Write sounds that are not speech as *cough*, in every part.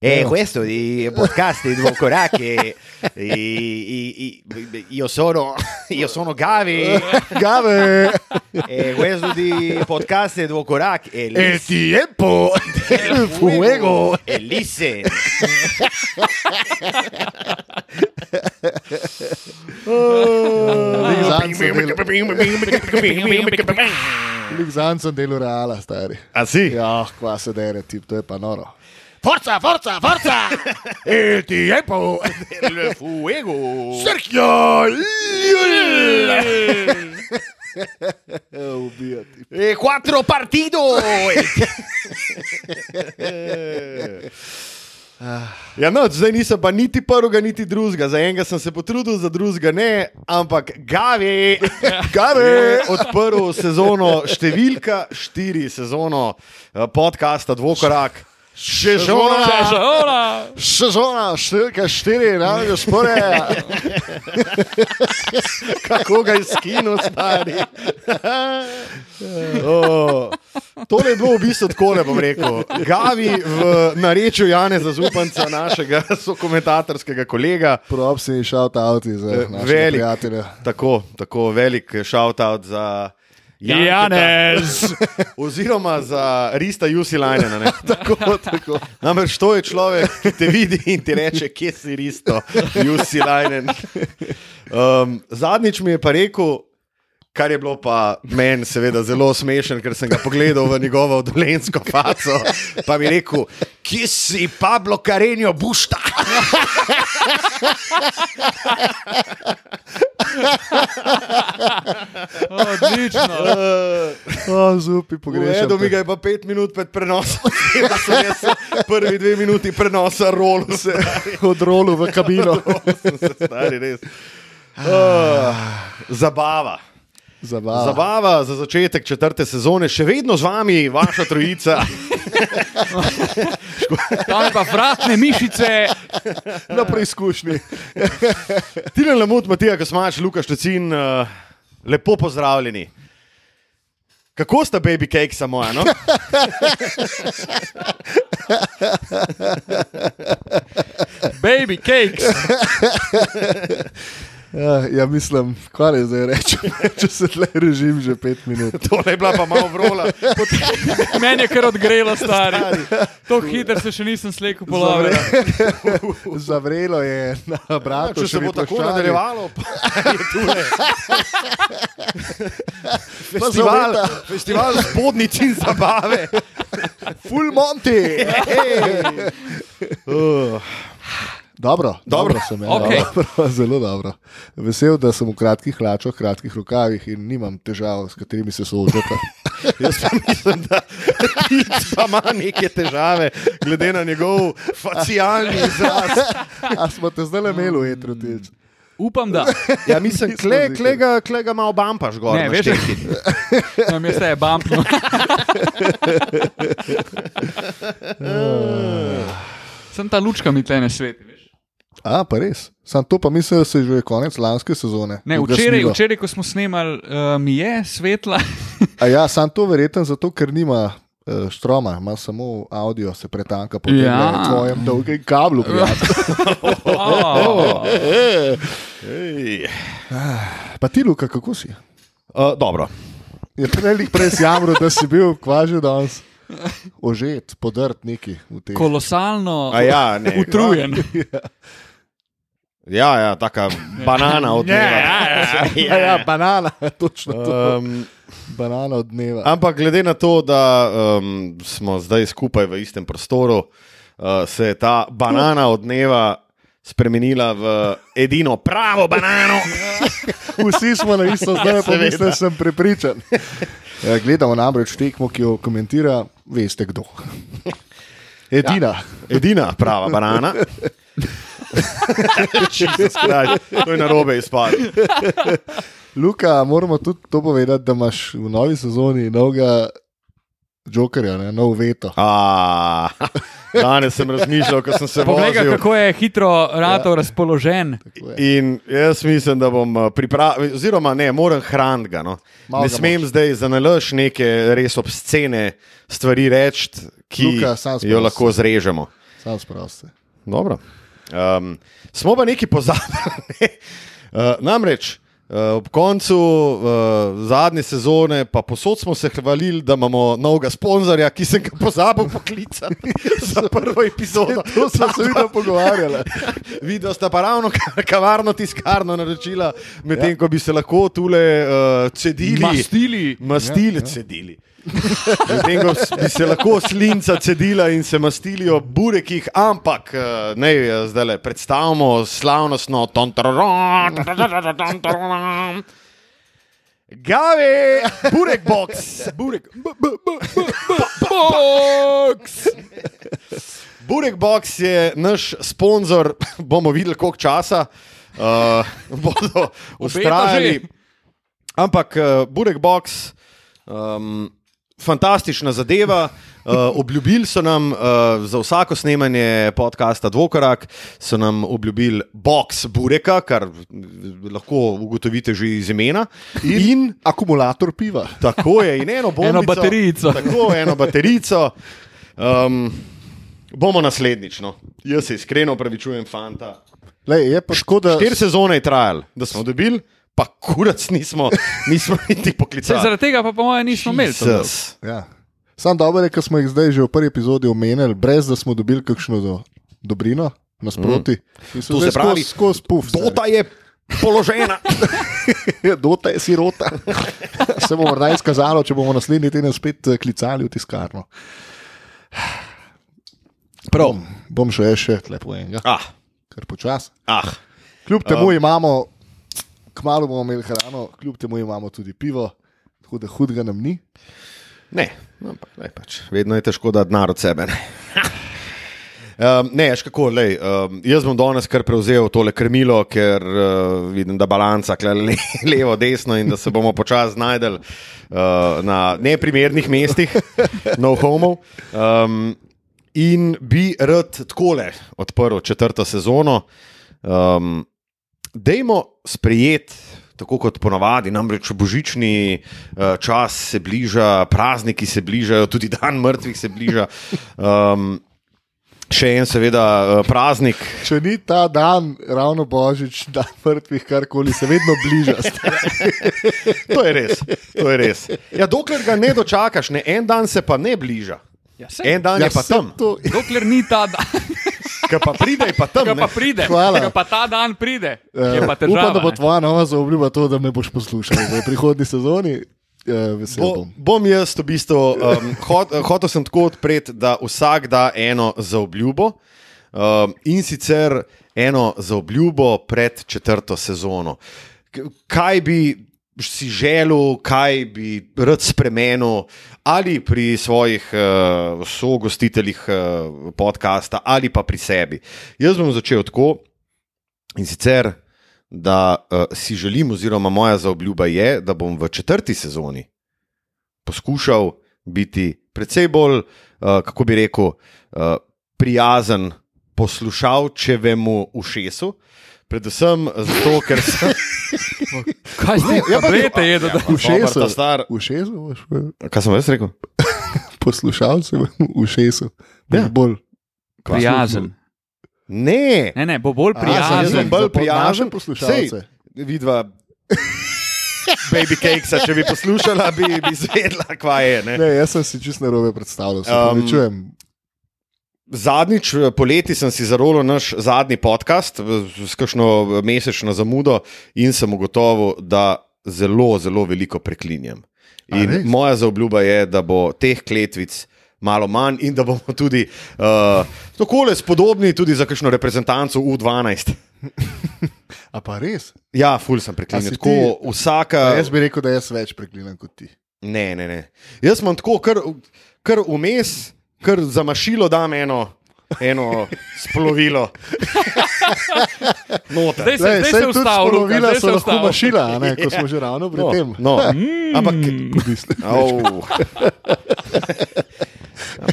E questo di podcast di Dvokorak e, e- *laughs* e- e- io sono io sono Gavi Gave, e questo di podcast di Dvokorak e el tiempo del fuego. e listen Lixanza delo reala, stari. Ah sì? Ja, qua sedere, tip, to je pa noro. Forza, forza, forza! *laughs* El tiempo Il fuego Sergio Ubijati. e quattro partito *laughs* Ja, no, zdaj nisem pa niti prvega, niti drugega. Za enega sem se potrudil, za drugega ne, ampak Gavi, *laughs* Gavi je odprl sezono številka štiri, sezono eh, podcasta Dvokorak. Še žona, Žona! Sezona, številka štiri, ne, spore. *laughs* kako ga je skinil, stari. *laughs* oh, tole je bilo v bistvu tako, ne bom rekel. Gavi v narečju Janeza Zupanca, našega sokomentatorskega kolega. Propsi in shout-outi za naše Velik. prijatelje. Tako, tako velik shout-out za Janketa, Janez! *laughs* oziroma za Rista Jusilajna. *laughs* Tako, tako. Namreč to je človek, ki te vidi in ti reče, kje si Risto, Jusilajnen. *laughs* Um, zadnjič mi je pa rekel. Kar je bilo pa meni, seveda, zelo smešen, ker sem ga pogledal v njegovo dolensko faco. Pa mi je rekel, kje si Pablo Karenjo bušta? Odlično! *laughs* O, zupi, pogrešam. Gledal mi te. ga je pa pet minut pred prenosom, da sem jaz prvi dve minuti prenosa rolu se. Od rolu v kabino. se stari res. Uh, zabava. Zabava. Zabava za začetek četrte sezone, še vedno z vami, vaša trojica. *laughs* Tam je pa vratne mišice. Na preizkušnji. *laughs* Tine Lamut, Matija Kosmač, Luka Štecin, uh, lepo pozdravljeni. Kako sta baby cake samo eno? Baby cakes. *laughs* Ja, ja, mislim, kaj je zdaj rečem, *laughs* če se tle režim že pet minut. *laughs* To je bila pa malo vrola. *laughs* Meni je kar odgrelo, stari. To hitro se še nisem slekel po lavi. Zavrelo je na bratu. Če se bo tako nadaljevalo, pa je tule. Festival, zaveta. festival spodnjic in zabave. Full Monty. Uh, Dobro, Dobro. dobro sem, ja, Okej. dobro, *laughs* zelo dobro. Vesel, da sem v kratkih hlačah, kratkih rokavih in nimam težav, s katerimi se soočate. *laughs* jaz pa mislim, da pa ima neke težave, glede na njegov facialni izraz. A smo te zdaj le imeli v etru, tilc? Upam, da. Ja, mislim, Nismo kle, zikali. klega, klega malo bampaš gor. Ne, veš, šteki. *laughs* Na mestu je bumpno. Sem ta lučka mi tle ne sveti. A, pa res. Sam to pa mislim, da se je že konec lanske sezone. Ne, včeraj, včeraj, ko smo snemali, uh, mi je svetla. A ja, sam to verjetno zato, ker nima uh, štroma, ima samo audio, se pretanka po Ja. ja. tvojem dolgem kablu. Oh. *laughs* Ej. Pa ti, Luka, kako si? Uh, dobro. Je prej prej sjamro, da si bil kvaži danes. Ožet, podrt neki v tem. Kolosalno A ja, ne. utrujen. *laughs* Ja, ja, taka banana od dneva. Ja, ja, *laughs* banana, *laughs* točno to. Um, Banana od dneva. ampak glede na to, da um, smo zdaj skupaj v istem prostoru, uh, se je ta banana od dneva spremenila v edino pravo banano. *laughs* Vsi smo na isto, zdaj pa Seveda. mislim, sem prepričan. *laughs* Ja, gledamo namreč tekmo, ki jo komentira, veste kdo. Edina. Edina prava banana. *laughs* Christ, to je narobe izpadlo. Luka, moramo tudi to povedati, da imaš v novi sezoni novega Jokerja, ne, nov veto. Danes sem razmišljal, ko sem se Poglej, ga, vozil. kako je hitro ratov ja. razpoložen. In jaz mislim, da bom pripravil, oziroma ne, moram hraniti ga. No. Malo Ne ga smem zdaj za nalož neke res obscene stvari reči, ki Luka, jo lahko zrežemo. Sam sprosti. Dobro. Um, smo pa neki pozabili. uh, *laughs* namreč uh, ob koncu uh, zadnje sezone, pa posod smo se hvalili, da imamo novega sponzorja, ki sem ga pozabil poklicati *laughs* za prvo epizodo. To smo se vidno pogovarjali. *laughs* Videla sta pa ravno ka- kavarno tiskarno naročila, medtem ko bi se lahko tule uh, cedili. Mastili. Mastili, ja, ja. cedili. Medtem ko s- bi se lahko slinca cedila in se mastili o burekih, ampak eh, ne, zdaj le predstavimo slavnostno. tatatatatataram. Gavi, burek box, burek, b, b, b, b, box. Burek box je naš sponzor, bomo videli, koliko časa uh, bodo ustrajali. Ampak uh, Burek Box, um, fantastična zadeva. Uh, obljubili so nam uh, za vsako snemanje podcasta Dvokorak, so nam obljubili box Bureka, kar mm, lahko ugotovite že iz imena. In, in Akumulator piva. tako je, in eno *laughs* bombico. Eno baterijico. Tako, eno baterijico. Um, bomo naslednjič. No. Jaz se iskreno upravičujem, fanta. Lej, je pa škoda, Štiri sezone je trajalo, da smo dobili, pa kurac nismo, nismo *laughs* niti poklicali. zaradi tega pa po mojem nismo imeli. Jesus. Ja. Sam dobro je, ker smo jih zdaj že v prvi epizodi omenili, brez da smo dobili kakšno do, dobrino nasproti. Mm. To se pravi, skozi puf. Dota je položena. *laughs* Dota je sirota. *laughs* Se bo morda izkazalo, če bomo naslednji teden spet eh, klicali v tiskarno. Prav. Bom, bom še še lepo enega, Ah, ker počas. ah. Kljub temu imamo, kmalo bomo imeli hrano, kljub temu imamo tudi pivo, tako da hudega nam ni. Ne, ampak ne, pač. vedno je težko dati denar od sebe. Ne, um, *laughs* ne veš kako, lej, um, jaz bom danes kar prevzel tole krmilo, ker uh, vidim, da balanca kle le, *laughs* levo, desno in da se bomo počasi znajdel uh, na neprimernih mestih, *laughs* no homov. Um, in bi rad takole odprl četrto sezono. Um, Dajmo sprejeti, tako kot ponavadi, namreč božični uh, čas se bliža, prazniki se bližajo, tudi dan mrtvih se bliža. Um, še en, seveda, uh, praznik. Če ni ta dan, ravno božič, dan mrtvih, karkoli se vedno bliža. *laughs* To je res. To je res. Ja, dokler ga ne dočakaš, ne, en dan se pa ne bliža. Ja, sej, En dan je pa tam, To, Dokler ni ta dan, ki pa pride, pa tam. ki pa pride, Hvala. ki pa ta dan pride, je pa težava. Upam, da bo tvoja nova zaobljuba to, da me boš poslušal v prihodnji sezoni. Uh, vesel Bo, bom. bom jaz v bistvu, um, hot, hotel sem tako odpreti, da vsak da eno zaobljubo um, in sicer eno zaobljubo pred četrto sezono. Kaj bi si želel, kaj bi rad spremenil, ali pri svojih uh, sogostiteljih uh, podcasta, ali pa pri sebi. Jaz bom začel tako in sicer da uh, si želim, oziroma moja zaobljuba je, da bom v četrti sezoni poskušal biti precej bolj, uh, kako bi rekel, uh, prijazen poslušalčevemu ušesu. Predvsem zato, ker sem *laughs* Kaj zdaj? Ja, pa- Tablete jedo, da Ja, dobro, ta star. V šesu boš Kaj sem jaz rekel? *laughs* poslušalcem v šesu. Ja. Ja. Bolj prijazen. Ne, Ne, ne, bo bolj A, jaz sem prijazen. bolj prijazen. poslušalce. Sej, vidva. Baby cakesa, če bi poslušala, bi, bi zvedla, kva je. Ne? Ne, jaz sem si čisto narobe predstavljal, se Um, um, Zadnjič eh, poleti sem si zarolil naš zadnji podcast v- s kakšno mesečno zamudo in sem ugotovil, da zelo, zelo veliko preklinjam. In moja zaobljuba je, da bo teh kletvic malo manj in da bomo tudi uh, tako spodobni tudi za kakšno reprezentanco U12. *laughs* A pa res? Ja, ful sem preklinjal. Tako ti- vsaka. Ja. Jaz bi rekel, da jaz več preklinjam kot ti. Ne, ne, ne. Jaz imam tako, kar, kar vmes, kar za mašilo dam eno, eno splovilo. *laughs* Zdaj se, Lej, zdaj se spolovila zdaj so se lahko ustavil. mašila, a ne, ko smo že ravno pri No, tem. no. *laughs* Ampak, Odvisno. oh. *laughs*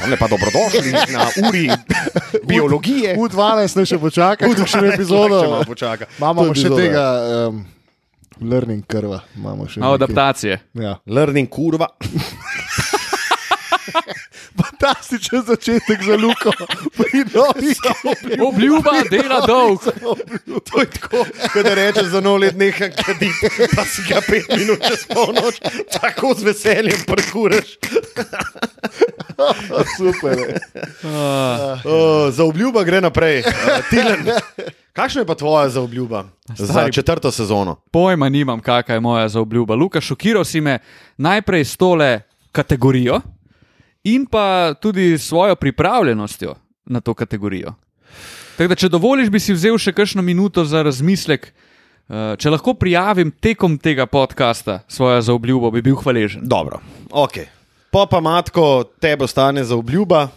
Ne pa dobrodošli na uri biologije. V12 ne še počaka, v še epizodo. Imamo še epizodo. tega um, learning krva. Imamo še adaptacije. Ja. Learning kurva. Fantastičen začetek za Luko. *laughs* Obljuba dela dolg. To je tako, kot da rečeš za nov let nekaj kaditi, pa si ga pet minut čez polnoč, tako z veseljem parkuraš. *laughs* Super. Uh, Uh, za obljuba gre naprej. Uh, Tilen, kakšna je pa tvoja za obljuba za Stari- četrto sezono? pojma nimam, kakšna je moja zaobljuba. Luka, šokiral si me najprej s tole kategorijo in pa tudi s svojo pripravljenostjo na to kategorijo. Tako da, če dovoliš, bi si vzel še kakšno minuto za razmislek. Uh, če lahko prijavim tekom tega podcasta svojo zaobljubo, bi bil hvaležen. Dobro, ok. Pa pa matko, tebe ostane za obljuba.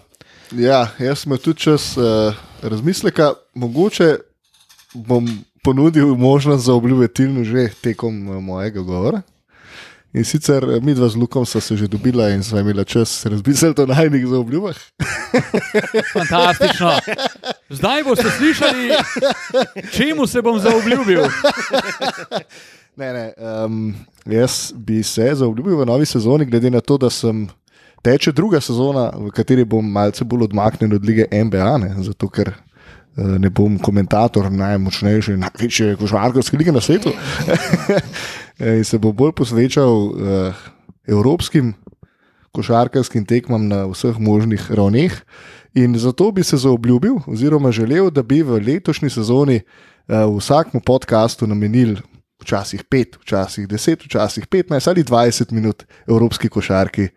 Ja, jaz sem tudi čas uh, razmisleka, mogoče bom ponudil možnost za obljube Tilnu že tekom eh, mojega govora. In sicer eh, mi dva z Lukom sta se že dobila in sva imela čas razmisliti o najnih za obljubah. Fantastično. Zdaj boste slišali, čemu se bom zaobljubil. Ne, ne, um, jaz bi se zaobljubil v novi sezoni, glede na to, da sem. Teče druga sezona, v kateri bom malce bolj odmaknjen od lige NBA, ne, zato ker eh, ne bom komentator najmočnejše, največje košarkarske lige na svetu. In se bom bolj posvečal uh, evropskim košarkarskim tekmam na vseh možnih ravneh. In zato bi se zaobljubil, oziroma želel, da bi v letošnji sezoni uh, vsakmu podkastu namenili včasih 5, včasih 10, včasih 15 ali 20 minut evropski košarki,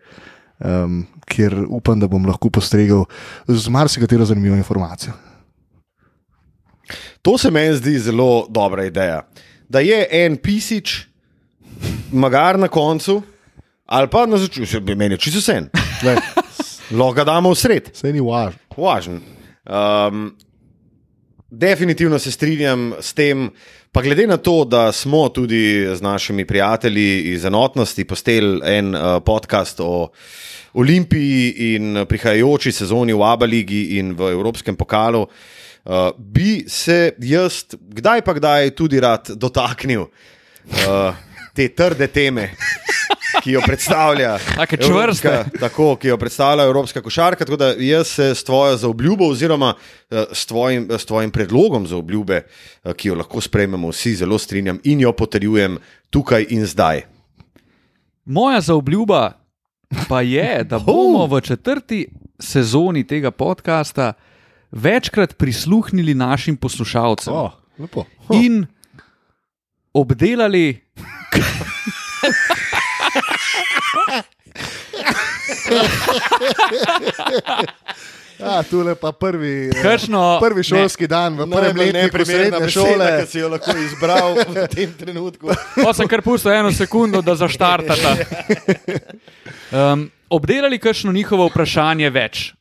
um, kjer upam, da bom lahko postregel z marsikatero zanimivo informacijo. To se meni zdi zelo dobra ideja. Da je en pisič, magar na koncu, ali pa na začetku, se bi meni čisto vse. Glej, Lahko ga damo v sred, Sej ni važno. važen. Um, definitivno se strinjam s tem, pa glede na to, da smo tudi z našimi prijatelji iz enotnosti posteli en uh, podcast o Olimpiji in prihajajoči sezoni v Abu Leiji in v Evropskem pokalu. Uh, bi se jaz, kdaj pa kdaj, tudi rad dotaknil uh, te trde teme, ki jo predstavlja. Evropska-. Tako, ki jo predstavlja Evropska košarka. Tako da jaz se s tvojo zaobljubo, oziroma eh, s tvojim, s tvojim predlogom za obljube, eh, ki jo lahko sprejmemo vsi, zelo strinjam in jo potrjujem tukaj in zdaj. Moja zaobljuba pa je, da bomo v četrti sezoni tega podcasta večkrat prisluhnili našim poslušalcem Oh, lepo. in obdelali *laughs* Ja, tule pa prvi, eh, Kakšno- prvi šolski ne. dan v prvem letniku srednje šole. ki si jo lahko izbral v *laughs* tem trenutku. Pa sem kar pustil eno sekundo, da zaštartata. Um, obdelali kakšno njihovo vprašanje več.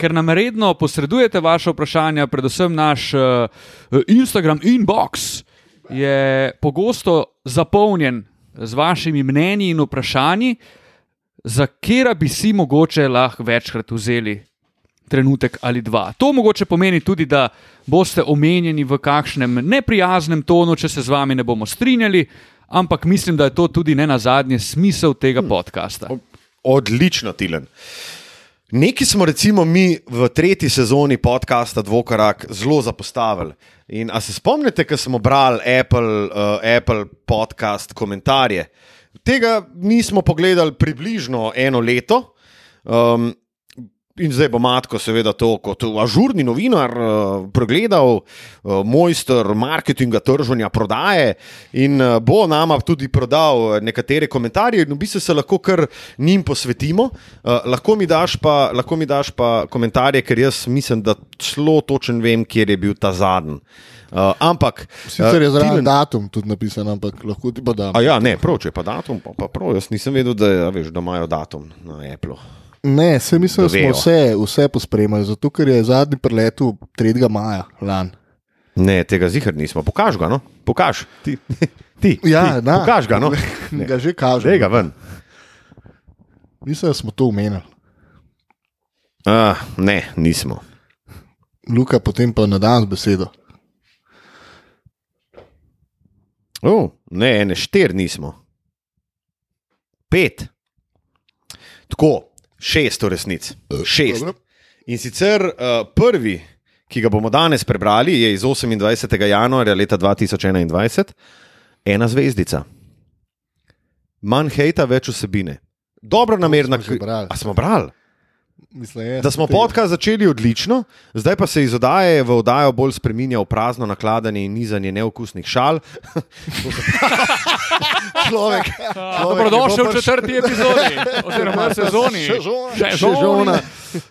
Ker nam redno posredujete vaše vprašanja, predvsem naš uh, Instagram inbox je pogosto zapolnjen z vašimi mnenji in vprašanji, za katera bi si mogoče lahko večkrat vzeli trenutek ali dva. To mogoče pomeni tudi, da boste omenjeni v kakšnem neprijaznem tonu, če se z vami ne bomo strinjali, ampak mislim, da je to tudi ne na zadnje smisel tega podcasta. Odlično, Tilen. Nekaj smo recimo mi v tretji sezoni podcasta Dvokarak zelo zapostavili. In a se spomnite, ko smo brali Apple, uh, Apple podcast komentarje? Tega nismo pogledali približno eno leto. Um, In zdaj bo Matko, seveda, to kot ažurni novinar uh, pregledal, uh, mojster marketinga, trženja, prodaje in uh, bo nama tudi prodal nekatere komentarje, in v bistvu se lahko kar njim posvetimo. Uh, lahko, mi pa, lahko mi daš pa komentarje, ker jaz mislim, da zelo točen vem, kje je bil ta zadnji. Uh, ampak. Sicer je uh, zraven Tilen- datum tudi napisan, ampak lahko ti pa dam. A ja, ne, prav, če je pa datum, pa, pa prav. Jaz nisem vedel, da, a veš, da imajo datum na Apple. Ne, se mislim, da Da smo vse, vse pospremili, zato ker je zadnji preletu 3. maja lani. Ne, tega zihar nismo. Pokaž ga, no? Pokaž. Ti. *laughs* ti. Ja, ti. na, Pokaž ga, no? *laughs* Ga že kaže. Dej ga ven. Mislim, da smo to umenili. Uh, ne, nismo. Luka, potem pa na dan z besedo. Oh, ne, ene štir nismo. Pet. Tako, Šest, v resnici. Šest. Dobro. In sicer uh, prvi, ki ga bomo danes prebrali, je iz 28. januarja leta 2021, ena zvezdica. Manj hejta, več vsebine. Dobro namerna, smo že brali. A smo brali. Mislim, je, Da smo tega. podcast začeli odlično, zdaj pa se iz oddaje v oddajo bolj spremenja v prazno nakladanje in nizanje neokusnih šal. *laughs* človek, *laughs* Dobrodošel v četrti epizodi, oziroma *laughs* sezoni. Sezona.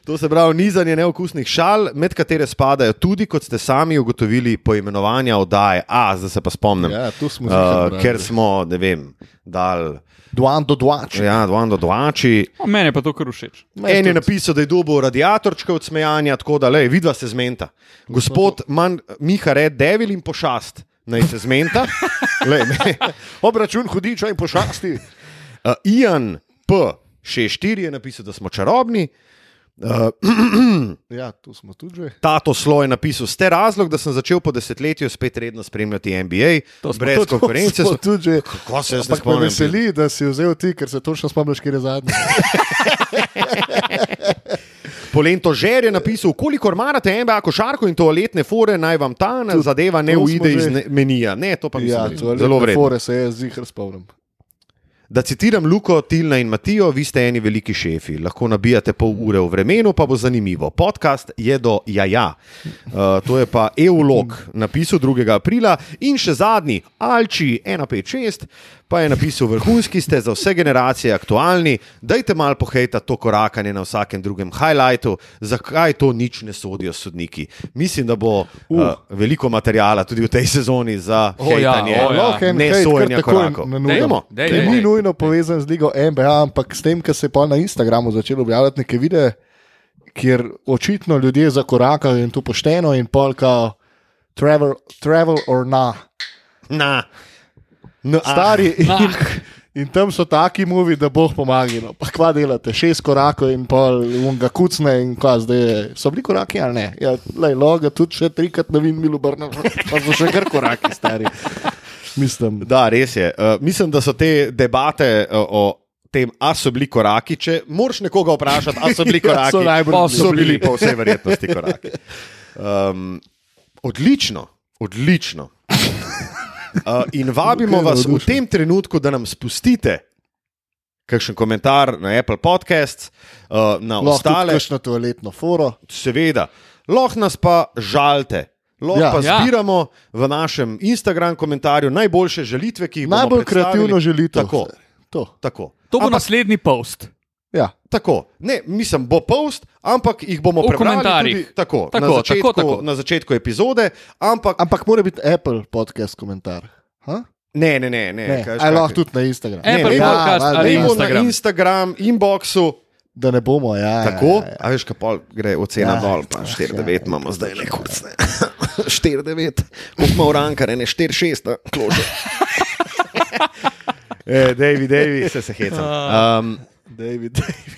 To se pravi nizanje neokusnih šal, med katere spadajo tudi, kot ste sami ugotovili, poimenovanja oddaje. A, zdaj se pa spomnim. Ja, tu smo Uh, uh, ker smo, ne vem, dal, Duan do duač. ja, dvan do dvači. O, Meni je pa to kar všeč. En je napisal, da je dobil radiatorčke od smejanja, tako da, le, vidva se zmenta. Gospod Man, Miha Red, devil in pošast, naj se zmenta. *laughs* Lej, ne. Obračun hudiča in pošasti. Uh, Ian P. 64 je napisal, da smo čarobni. Uh, *clears throat* Ja, tu smo tudi že. Tato Slo je napisal, ste razlog, da sem začel po desetletju spet redno spremljati NBA, To brez tudi- konkurence. Smo tudi že. Kako se jaz Ampak me spomnim? veseli, da si vzel ti, ker se točno spomniš, kje je zadnji. *laughs* Polento Žer je napisal, kolikor marate NBA košarko in toaletne fore, naj vam ta Tudi zadeva ne to uide iz ne- menija. Ne, to pa Ja, mislim, to je zelo vredno. Fore se jaz zihar spomnim. Da citiram Luko, Tilna in Matijo, vi ste eni veliki šefi, lahko nabijate pol ure v vremenu, pa bo zanimivo. Podcast je do jaja. Uh, to je pa Eulog napisal 2. aprila in še zadnji, Alči 156, pa je napisal: Vrhunski ste za vse generacije aktualni, dajte malo pohejta to korakanje na vsakem drugem highlightu, zakaj to nič ne sodijo sodniki. Mislim, da bo uh, veliko materijala tudi v tej sezoni za O ja, hejtanje, o ja. Lahko en ne hejt sojenja korakov. Dajmo, Dej, Ki dej, ni dej. nujno povezan z ligo NBA, ampak s tem, kar se je pa na Instagramu začelo objavljati neke videe, kjer očitno ljudje zakorakajo in to pošteno in polka travel, travel or na. Na. No, ah. Stari in, Ah. in tam so taki movi, da boh pomaga. No. Pa kva delate, šest korakov in pol unga kucne in kva zdaj je. So bili koraki ali ne? Ja, lej, loga tudi še trikrat na vin milu brnem, pa so še kar koraki stari. Mislim, Da, res je. Uh, mislim, da so te debate uh, o tem, a so bili koraki. Če moraš nekoga vprašati, a so bili Ja, koraki, so najbolj pa bili. so bili po vsej verjetnosti koraki. Um, odlično, odlično. Uh, in vabimo vas v tem trenutku, da nam spustite kakšen komentar na Apple Podcasts, uh, na lahko ostale, na toaletno foro. seveda. Lahko nas pa žalite. Lahko Ja. pa Ja. zbiramo v našem Instagram komentarju najboljše žalitve, ki jih bomo Najbolj kreativno želite. Tako. To. Tako. To bo Ampak, naslednji post. Ja. tako. Ne, mislim, bo post, ampak jih bomo prebrali tudi tako, Tako, na, začetku, tako, tako. na začetku epizode. Ampak Ampak mora biti Apple podcast komentar. Ha? ne, ne, ne. ne, Ne, kaj aj lahko tudi na Instagram. Apple ne, podcast valjda, ali Ne bo na Instagram. Instagram, inboxu, Da ne bomo, ja. tako, Ja, ja. a veš, kaj pol gre ocena Ja, dol, pa ja, 4-9 imamo zdaj le kurcne. 4-9, koliko ima urankare, ne 4-6, *laughs* klože. *laughs* Eh, David, David, se se hecam. Um, David, David.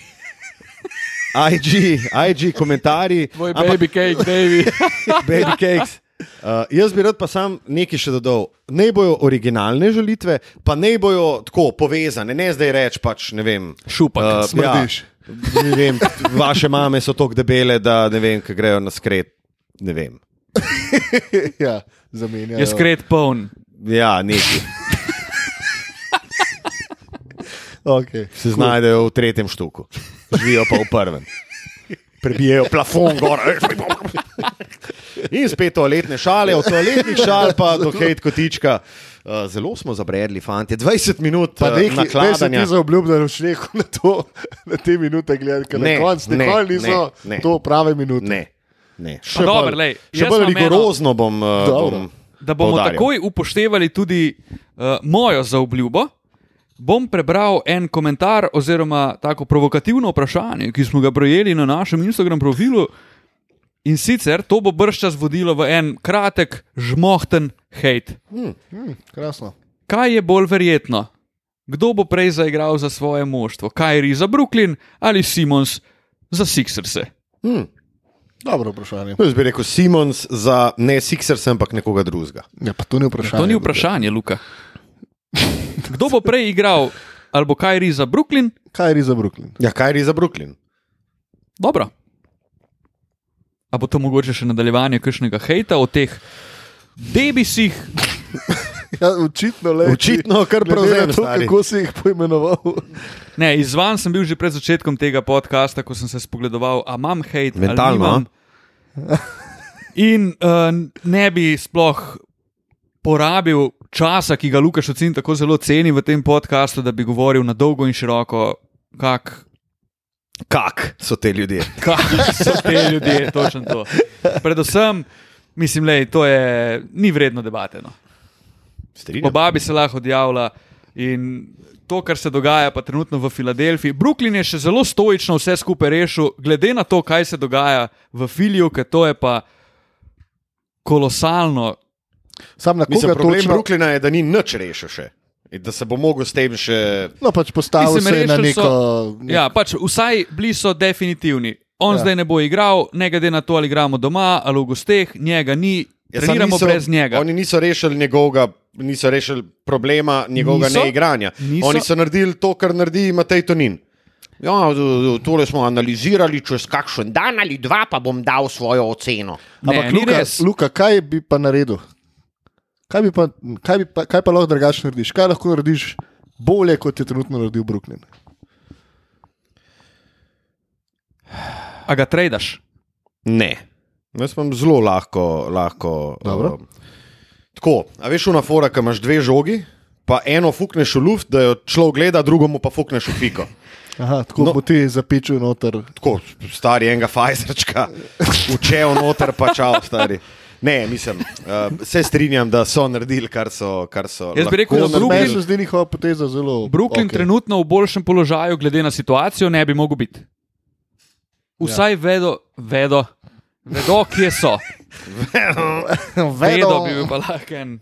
*laughs* IG, IG komentarji. Tvoj ampak- baby cake, baby. *laughs* baby cakes. Uh, jaz bi rad pa sam nekaj še dodal. Ne bojo originalne žalitve, pa ne bojo tako povezane, ne zdaj reči pač, ne vem. Šupak, uh, smrdiš. Ja, ne vem, vaše mame so tako debele, da ne vem, kaj grejo na skret. Ne vem. *laughs* ja, zamenjajo. Je skret poln. Ja, neki Okay. se znajdejo v tretjem štuku, živijo pa v prvem. Prebijajo plafon gor. In spet toaletne šale, od toaletnih šal pa do hejt kotička. Uh, zelo smo zabredli, fanti. 20 minut Pa nekaj, ne se nakladanja. ti zaobljubljal, da boš rekel na, to, na te minute gledati, ker Ne, na koncu ne, nikoli ne, niso ne. to prave minute. Ne, ne. Še dobro, bolj, lej, še jaz bolj rigorozno bom. Uh, bom Da bomo poudarjal. takoj upoštevali tudi uh, mojo zaobljubo, bom prebral en komentar oziroma tako provokativno vprašanje, ki smo ga prejeli na našem Instagram profilu. In sicer to bo brščas vodilo v en kratek, žmohten hate. Hm, krasno. Kaj je bolj verjetno? Kdo bo prej zaigral za svoje moštvo? Kajri za Brooklyn ali Simons za Sixerse? Hmm. Dobro vprašanje. Jaz bi rekel Simons za ne Sixers, ampak nekoga drugega. Ja, pa to ni vprašanje. To ni vprašanje, Luka. Kdo bo prej igral? Ali bo Kajri za Brooklyn Kaj je za Brooklyn? Ja, kaj je za Brooklyn? Dobro. A bo to mogoče še nadaljevanje kakšnega hejta o teh debisih? *laughs* Ja, očitno, le, Očitno, kar prevzem, to, stari. Kako si jih poimenoval? *laughs* Ne, izvan sem bil že pred začetkom tega podcasta, ko sem se spogledoval, a imam hejt. ali Mentalno. In uh, ne bi sploh porabil časa, ki ga Lukaš Ocin tako zelo ceni v tem podkastu, da bi govoril na dolgo in široko, kak, Kak so te ljudje? *laughs* kak so te ljudje. Točno to. Predvsem, mislim, da to je ni vredno debate. No. Strinjam. Oba bi se lahko odjavila. In to, kar se dogaja pa trenutno v Filadelfiji, Brooklyn je še zelo stoično vse skupaj rešil, glede na to, kaj se dogaja v Filiju, ker to je pa kolosalno. Sam na Mislim, problem točno? Brooklyna je, da ni nič rešil še. In da se bo mogel s tem še. No, pač postavil se je na neko. so- nek- Ja, pač vsaj bili so definitivni. On Ja. zdaj ne bo igral, ne glede na to, ali igramo doma ali v gosteh, njega ni, Ja, treniramo niso- brez njega. Oni niso rešili njegovega. Niso rešili problema njegovega Niso. neigranja. Niso. Oni so naredili to, kar naredi Matej Tonin. Ja, tole smo analizirali, čez kakšen dan ali dva, pa bom dal svojo oceno. Ne, Ampak, Luka. Luka, kaj bi pa naredil? Kaj, pa, kaj, bi pa, kaj pa lahko drugače narediš? Kaj lahko narediš bolje, kot je trenutno naredil Brooklyn? A ga tradaš? Ne. Jaz sem zelo lahko. lahko Dobro. uh, tako, a veš, una fora, ki imaš dve žogi, pa eno fukneš v luft, da jo človek gleda, drugo mu pa fukneš v piko. *laughs* Aha, tako No. bo ti zapičil noter. Tako, stari enega fajzerčka, *laughs* učev noter, pa čau, stari. Ne, mislim, uh, se strinjam, da so naredili, kar so. Kar so Jaz bi rekel, da Brooklyn- zdi njihova poteza zelo. Brooklyn okay. trenutno v boljšem položaju, glede na situacijo, ne bi mogel biti. Vsaj ja. vedo, vedo, vedo, kje so. Vedo *laughs* bi bil pa lahko en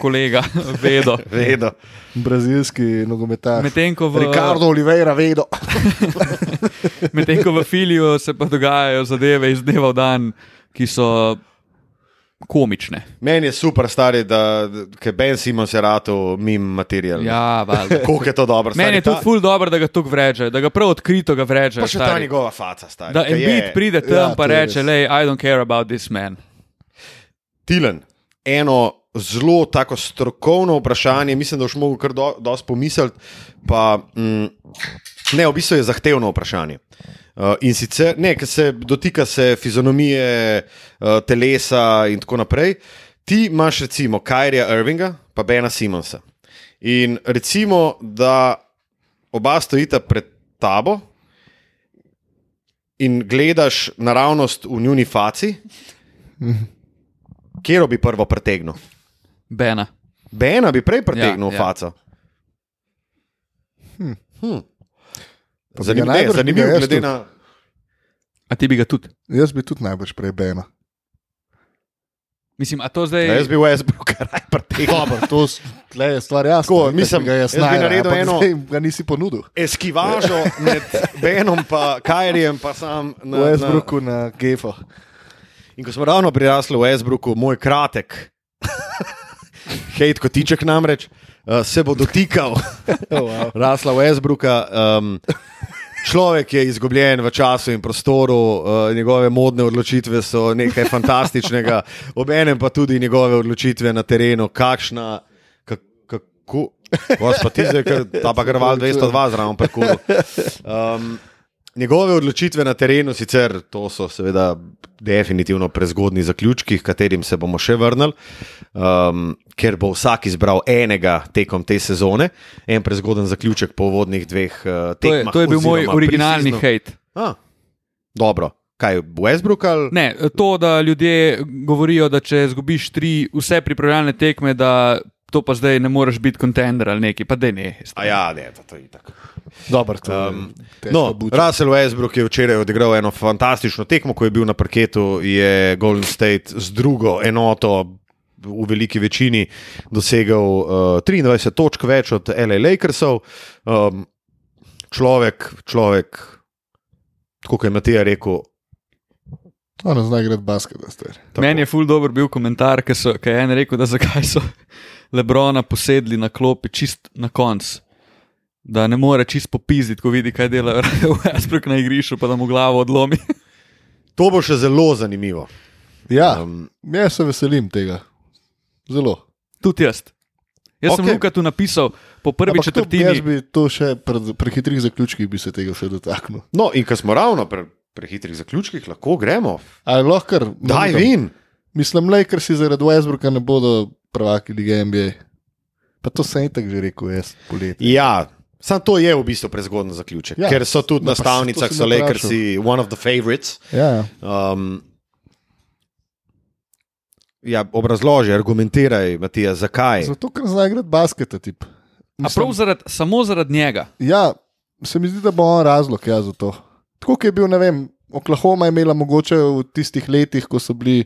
kolega, vedo. Vedo. Brazilski nogometaš. Medtem ko, v- Ricardo Oliveira, vedo. *laughs* medtem ko v Filiju se pa dogajajo zadeve iz dneva v dan, ki so komične. Meni je super, stari, da je Ben Simons je rado mim material. Ja. *laughs* Koliko je to dobro. Meni je stari, tudi ful dobro, da ga tukaj vreže, da ga prav odkrito ga vreže. Pa še ta njegova faca, stari. Da je- Embiid pride tam Ja, pa reče, lej, I don't care about this man. Tilen, eno zelo tako strokovno vprašanje, mislim, da boš mogel kar do, dosti pomisliti. Pa, mm, ne, v bistvu je zahtevno vprašanje. Uh, in sicer, ne, ker se dotika se fizionomije, uh, telesa in tako naprej. Ti imaš recimo Kajrija Irvinga, pa Bena Simonsa. In recimo, da oba stojita pred tabo in gledaš naravnost v njuni faci, kjer bi prvo pretegnil? Bena. Bena bi prej pretegnil Ja, ja, ja. faco. Hm. Pa bi najbrž bi zanimivo, jaz glede na. A ti bi ga tudi? Jaz bi tudi najbrž prej Bena. Mislim, a to zdaj. Ja, jaz bi Westbrook *laughs* raj pretegnil. Dobro, to s- tle je stvar jasna. Tako, mislim, bi ga jaz jaz bi naredil eno- zdaj Ga nisi ponudil. Eskivažo med Benom in Kajrijem, pa sam na, V Westbrooku na, na Gefo. In ko smo ravno prirasli v Westbrooku, moj kratek, *laughs* hejt kotiček namreč, uh, se bo dotikal *laughs* Oh, wow. rasla Westbrooka. Um, človek je izgubljen v času in prostoru, uh, njegove modne odločitve so nekaj fantastičnega, obenem pa tudi njegove odločitve na terenu, kakšna. kak- Kako, Gospod, ti zdaj, ta pa grval 202 zraven parkouru. Um, njegove odločitve na terenu, sicer to so seveda definitivno prezgodni zaključki, h katerim se bomo še vrnili, um, ker bo vsak izbral enega tekom te sezone, en prezgoden zaključek po uvodnih dveh uh, To je, tekmah. to je bil moj originalni pre-seasonu. hejt. A, dobro, kaj Westbrook ali? Ne, to, da ljudje govorijo, da če izgubiš tri vse pripravljalne tekme, da to pa zdaj ne moreš biti kontender ali neki, pa da ne. A ja, ne, to, to je tako. Dobro, to Um, No. Russell Westbrook je včeraj odigral eno fantastično tekmo, ko je bil na parketu, je Golden State z drugo enoto v veliki večini dosegel uh, 23 točk več od LA Lakersov. Um, človek, človek, tako kot je Matija rekel, Ono zdaj gre basket, da ste. Meni je ful dobr bil komentar, ki je en rekel, da zakaj so *laughs* Lebrona posedli na klopi čist na koncu. Da ne more čist popizditi, ko vidi, kaj dela *laughs* Westbrook na igrišču, pa da mu glavo odlomi. *laughs* To bo še zelo zanimivo. Ja, Um, jaz se veselim tega. Zelo. Tudi jaz. Jaz okay. sem. Luka tu napisal po prvi Ampak to- četrtini. Jaz bi to še pri pre hitrih zaključkih bi se tega še dotaknil. no, in ko smo ravno pri pre hitrih zaključkih, lahko gremo. Ali lahko kar. Daj, vin. Mislim, Lakers si zaradi Westbrooka ne bodo prvaki lige NBA. Pa to sem itak že rekel, jaz poleti. Ja, samo to je v bistvu prezgodno zaključek, Ja. ker so tudi No, na stavnicah, so Lakersi one of the favorites. Ja, ja. Um, ja, obrazloži, argumentiraj, Matija, zakaj. Zato, ker zna igrati basketa. Tip. A prav zaradi, samo zaradi njega. Ja, se mi zdi, da bo on razlog ja, za to. Tako je bil, ne vem, Oklahoma je imela mogoče v tistih letih, ko so bili,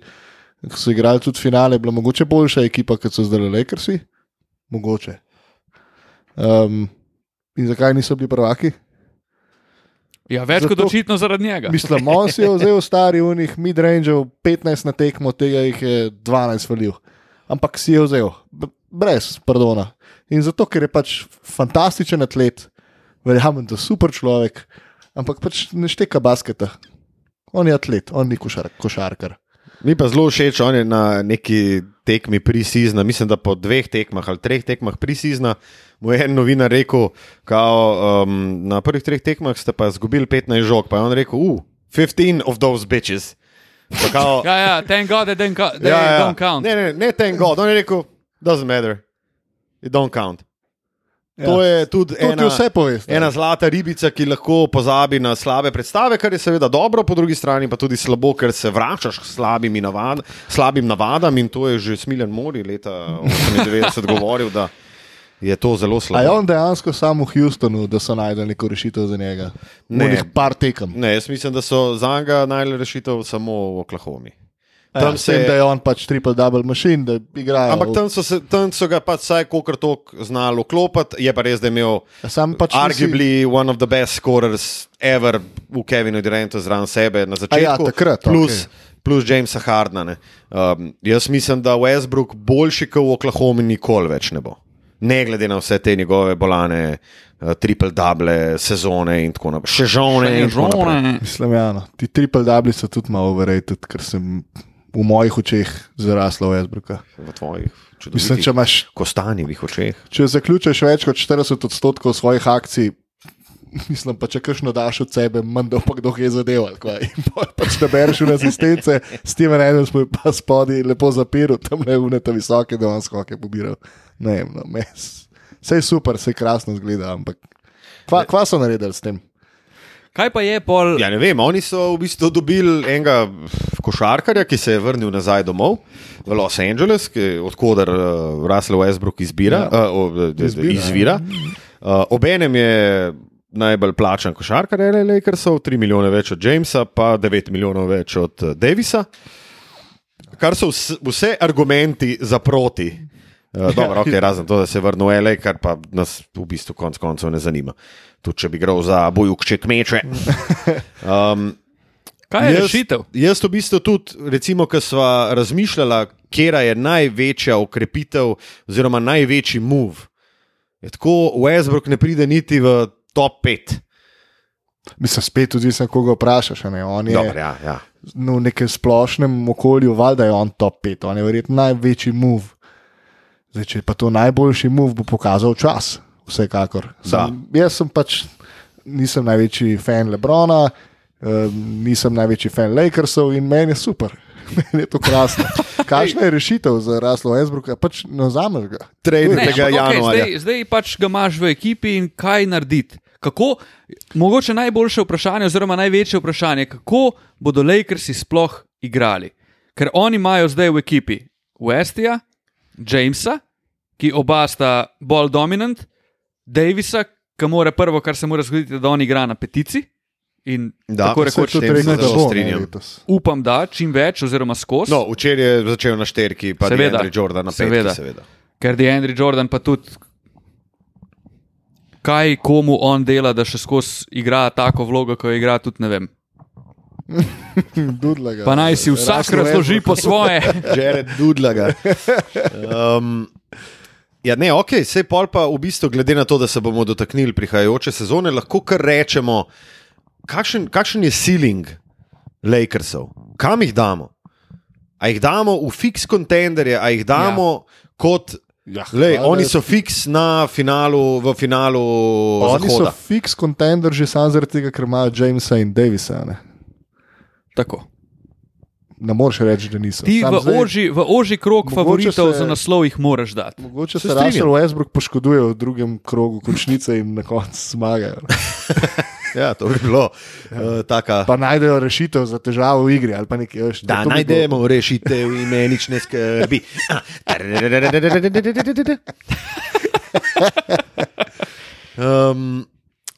ko so igrali tudi finale, bila mogoče boljša ekipa, kot so zdaj Lakersi. Mogoče. Um, in zakaj niso bili prvaki? Ja, več Zato- kot očitno zaradi njega. Mislim, on si je vzel stari unih midrangeov 15 na tekmo, tega jih je 12 valil. Ampak si je vzel, brez pardona. In zato, ker je pač fantastičen atlet, verjamem, da je super človek, ampak pač ne šteka basketa. On je atlet, on ni košar, košarkar. Mi pa zelo všeč, on je na neki tekmi prisizna, mislim, da po dveh tekmah ali treh tekmah prisizna. Mu je en novinar rekel, kao, um, na prvih treh tekmah ste pa izgubili 15 žog, pa je on rekel, uh, 15 of those bitches. Pa Kao, *laughs* Ja, ja, thank God, that don't, they don't count. Ne, ne, ne, thank God, on je rekel, doesn't matter, it don't count. Ja. To je tudi To ena, vse poveš. ena zlata ribica, ki lahko pozabi na slabe predstave, kar je seveda dobro, po drugi strani pa tudi slabo, ker se vračaš k slabim, navad, slabim navadam. In to je že Smiljan Mori leta 98 govoril, da je to zelo A je slabo. on dejansko samo v Houstonu, da so najdel neko rešitev za njega? Ne. Ne, par tekem. Ne, jaz mislim, da so za njega najle rešitev samo v Oklahomi. Tam Tam se se- je, da je on pač triple double machine, da igra. Ampak tam so, se, tam so ga pač vsaj kolikor toliko znali vklopiti, je pa res, da je imel Sam pač nisi- arguably one of the best scorers ever v Kevinu Durantu zraven sebe na začetku. ja, takrat, plus, okej. plus Jamesa Hardna. ne. Um, jaz mislim, da Westbrook boljši kot v Oklahomi nikoli več ne bo. Ne glede na vse te njegove bolane, uh, triple double, sezone in tako naprej. Še žone in tako naprej. Žone. Mislim, ja, no. ti triple dubli so tudi malo overrated, ker sem v mojih očeh zarasla v Esbruka. V tvojih Mislim, če, imaš, kostanjevih očeh. če zaključiš več kot 40 odstotkov svojih akcij, mislim pa, če kakšno daš od sebe, manj da pa kdo je zadeval. In pač ne bereš v asistence, Steven Adams mu je pa spodaj lepo zapiral, tam le vnete visoke, da on skoke pobiral. Ne vem, no, mes. Vse je super, vse krasno zgleda, ampak kva, kva so naredili s tem? Kaj pa je pol? Ja, ne vem, oni so v bistvu dobili enega košarkarja, ki se je vrnil nazaj domov v Los Angeles, odkuder uh, Russell Westbrook izbira, Ja. ja. uh, uh, Izbira, izvira. Uh, Obenem je najbolj plačan košarkar LA Lakersov, 3 milijone več od Jamesa, pa 9 milijonov več od Davisa. Kar so vse, vse argumenti za proti. Uh, dobro, *laughs* okay, razen to, da se vrnil v LA, kar pa nas v bistvu konec koncev ne zanima. Tudi če bi igral za bojukče kmeče. *laughs* Um, Kaj je jaz, rešitev? Jaz v bistvu tudi, recimo, ko smo razmišljali, kera je največja ukrepitev oziroma največji move. Je tako Westbrook ne pride niti v top 5. Mislim, spet tudi sem, koga vprašaš. a Ne? On je Dobar, ja, ja. no, v nekem splošnem okolju, valjda je on top 5, on je verjetno največji move. Zdaj, če je pa to najboljši move, bo pokazal čas, vsekakor. Sem, jaz sem pač, nisem največji fan Lebrona, um, nisem največji fan Lakersov in meni je super. *laughs* Meni je to krasno. *laughs* Kakšna je rešitev za Raslo Esbruka? Pač ne vzameš ga. Ampak okej, januarja. zdaj, zdaj pač ga imaš v ekipi in kaj narediti. Kako, mogoče najboljše vprašanje, oziroma največje vprašanje, kako bodo Lakersi sploh igrali. Ker oni imajo zdaj v ekipi Westija, Jamesa, ki oba sta bolj dominant, Davisa, ki mora prvo, kar se mora zgoditi, da on igra na petici. In Da, tako rekoč, tudi se rekel, da ne, strinjam. upam, da čim več, oziroma skozi. No, včeraj je začel na šterki, pa Seveda, Andrej Jordan na petki, seveda. seveda. Ker je Andrej Jordan pa tudi. Kaj komu on dela, da še skozi igra tako vlogo, kot jo igra, tudi ne vem. *laughs* Dudla ga. Pa naj si vsak Russell razloži po svoje. *laughs* Jared Dudlaga. Um, Ja, ne, ok, sej pol pa v bistvu, glede na to, da se bomo dotaknili prihajajoče sezone, lahko kar rečemo, kakšen, kakšen je ceiling Lakersov, kam jih damo. A jih damo v fiks kontenderje, a jih damo ja. kot. Ja, Lej, oni so fiks na finalu, v finalu. Oni so Zahoda. fiks kontender že samo zaradi tega, ker imajo Jamesa in Davisa. Ne, Tako. ne moreš reči, da niso. Ti Sam v oži, v oži krog favoritov se- za naslov jih moraš dati. Mogoče Se se. Russell Westbrook poškoduje v drugem krogu končnice in na koncu zmagajo. *laughs* Ja, to bi bilo uh, taka. Pa najdejo rešitev za težavo v igri ali pa nekaj. Veš, Da bi najdemo rešitev in me nič ne skrbi. Um,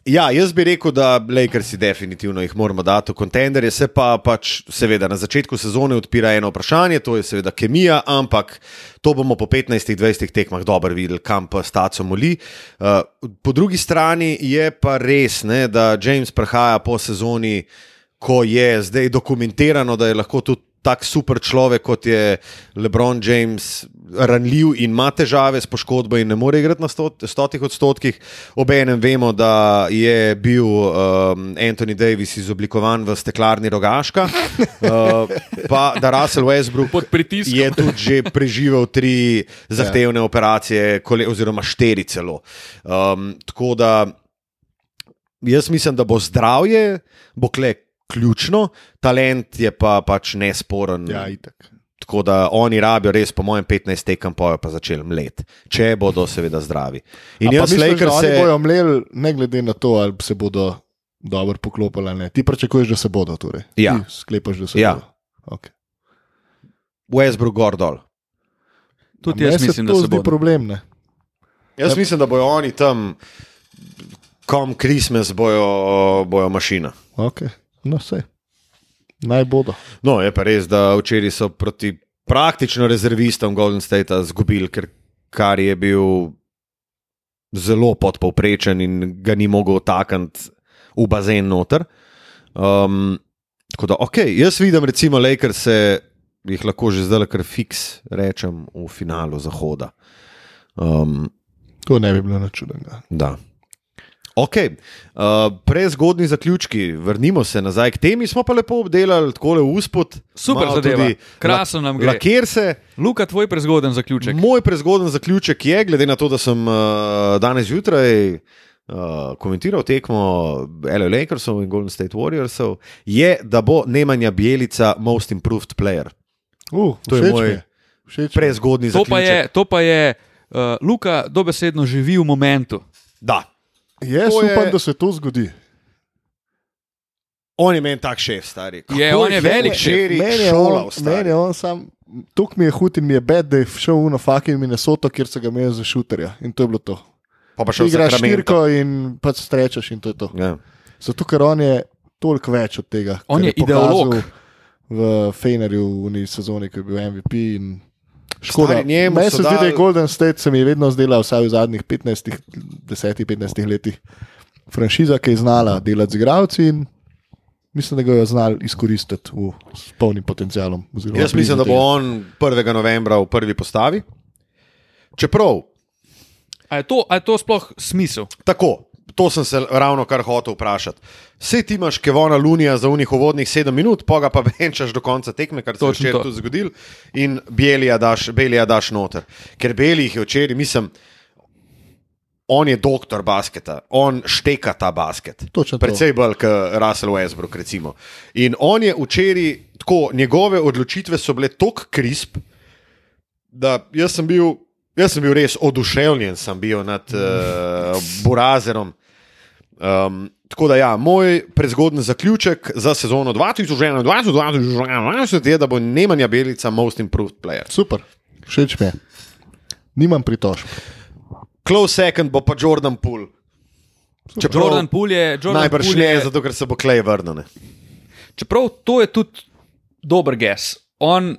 ja, jaz bi rekel, da Lakersi definitivno jih moramo dati v kontenderje, se pa pač seveda na začetku sezone odpira eno vprašanje, to je seveda kemija, ampak to bomo po 15-20 tekmah dobro videli, kam pa staco moli. Uh, po drugi strani je pa res, ne, da James prihaja po sezoni, ko je zdaj dokumentirano, da je lahko tudi tak super človek, kot je LeBron James, ranljiv in ima težave s poškodbo in ne more igrati na stot- stotih odstotkih. Obenem vemo, da je bil um, Anthony Davis izoblikovan v steklarni rogaška, *laughs* uh, pa da Russell Westbrook Pod pritiskom. je tudi že preživel tri zahtevne ja. operacije, oziroma štiri celo. Um, tako da jaz mislim, da bo zdravje, bo kle ključno, talent je pa pač nesporen. Ja, itak. Tako da oni rabijo res, po mojem, 15 tekem, pa jo pa začeli mlet, če bodo seveda zdravi. In A pa jaz, misliš, da se, bojo mleli, ne glede na to, ali se bodo dobro poklopili ali ne. Ti pričakuješ, da se bodo, torej. Ja. Ti sklepaš, da se Ja. bodo. Okay. Westbrook gor dol. Tudi jaz mislim, da se bo. problem. Ne? Jaz Ja. mislim, da bojo oni tam, kom Christmas, bojo, bojo mašina. Okay. No, vse. Naj bodo. No, je pa res, da včeraj so proti praktično rezervistom Golden State izgubili, ker kar je bil zelo podpovprečen in ga ni mogel takniti v bazen noter. Um, tako da, ok, jaz vidim, recimo, Lakers se jih lahko že zdaj kar fiks rečem v finalu Zahoda. Um, To ne bi bilo načudnega. Da. Ok, uh, prezgodni zaključki, vrnimo se nazaj k temi. Smo pa lepo obdelali tako le uspod. Super zadeva, tudi krasno nam gre. Lakir se. Luka, tvoj prezgoden zaključek. Moj prezgoden zaključek je, glede na to, da sem uh, danes zjutraj uh, komentiral tekmo LA Lakersov in Golden State Warriorsov, je, da bo Nemanja Bielica most improved player. Uh, To je moj. Prezgodni To pa zaključek. je, to pa je uh, Luka dobesedno živi v momentu. Da. Jaz To je- upam, da se to zgodi. On je meni tak šef, stari. Je, Kako on je velik šef. Meni je on, stari. meni je on sam. Tuk mi je hud in mi je bed, da je šel v fucking Minnesoto, kjer so ga imeli za šuterja. In to je bilo to. Pa pa Ti še igraš Sacramento. štirko in pač strečaš in to je to. Ja. Zato, ker on je toliko več od tega. On je pokazal ideolog. V Fejnerju v sezoni, ko je bil MVP. in Škoda. Meni se zdi, da je Golden State se mi je vedno zdela, vsaj v zadnjih 15, 10, 15 letih, franšiza, ki je znala delati z igravci in mislim, da ga je znal izkoristiti v, s polnim potencialom. oziroma Jaz mislim, da bo on 1. novembra v prvi postavi. Čeprav A je to, a je to sploh smisel? tako, to sem se ravno kar hotel vprašati. Vse ti imaš Kevona Lunija za unih uvodnih sedem minut, pa ga pa *laughs* venčaš do konca tekme, kar se je včeraj tudi zgodil, in Belija daš, Belija daš noter. Ker Belih je včeraj, mislim, on je doktor basketa, on šteka ta basket. Točno to. Predvsej bolj kot Russell Westbrook. Recimo. In on je včeraj, tako njegove odločitve so bile tako krisp, da jaz sem bil, jaz sem bil res oduševljen sem bil nad uh, Burazerom. Um, tako da, ja, moj prezgodni zaključek za sezono 2021-2022 je, da bo Nemanja Belica most improved player. Super, všeč mi je. Nimam pritožb. Close second bo pa Jordan Poole. Čeprav Jordan Poole je. Jordan najbrž Poole ne, je zato ker se bo Klej vrnil. ne. čeprav to je tudi dober gess. On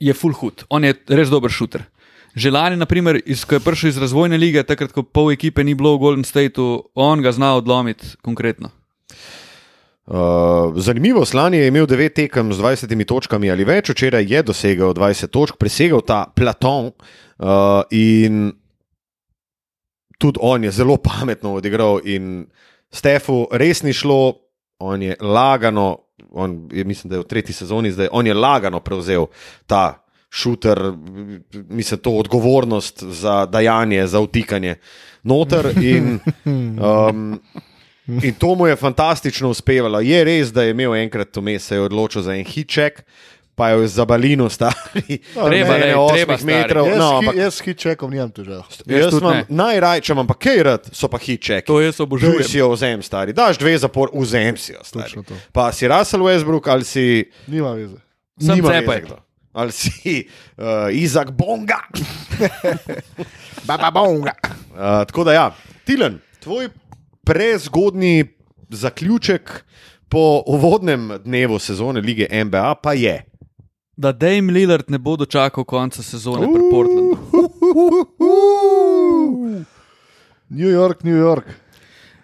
je full hud, on je res dober šuter. Že lani, naprimer, iz, ko je prišel iz razvojne lige, takrat, ko pol ekipe ni bilo v Golden Stateu, on ga zna odlomiti konkretno. Uh, zanimivo, Slani je imel 9 tekem z 20 točkami ali več, včeraj je dosegel 20 točk, presegel ta Platon uh, in tudi on je zelo pametno odigral. In Stefu res ni šlo, on je lagano, on je, mislim, da je v tretji sezoni zdaj, on je lagano prevzel ta šuter, mislim, to odgovornost za dajanje, za utikanje noter. In, um, In to mu je fantastično uspevalo. Je res, da je imel enkrat vmes, se je odločil za en hitchek, pa je za balino stari. *laughs* Treba, ne, ne, 8 treba, stari. metrov. Jaz, No, hi- ampak, jaz s hitcheckom nimam težav. Jaz imam ne. najraje, če imam pa kaj rad, so pa hitcheki. To jaz obožujem. Žuj si jo vzem, stari. Daš dve zapor, vzem si jo. to. Pa si Russell Westbrook ali si. Nima veze. Sem nima cepaj. veze kdo. Ali si uh, Izak Bonga. *laughs* Baba bonga. Uh, tako da, ja, Tilen, tvoj prezgodni zaključek po uvodnem dnevu sezone lige NBA pa je. Da Dame Lillard ne bo dočakal konca sezone pri Portlandu. New York, New York.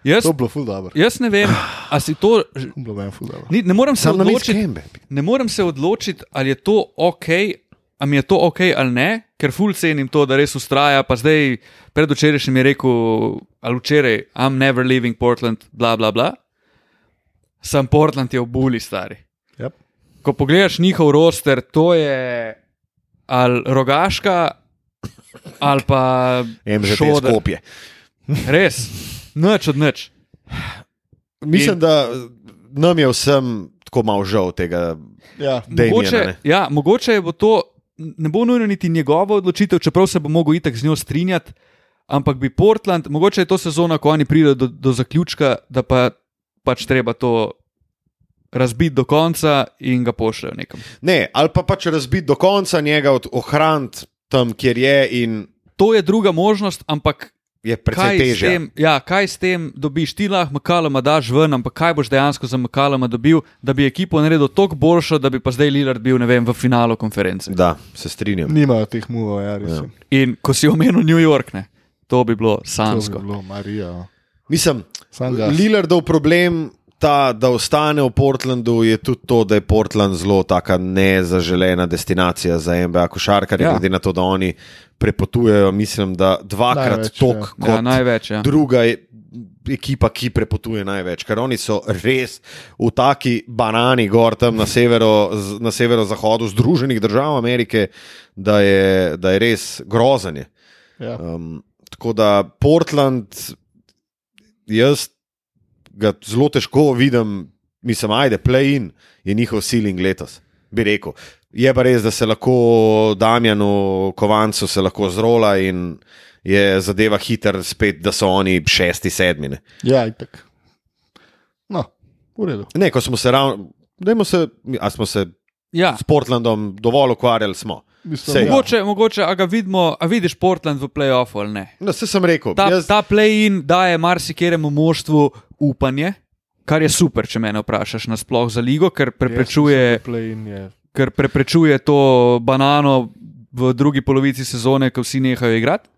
Jaz, To je bilo ful dobro. jaz ne vem, a si to. *sighs* Ni, ne morem se odločiti. Ne morem se odločiti, ali je to ok, ali je to ok ali ne, ker ful cenim to, da res ustraja. Pa zdaj, predvčerajšnjim je rekel, ali včeraj, I'm never leaving Portland, bla bla bla. Sam Portland je v buli, stari. Yep. Ko pogledaš njihov roster, to je ali rogaška, ali pa MŽP šoder. skopje. Res, nič od nič. Mislim, In- da nam je vsem tako malo žal tega. Ja. Damiana, Mogoče, ne. ja, mogoče bo to, ne bo nujno niti njegova odločitev, čeprav se bo mogel itak z njo strinjati, ampak bi Portland, mogoče je to sezona, ko oni pridejo do, do zaključka, da pa pač treba to razbiti do konca in ga pošljajo nekam. Ne, ali pa pač razbiti do konca njega, od- ohraniti tam, kjer je, in To je druga možnost, ampak je kaj precej s, težje. tem, ja, kaj s tem dobiš? Ti lahko Makalama daš ven, ampak kaj boš dejansko za Makalama dobil, da bi ekipo naredil toliko boljšo, da bi pa zdaj Lillard bil vem, v finalu konference. Da, se strinjam. Nimajo teh muvov, ja, res. Ja. In ko si omenil New York, ne, to bi bilo To bi sansko. bilo Marija. Mislim, Sam gas. Lillardov problem. Ta, da ostane v Portlandu, je tudi to, da je Portland zelo taka nezaželena destinacija za NBA košarkarje, Ja. glede na to, da oni prepotujejo, mislim, da dvakrat toliko ja. kot Ja, največ. Ja. druga e- ekipa, ki prepotuje največ, ker oni so res v taki banani, gor tam na, severo, na severozahodu Združenih držav Amerike, da je, da je res grozanje. Ja. Um, tako da Portland, jaz ga zelo težko vidim, mislim, ajde, play-in je njihov ceiling letos, bi rekel. Je pa res, da se lahko Damjanu Kovancu se lahko zrola in je zadeva hiter, spet, da so oni šesti, sedmi. Ne, ja, itak. No, v redu. ne ko smo se ravno, dajmo se, a smo se Ja. s Portlandom dovolj ukvarjali, smo. Mislim, Sej. ja. Mogoče, mogoče a ga vidimo, a vidiš Portland v playoffu ali ne. No, vse sem rekel. Ta, jaz, ta play-in daje marsikeremu moštvu upanje, kar je super, če me vprašaš, nasploh za ligo, ker preprečuje, ker preprečuje to banano v drugi polovici sezone, ko vsi nehajo igrati.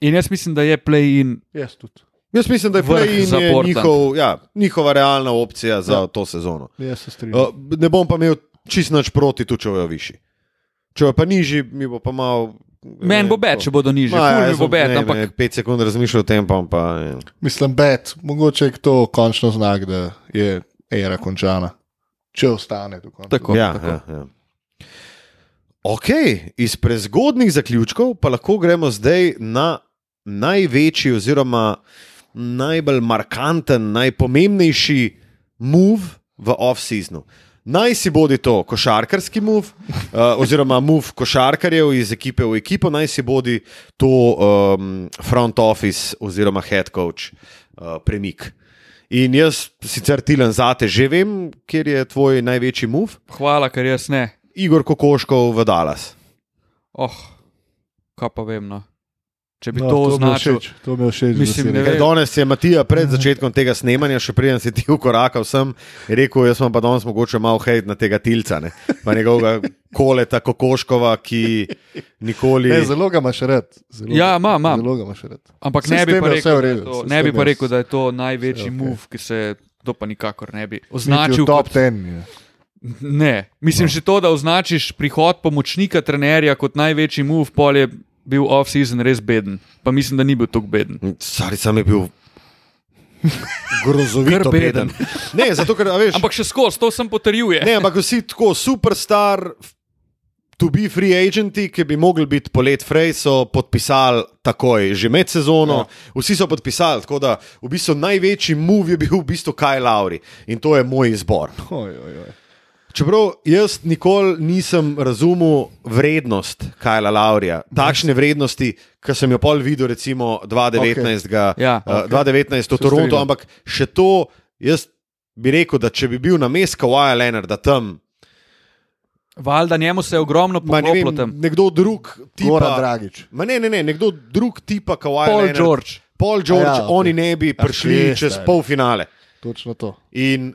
In jaz mislim, da je play-in. Jaz tudi. jaz mislim, da je play-in njihov, ja, njihova realna opcija za Ja. to sezono. Jaz se strinjam. Uh, ne bom pa imel čist nič proti, tudi če bojo višji. Če bojo pa nižji, mi bo pa malo. Meni bo bed, če bodo nižji, Ma, ful mi jaz bo bom, bed, ne, ampak ne, pet sekund razmišljal o tem, pa, pa ja. Mislim, bet, mogoče je to končno znak, da je era končana. Če ostane do konca. Tako. Ja, ja, ja. Ok, iz prezgodnih zaključkov pa lahko gremo zdaj na največji, oziroma najbolj markanten, najpomembnejši move v off-seasonu. Naj si bodi to košarkarski move, uh, oziroma move košarkarjev iz ekipe v ekipo, naj si bodi to um, front office oziroma head coach uh, premik. In jaz sicer Tilan zate že vem, kjer je tvoj največji move. hvala, ker jaz ne. Igor Kokoškov v Dallas. Oh, kaj pa vem. No. Če bi No, to je označil, to mi je všeč. da Mislim, rekel. vem. Danes je Matija pred začetkom tega snemanja, še preden si ti ukorakal sem, rekel, jaz sem pa danes mogoče malo hejt na tega tilca, ne? pa njegovega *laughs* koleta Kokoškova, ki nikoli. Ne, zelo ga imaš rad. Zelo, Ja, ima, ima. Zelo ga imaš rad. ampak ne bi, je rekel, da je redu, to, ne bi pa je rekel, da je to največji okay. move, ki se to pa nikakor ne bi označil. top Kot, ten. je. ne, mislim no. že to, da označiš prihod pomočnika trenerja kot največji move, pol je bil off-season res beden. Pa mislim, da ni bil tako beden. Stari sam je bil *laughs* grozovito beden. beden. Ne, zato ker, a veš, Ampak še skozi, to sem potrjuje. ne, ampak vsi tako superstar. To be free agenti, ki bi mogli biti polet Frey, so podpisali takoj, že med sezono. Ja. Vsi so podpisali, tako da v bistvu največji move je bil v bistvu Kaj Lauri in to je moj izbor. Oj, oj, oj. Čeprav jaz nikoli nisem razumel vrednost Kajla Laurija, takšne vrednosti, ki sem jo pol videl, recimo 2019, okay. Ja, uh, 2019 v Torontu, strinjam. ampak še to, jaz bi rekel, da če bi bil na mestu Kawaja Leonarda tam, Valjda njemu se je ogromno ma, ne nekdo drug, Goran tipa, Dragič. ma ne, ne, ne, nekdo drug tipa Kawaja Paul Leonard, George. Paul George, A ja, ja, ok. oni ne bi Ja, prišli kje, čez stari. polfinale. Točno to. In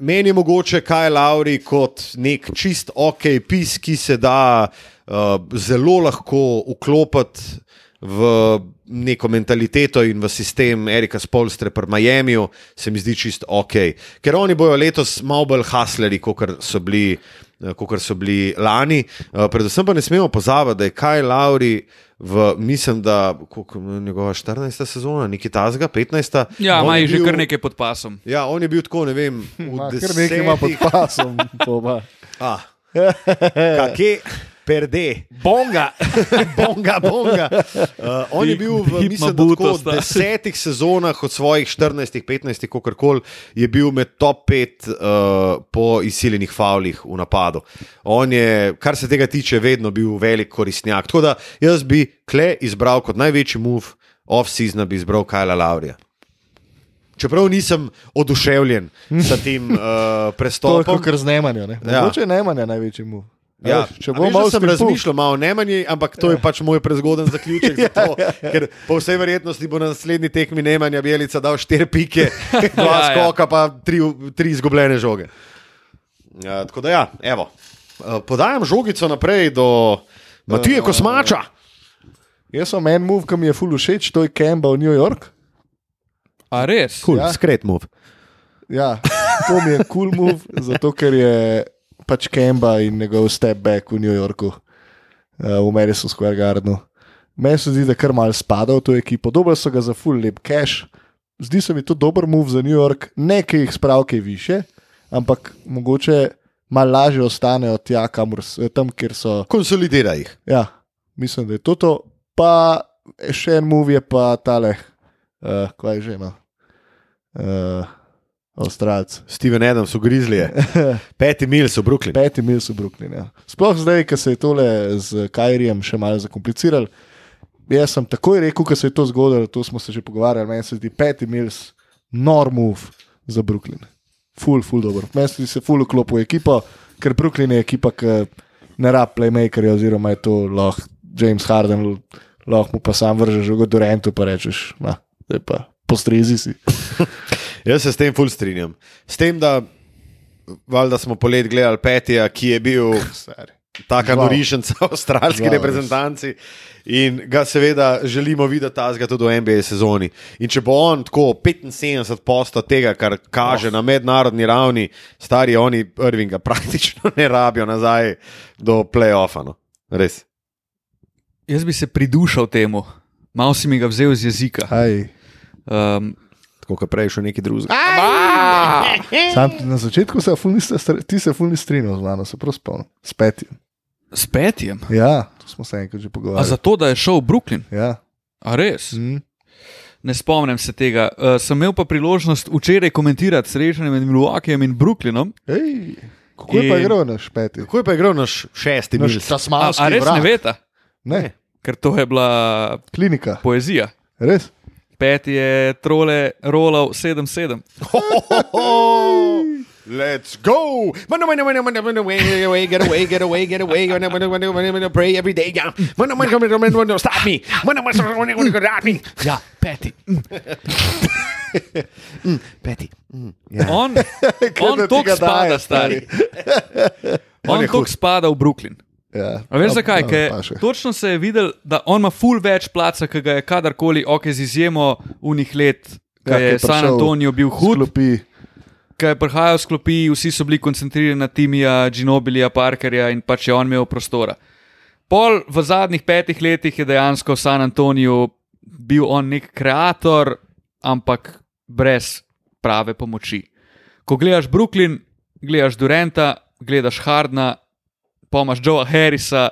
meni je mogoče Kaj Lauri kot nek čist ok pis, ki se da uh, zelo lahko vklopiti v neko mentaliteto in v sistem Erika Spolstre pri Miamiju, se mi zdi čist ok. Ker oni bojo letos malo bolj hasleri, kot so bili. Kot so bili lani. Uh, predvsem pa ne smemo pozabiti, da je Kaj Lauri v, mislim, da koliko, njegova 14. sezona, nekaj tazga, 15. Ja, ima je jih že bil- kar nekaj pod pasom. Ja, on je bil tako, ne vem, v Ma, kar nekaj ima pod desetih. pasom. pova. Ah, Kake, perde, Bonga! *laughs* bonga, bonga. Uh, on je Hip- bil v mislim, tako desetih sezonah od svojih 14, 15, kakorkoli, je bil med top 5 uh, po izsiljenih faulih v napadu. On je, kar se tega tiče, vedno bil velik koristnjak. Tako da jaz bi kle izbral kot največji move off-season, bi izbral Kajla Laurija. Čeprav nisem oduševljen s tem uh, *laughs* To je prestopom. kot z. Ne? Ja. Mogoče je Nemanja največji mu. Ja, če veš, da malo sem spil razmišljal malo o Nemanji, ampak to je pač moj prezgoden zaključek. zato, *laughs* ker po vsej verjetnosti bo na naslednji tekmi Nemanja Bjelica dal štiri pike, *laughs* dva Ja, ja. skoka, pa tri, tri izgubljene žoge. Ja, tako da ja, evo. Eh, Podajam žogico naprej do Matije Kosmača. Jaz sem en move, ki mi je full všeč, to je Kemba v New York. A res? Cool, Ja. ja. Skret move. Ja, to mi je cool move, *laughs* zato ker je pač Kemba in njegov step back v New Yorku, uh, v Madison Square Gardenu. Meni se zdi, da kar mal spada v to ekipo. Dobro so ga za full lep cash. Zdi se mi to dober move za New York, ne ki jih spravke više, ampak mogoče malo lažje ostanejo tja, kamor, tam, kjer so. Konsolidira jih. Ja, mislim, da je to to. Pa še en move je pa tale, uh, kaj je že no. Uh, Avstralc. Steven Adams v Grizzlije, *laughs* peti mil so Brooklyn. Peti mil so Brooklyn. Ja. Sploh zdaj, ko se je tole z Kajrijem še malo zakompliciral. Jaz sem takoj rekel, ko se je to zgodilo, to smo se že pogovarjali, meni se zdi peti mil nor move za Brooklyn. Ful, ful dobro. Meni se zdi se ful vklop v ekipo, ker Brooklyn je ekipa, ki ne rab playmakerja, oziroma je to lahko James Harden, lahko mu pa sam vržeš žogo do rentu, pa rečeš, na, zdaj pa postrezi si. *laughs* Jaz se s tem ful strinjam. S tem, da, valjda smo polet gledali Petija, ki je bil *laughs* taka Žal. norišnica v avstralski res. reprezentanci. In ga seveda želimo videti tazga tudi v NBA sezoni. In če bo on tako 75 posto tega, kar kaže oh. na mednarodni ravni, stari oni Irvinga praktično ne rabijo nazaj do playoffa. No. Res. Jaz bi se pridušal temu, malo si mi ga vzel z jezika. Aj. Um, Tako kot prej še neki drugi. Sam, na začetku se niste ti se fulni strinjal z mano, se prav spomnim. S petjem. s petjem. Ja, to smo se enkrat že A pogovarjali. zato, da je šel v Brooklyn. Ja. A res? Mm. Ne spomnim se tega. Uh, sem imel pa priložnost včeraj komentirati srečanje med Milwaukeejem in Brooklynom. Ej, kako je pa In- igral naš peti? Kako je pa igral naš šesti Naš mil? A, tasmanski a res vrag. ne veste? Ne, Ker to je bila klinika. poezija. Res? Peti je trole rolal 7-7. Let's go! Run away, run away, run away, run away, get away, get away, get away, get away, run away, run away, pray every day. Yeah. Run away, run away, run away, stop me! Away, run away, run away, stop me! Ja, peti. Betty. On, on da ti tok ga spada, stari. On On tok spada v Brooklyn. Ja. A veš zakaj? ja, Ker točno se je videl, da on ima ful več placa, ki ga je kadarkoli, ok, z izjemo unih let, ki Ja, je je San Antonijo bil hud. Sklopi. ki je prihajal z klopi, vsi so bili koncentrirani na Timija, Ginobilija, Parkerja in pač je on imel prostora. Pol v zadnjih petih letih je dejansko v San Antoniju bil on nek kreator, ampak brez prave pomoči. Ko gledaš Brooklyn, gledaš Durenta, gledaš Hardna, pomaš Joea Harrisa,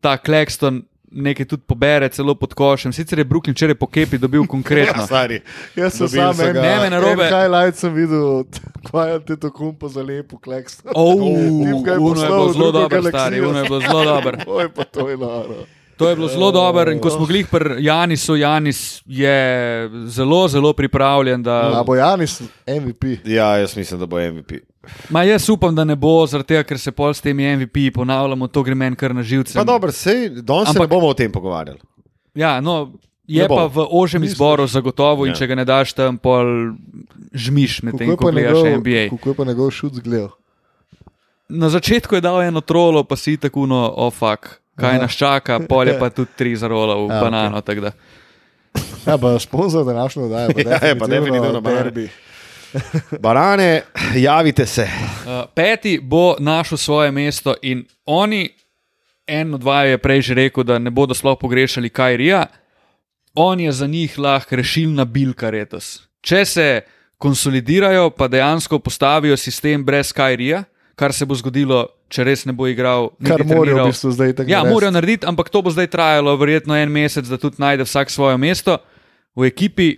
ta Claxton nekaj tudi pobere, celo pod košem. Sicer je Brooklyn včeraj po kepi dobil konkretno. *laughs* Ja, stari. Jaz sem sam en. Ne me narobe. highlight sem videl, kaj je to kumpo za lepo kleks. Oh, Tip ga je Uno je bilo zelo dobro, stari, uno je bilo zelo dobro. *laughs* Oj, pa to je noro. To je bilo zelo dobro in ko smo glih pri Janisu, Janis je zelo, zelo pripravljen. Da, A bo Janis MVP? Ja, jaz mislim, da bo MVP. Ma jaz upam, da ne bo, tega, ker se pol s temi MVP ponavljamo, to gre meni kar na živce. Pa dobro, sej, danes se Ampak- ne bomo o tem pogovarjali. Ja, no, je pa v ožjem izboru zagotovo in Ja. če ga ne daš tam, pol žmiš med tem, ko gledaš njegov, NBA. kako je pa njegov šut zgledal? Na začetku je dal eno trolo, pa si tako no, ofak. Kaj Aha. nas čaka, pol je pa *laughs* tudi tri zarola v Ja, banano. Okay. Ja, pa sponzor današnje oddaje. pa *laughs* Ja, je pa definitivno derbi. Barane, javite se. Uh, peti bo našel svoje mesto in oni, en od vaju je prej že rekel, da ne bodo sploh pogrešali Kajrija, on je za njih lahko rešilna bilka letos. Če se konsolidirajo, pa dejansko postavijo sistem brez Kajrija, kar se bo zgodilo, če res ne bo igral, Kar morajo v bistvu zdaj tako Ja, morajo narediti, ampak to bo zdaj trajalo verjetno en mesec, da tudi najde vsak svoje mesto v ekipi.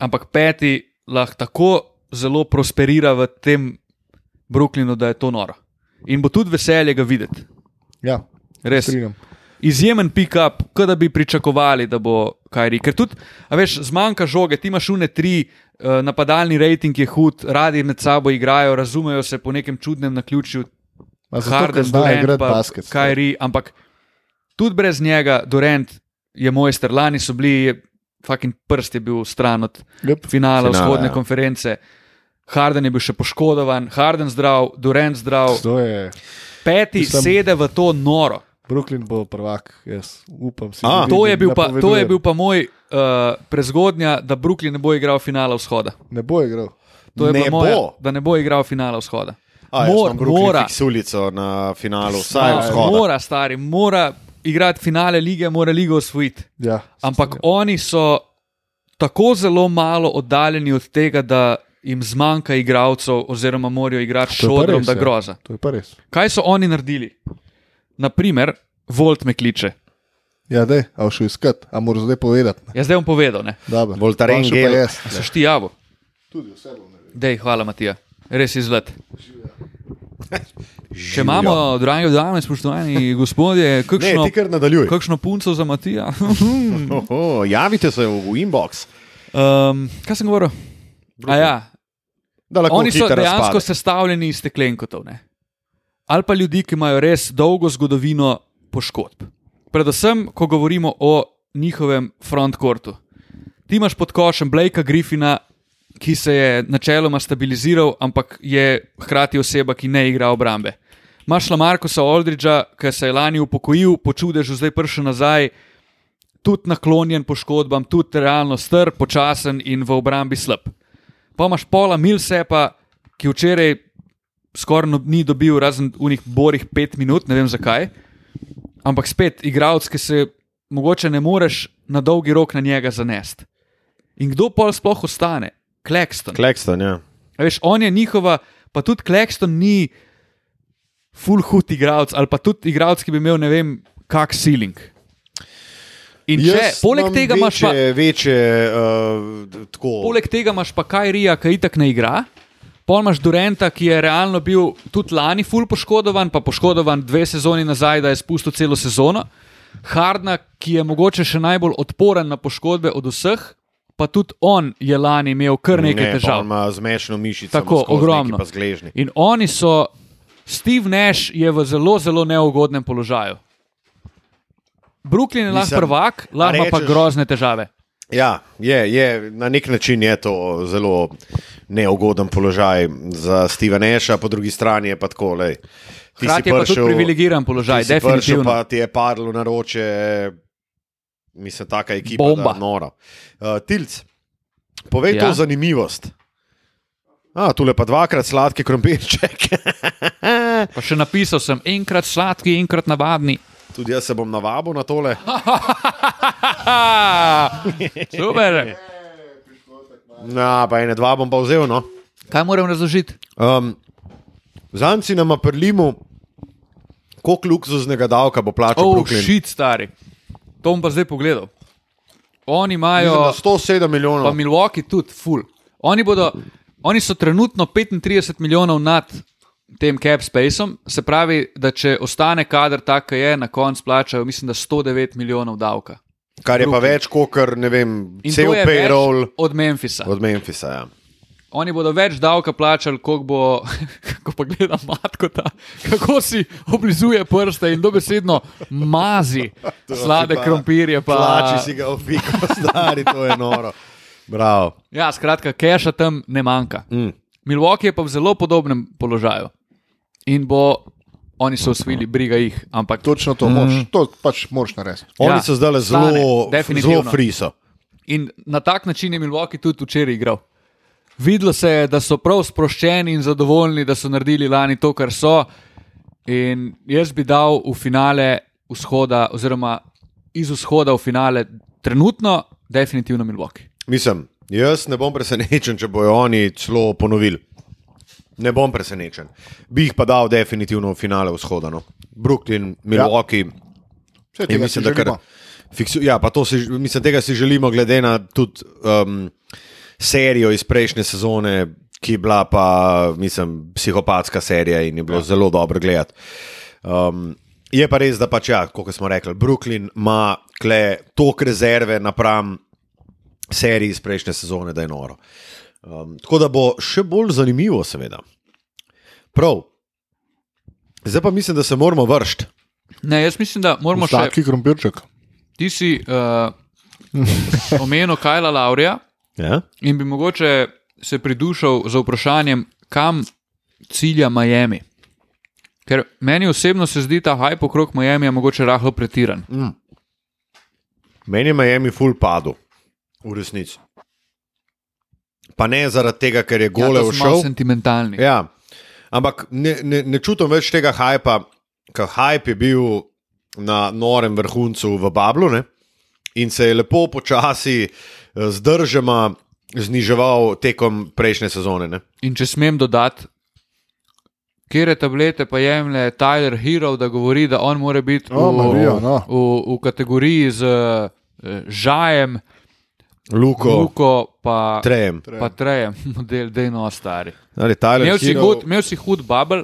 Ampak peti lahko tako zelo prosperira v tem Brooklynu, da je to noro. In bo tudi veselje ga videti. Ja, Res. strinjam. Izjemen pick-up, kot da bi pričakovali, da bo Kajri. Ker tudi, a veš, zmanjka žoge, ti imaš une tri, eh, napadalni rejting je hud, radi med sabo igrajo, razumejo se po nekem čudnem naključju, A zato, ker Harden, zna Durant, igrati basket. Kyrie, ampak tudi brez njega, Durant je mojster, lani so bili, fucking prst je bil stran od Yep. finala Finala, vzhodne ja. konference. Harden je bil še poškodovan, Harden zdrav, Durant zdrav, je. peti Mislim- sede v to noro. Brooklyn bo prvak, jaz upam si. A. To je bil pa, to je bil pa moj uh, prezgodnja, da Brooklyn ne bo igral finala vzhoda. Ne bo igral. To je Ne bila moja, bo. da ne bo igral finala vzhoda. A, Mor- mora. fiksulico na finalu, vsaj Ja, vzhoda. mora, stari, mora igrati finale lige, mora ligo osvojiti. Ja, Ampak oni so tako zelo malo oddaljeni od tega, da jim zmanjka igralcev, oziroma morajo igrati je šodrom, da ja. groza. to je pa res. Kaj so oni naredili? Naprimer, Volt me kliče. Ja, dej, a šel iskat, a moraš zdaj povedati. ne? Jaz zdaj bom povedal, ne? Dobro. Voltaren Pa še pa gel. jaz. A Seš ti javo? Tudi vse bom naredil. Dej, hvala, Matija. Res izlet. *laughs* Če imamo, dragi dame, spoštovani gospodje, Ne, kakšno, ti kar nadaljuj. kakšno punco za Matija? *laughs* Oho, javite se v, inbox. um, kaj sem govoril? A ja, Da Oni so dejansko razpade. sestavljeni iz steklenkotov. Ne? Ali pa ljudi, ki imajo res dolgo zgodovino poškodb. Predvsem, ko govorimo o njihovem frontcourtu. Ti imaš pod košem Blakea Griffina, ki se je načeloma stabiliziral, ampak je hkrati oseba, ki ne igra obrambe. Imaš Lamarkosa Aldridža, ki se je lani upokojil, po čudežu zdaj prišel nazaj, tudi naklonjen poškodbam, tudi realno str, počasen in v obrambi slab. Pa imaš Paula Milsepa, ki včeraj skoraj no- ni dobil, razen unih borih pet minut, ne vem zakaj. Ampak spet, igralec, ki se mogoče ne moreš na dolgi rok na njega zanesti. In kdo pol sploh ostane? Klekston. Klekston, ja. A Veš, on je njihova, pa tudi Klekston ni full hud igralec, ali pa tudi igralec, ki bi imel ne vem, kak ceiling. In če, Jaz poleg imam tega imaš pa. večje, večje uh, tako. Poleg tega imaš pa Kajrija, ki itak ne igra. Pol imaš Durenta, ki je realno bil tudi lani ful poškodovan, pa poškodovan dve sezoni nazaj, da je spustil celo sezono. Hardna, ki je mogoče še najbolj odporen na poškodbe od vseh, pa tudi on je lani imel kar nekaj ne, težav. Ima zmešno mišico, Tako, ogromno. In oni so, Steve Nash je v zelo, zelo neugodnem položaju. Brooklyn je lahko prvak, lahko ima pa rečeš- grozne težave. Ja, je, je, na nek način je to zelo neugoden položaj za Stevena Neša, po drugi strani je pa tako. Lej, ti si Hkrati je pa tudi prišel- privilegiran položaj, si definitivno. Pa ti je padlo na roče, mislim, taka ekipa, Bomba. Uh, Tilc, povej. Ja. to zanimivost. A, tule pa dvakrat sladki krompirček. *laughs* Pa še napisal sem enkrat sladki, enkrat navadni. Tudi jaz se bom navabil na tole. *laughs* Super. Na, pa ene dva bom pa vzel. No. Kaj moram razložiti? Um, Zanci nam prlimo, koliko luksuznega davka bo plačal Oh, šit, stari. To bom pa zdaj pogledal. Oni imajo, da 107 milijonov. pa Milwaukee tudi, full. Oni, bodo, oni so trenutno 35 milijonov nad tem cap spaceom, se pravi, da če ostane kader tak, kot je, na koncu plačajo, mislim, da 109 milijonov davka. Kar je pa Brooklyn. več kot kar, ne vem, In cel payroll od Memphisa. od Memphisa. Ja. Oni bodo več davka plačali, kot bo, *laughs* ko pa gleda matkota, kako si oblizuje prste in dobesedno mazi *laughs* slade pa krompirje. Pa... Plači si ga v fiko, *laughs* stari, to je noro. Bravo. Ja, skratka, keša tam ne manjka. Mm. Milwaukee je pa v zelo podobnem položaju in bo, oni so usvili, briga jih, ampak Točno to, moš, to pač moraš narediti. Oni Ja, so zdaj stane, zelo, definitivno. zelo friso. In na tak način je Milwaukee tudi včeraj igral. Videlo se je, da so prav sproščeni in zadovoljni, da so naredili lani to, kar so. In jaz bi dal v finale vzhoda, oziroma iz vzhoda v finale, trenutno, definitivno Milwaukee. Mislim, jaz ne bom presenečen, če bojo oni celo ponovili. Ne bom presenečen. Bi jih pa dal definitivno v finale vzhoda. No. Brooklyn, Milwaukee. Ja. tega mislim, da kar, fiksu, ja, pa to si, mislim, tega si želimo, glede na tudi um, serijo iz prejšnje sezone, ki je bila pa, mislim, psihopatska serija in je bilo ja. zelo dobro gledati. Um, je pa res, da pač, ja, kot smo rekli, Brooklyn ima kle toliko rezerve napram seriji iz prejšnje sezone, da je noro. Um, tako da bo še bolj zanimivo, seveda. Prav. Zdaj pa mislim, da se moramo vršiti. Ne, jaz mislim, da moramo še. Sladki krompirček. Ti si uh, omenil Kajla Laurija Ja? in bi mogoče se pridušal z vprašanjem, kam cilja Miami. Ker meni osebno se zdi ta hype okrog Miami mogoče rahlo pretiran. Meni je Miami full padel, v resnici. Pa ne zaradi tega, ker je gole ja, to so malo všel. sentimentalni. Ja, ampak ne, ne, ne čutim več tega hajpa, ker hype je bil na norem vrhuncu v Bablu ne? in se je lepo počasi eh, z držama zniževal tekom prejšnje sezone. Ne? In če smem dodati, kje tablete pa jemlje Tyler Hero, da govori, da on mora biti O, Marija, no. v, v kategoriji z eh, Žajem, Luko, Luko pa, Trejem. pa Trejem, *laughs* model Dejno stari. Ali Tyler Imel si, hud, imel si hud bubble,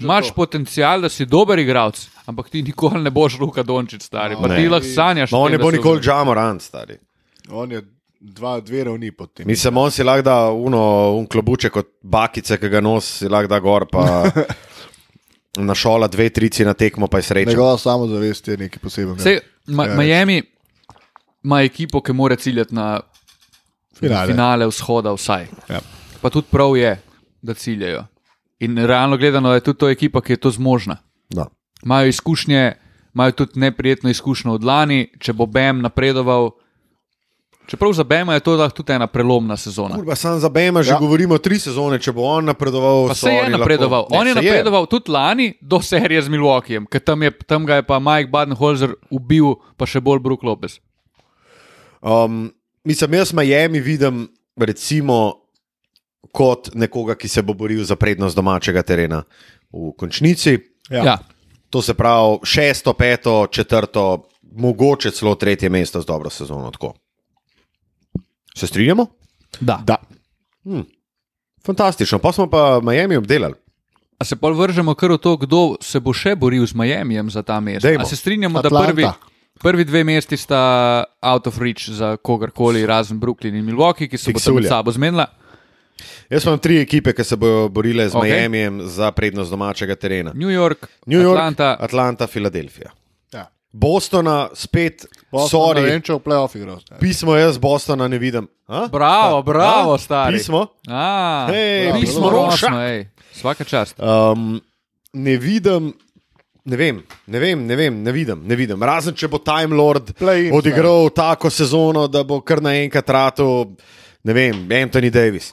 imaš potencial, da si dober igralec, ampak ti nikoli ne boš Luka Dončić stari. Pa Ne. ti lahko sanjaš. Ma on ne bo da so- nikoli Džamoran, stari. On je dva, dve ravni pod tem. Mislim, on si lahko da uno, un klobuček kot bakice, ki ga nosi, si lahko da gor, pa *laughs* na šola dve, trici na tekmo, pa je srečen. Njegova samozavest je nekaj posebnega. Sej, Ma, Ja, Miami ima ekipo, ki mora ciljati na Finale. finale vzhoda, vsaj. Ja. Pa tudi prav je, da ciljajo. In realno gledano je tudi to ekipa, ki je to zmožna. Da. Imajo izkušnje, imajo tudi neprijetno izkušnjo od lani, če bo Bem napredoval. Čeprav za Bema je to tudi ena prelomna sezona. Kurba, sam za Bema že Ja. govorimo tri sezone, če bo on napredoval. Pa so se je oni napredoval. Lahko... On je napredoval tudi lani do serije z Milwaukeejem, ker tam, je, tam ga je pa Mike Badenholzer ubil, pa še bolj Brook Lopez. Um, mislim, jaz Miami vidim recimo kot nekoga, ki se bo boril za prednost domačega terena v končnici. Ja. Ja. To se pravi šesto, peto, četrto, mogoče celo tretje mesto z dobro sezono. Tako. Se strinjamo? Da. Da. Fantastično, pa smo pa Miami obdelali. A se pa vržemo kar v to, kdo se bo še boril z Miamijem za ta mesta. A se strinjamo, da Atlanta. prvi, prvi dve mesti sta out of reach za kogarkoli, razen Brooklyn in Milwaukee, ki se bodo med sabo zmenila. Jaz imam tri ekipe, ki se bodo borile z okay. Miamijem za prednost domačega terena. New York, New York, Atlanta. Atlanta Filadelfija. Ja. Bostona spet, Boston, ne sorry, vem, če v playoff igral. Pismo jaz Bostona ne vidim. A? Bravo, bravo, A? stari. Pismo? A, Hej, Bravo, pismo roša. roša. Svaka čast. Um, ne vidim. Ne vem, ne vem, ne vem, ne vidim, ne vidim. Razen če bo Time Lord Play-in, odigral tako sezono, da bo kar naenkrat rato, ne vem, Anthony Davis.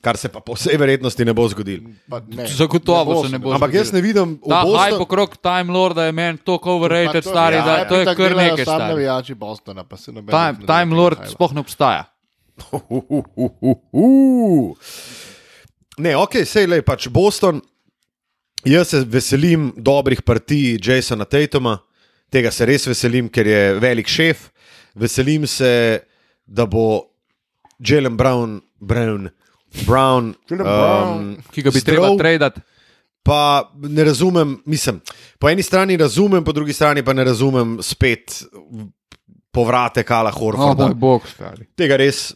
kar se pa po vsej verjetnosti ne bo zgodilo. Pa ne, Zagotovo se ne bo Ampak jaz ne vidim, v Ta Boston- hype okrog Time Lorda je meni tako overrated, to- stari, ja, da to je kar nekaj. Sam stari. navijači Bostona, pa se noben. Time, Time Lord sploh ne obstaja. Uhuhuhuhu. *laughs* Ne, ok, sej le pač Boston. Jaz se veselim dobrih partij Jasona Tatuma, tega se res veselim, ker je velik šef. Veselim se, da bo Jalen Brown, Brown, Brown, Jalen Brown. um, Ki ga bi treba tradati. Pa ne razumem, mislim, po eni strani razumem, po drugi strani pa ne razumem spet povrate Kala Oh, Horforda. moj bog, stari. Tega res,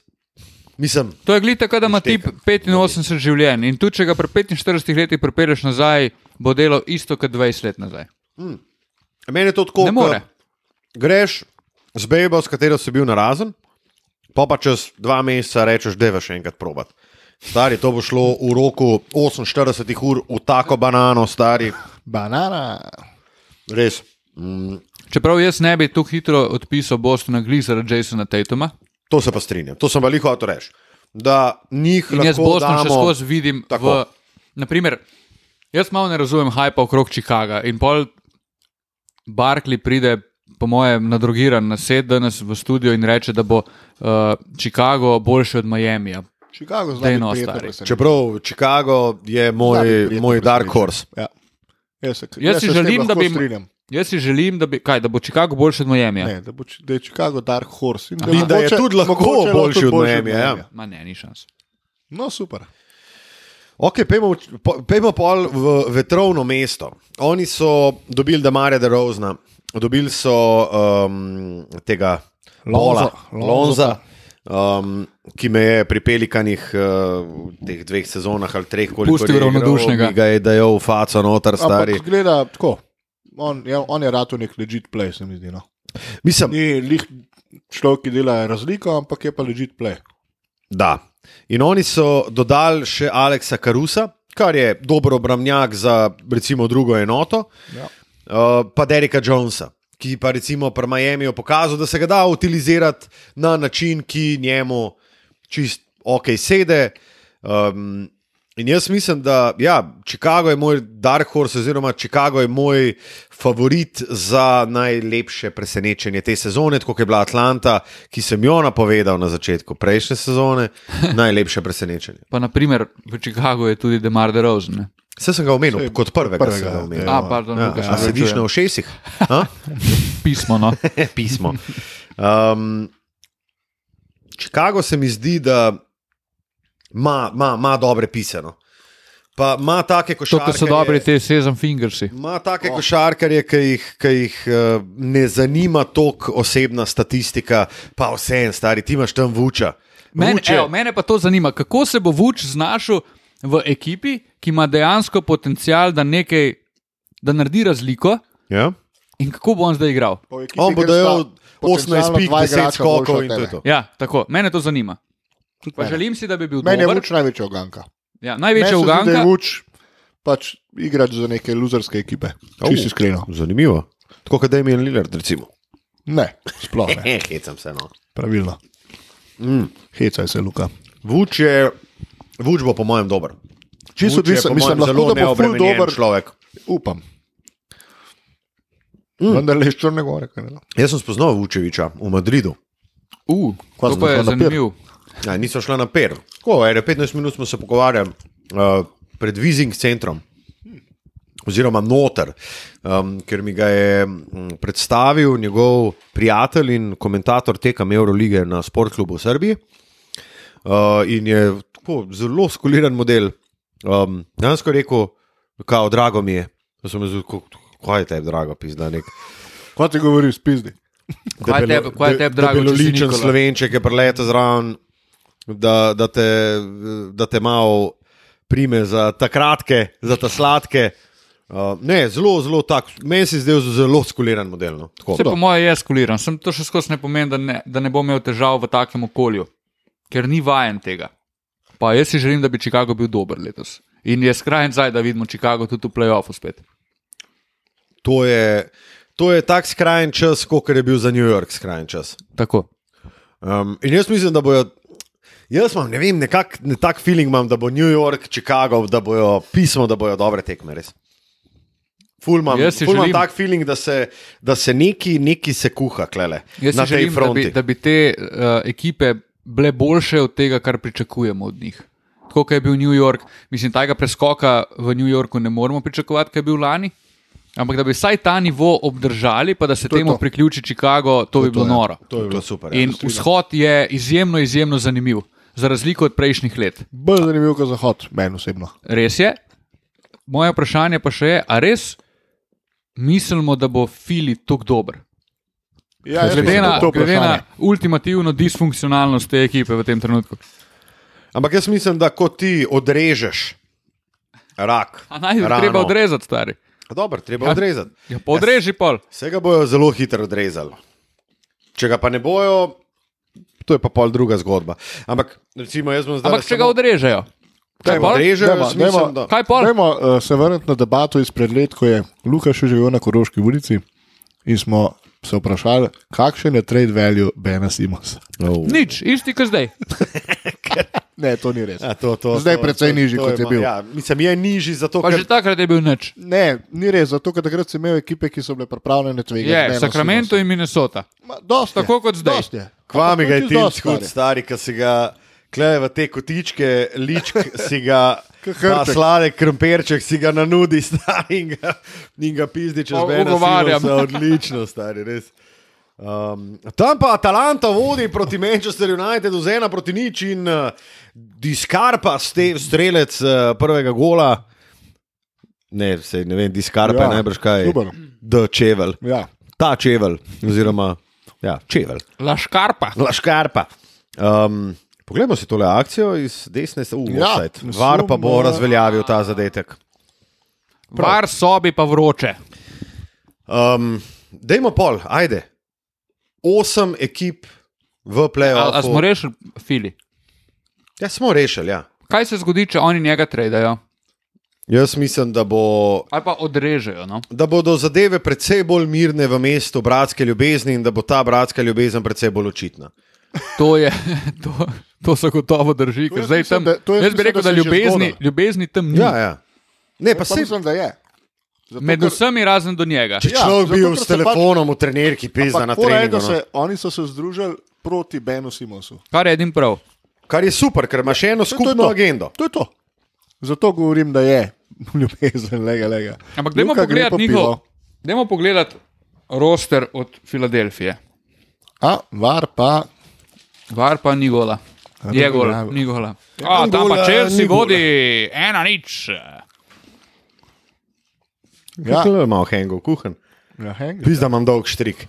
mislim, To je glite, da ima tip Štekam. 85 življenj in tudi če ga pri 45 letih pripelješ nazaj, bo delal isto kot 20 let nazaj. meni je to tako, ko greš z bebo, s katero si bil narazen, pa pa čez dva meseca rečeš, da je še enkrat probat. Stari, to bo šlo v roku 48 ur v tako banano, stari, Banana. res. Mm, Čeprav jaz ne bi tako hitro odpisal Bostona glih zaradi Jasona Tatuma to se pa strinjam, to sem pa liho to reči. Da njih in jaz lahko Boston še skozi vidim. Tako. V, naprimer, jaz malo ne razumem hajpa okrog Chicaga in pol Barkley pride. Po mojem, nadrogiran na sed danes v studio in reče, da bo uh, Chicago boljši od Miamija. Chicago Daj zdaj no, stari. Čeprav Chicago je moj, moj dark horse. Ja. Jaz, se, Jaz si želim, da bi- strinjam. Jaz si želim, da, bi, kaj, da bo Chicago boljši od Miamija. Ne, da, bo, da je Chicago Dark Horse. In da, In da je mogoče- tudi lahko mogoče je boljši tudi od boljši Miamija, ja. Ma ne, ni šans. No, super. Ok, pejmo, pejmo pol v vetrovno mesto. Oni so dobili Damarja de Rozna, dobili so um, tega Lola, Lonzo. Lonza, um, ki me je pri pelikanih uh, v teh dveh sezonah ali treh, koliko Pustil ravnodušnega. Ki ga je dajal v faco noter, stari. Ampak gleda tako. On, je, on je rado nek legit play, se mi zdi. No. Mislim, Ni lih človek, ki dela razliko, ampak je pa legit play. Da. In oni so dodali še Aleksa Karusa, kar je dober obramnjak za recimo drugo enoto, Ja. uh, pa Dereka Jonesa, ki pa recimo pri Miamiju pokazal, da se ga da utilizirati na način, ki njemu čist ok sede. Um, in jaz mislim, da ja, Chicago je moj Dark Horse, oziroma Chicago je moj favorit za najlepše presenečenje te sezone, tako kot je bila Atlanta, ki sem jo napovedal na začetku prejšnje sezone. *laughs* Najlepše presenečenje. Pa naprimer v Chicagu je tudi Demar de Rosen. ne. Vse sem ga omenil, Saj, kot prvega. prvega, sem ga ja. omenil. A, pardon, ja, Lukaš, a se sediš na ušesih? *laughs* A? Pismo. No. *laughs* Pismo. Um, Chicago se mi zdi, da ima, ima, ima dobre pisano. Pa ima take To, košarkarje. da so dobri ti Sezam Fingersi. Ima take oh. košarkarje, ki jih, ki jih uh, ne zanima toliko osebna statistika, pa vse en stari, ti imaš tam vuča. Mene, Vuče- evo, mene pa to zanima, kako se bo Vuč znašel v ekipi, ki ima dejansko potencial, da, nekaj, da naredi razliko ja? in kako bo on zdaj igral. Ekipi, On bo kjer dajal sta 18 potencialno pik, dva 10 igralca skokov boljša in to je to. Ja, tako, mene to zanima. Pa želim si, da bi bil Meni je dober. Vuč največja oganka. Ja, Meni največja se zdi, da je uganka. Vuč pač igrač za neke luzerske ekipe. Čisto iskreno. Zanimivo. Tako kot Damien Lillard, recimo. Ne, sploh ne. *laughs* Hecam se. No. Pravilno. Mm. Hecaj se, Luka. Vuč, je, Vuč bo, po mojem, dober. Čisto je, odvisen, po mislim, mojem, lahko da bo ful dober. človek. Upam. Mm. Vendar le iz Črne gore. Jaz sem spoznal Vučeviča v Madridu. Uh, to pa je zanimivo. Ja, nisem šla na per. Tako, ene 15 minut smo se pogovarjali uh, pred Vizing centrom. Oziroma, noter, um, ker mi ga je mm, predstavil njegov prijatelj in komentator tekem Eurolige na Sportklubu v Srbiji. Uh, in je tako zelo skuliran model. Um, Danes, ko je rekel, kao drago mi je, da sem rekel, kaj je tebi drago, pizda nek. Kaj ti govori, spizdi? Kaj je tebi- drago, Nikola? slovenček je preleta zraven, da, da te, da te malo prime za ta kratke, za ta sladke. Uh, ne, zelo, zelo tak, meni se je zdel zelo skuliran model. No. Tako. Vse po mojem je skuliran, sem to še skozi ne pomeni, da ne, da ne bo imel težav v takem okolju, ker ni vajen tega. Pa jaz si želim, da bi Chicago bil dober letos. In je skrajen zdaj, da vidimo Chicago tudi v playoffu spet. To je, to je tak skrajen čas, kot je bil za New York skrajen čas. Tako. Um, in jaz mislim, da bojo. Jaz imam, ne vem, nekak, ne tak feeling imam, da bo New York, Chicago, da bojo pismo, da bojo dobre tekme. Res. Ful imam, Jaz ful imam želim- tak feeling, da se, da se neki, neki se kuha klele Jaz si želim, da fronti. bi, da bi te uh, ekipe bile boljše od tega, kar pričakujemo od njih. Tako kot je bil New York, mislim, tega preskoka v New Yorku ne moremo pričakovati, kaj je bil lani. Ampak da bi vsaj ta nivo obdržali, pa da se To temu to. priključi Chicago, to bi bilo ja. noro. To je To bilo super. ja. In vzhod je izjemno, izjemno zanimiv, za razliko od prejšnjih let. bolj zanimivo kot zahod, meni osebno. Res je. Moje vprašanje pa še je, a res mislimo, da bo Fili tako dober? Ja, Glede na, glede na ultimativno disfunkcionalnost te ekipe v tem trenutku. Ampak jaz mislim, da ko ti odrežeš rak, A naj rano- treba odrezati, stari. Dobro, treba Ja. odrezati. Ja, pa odreži pol. Vse ga bojo zelo hitro odrezali. Če ga pa ne bojo, to je pa pol druga zgodba. Ampak, recimo, jaz bom zdaj. Ampak če ga odrežejo. Kaj mislim, dajmo. da. Dajmo uh, se vrniti na debato izpred let, ko je Lukaš še živel na Koroški ulici in smo se vprašali, kakšen je trade value Bena Simonsa. Oh. Nič, isti kot zdaj. *laughs* Ne, to ni res. Ja, to, to, Zdaj to, precej to, nižji, to kot je ma- bil. Ja, mislim, je nižji zato, Pa ker že takrat je bil nič. Ne, ni res, zato ker takrat si imel ekipe, ki so bile pripravljene tvegati. Je, Sacramento in Minnesota. Ma, dosti je, Tako kot zdaj. dosti je. Kvami ga je dosti, skud, stari. ki si ga kleje v te kotičke, ličk si ga. *laughs* Sladek krmperček si ga nanudi, stari in ga, in ga pizdi čez mene. Odlično, stari, res. Um, tam pa Atalanta vodi proti Manchester Unitedu z ena proti nič in uh, Diskarpa, ste, strelec uh, prvega gola. Ne, se, ne vem, Diskarpa ja, je najbrž kaj. super. Da čevel. Ja. Ta čevel, oziroma ja, čevel. Laškarpa. Laškarpa. Um, poglejmo si tole akcijo iz desne strani. Ja, Ja, Var pa bo uh, razveljavil ta zadetek. Var sobi pa vroče. Um, dajmo pol, ajde. Osem ekip v A, a smo rešili Fili? Ja, smo rešili. Ja. Kaj se zgodi, če oni njega tradejo? Jaz mislim, da, bo, Ali pa odrežejo? No? da bodo zadeve precej bolj mirne v mestu bratske ljubezni in da bo ta bratska ljubezen precej bolj očitna. To, je, *laughs* to, to se gotovo drži. ker jaz Zdaj mislim, tam, da- to jaz jaz bi mislim, rekel, da da ljubezni, ljubezni tam ni. Ja, ja. Ne, pa Pa se mislim, da je. Zato, Med ker- vsemi razen do njega. Če Ja, človek zato, bil ker s pač- telefonom v trenerki, pizda na treningu. No. se, oni so se združili proti Benu Simonsu. Kar je edin prav. Kar je super, ker imaš eno To je skupno to. agendo. To je to. Zato govorim, da je *laughs* ljubezen, lega, lega. Ampak dajmo pogledati po njihov, dajmo pogledati roster od Filadelfije. A, var pa. Var pa ni gola. Je gol, Bravo. ni gola. A, tam gola, pa Chelsea ni gola. vodi ena nič. Ja, To je malo hengov, kuhan. ja hang. Pizda imam dolg štrik.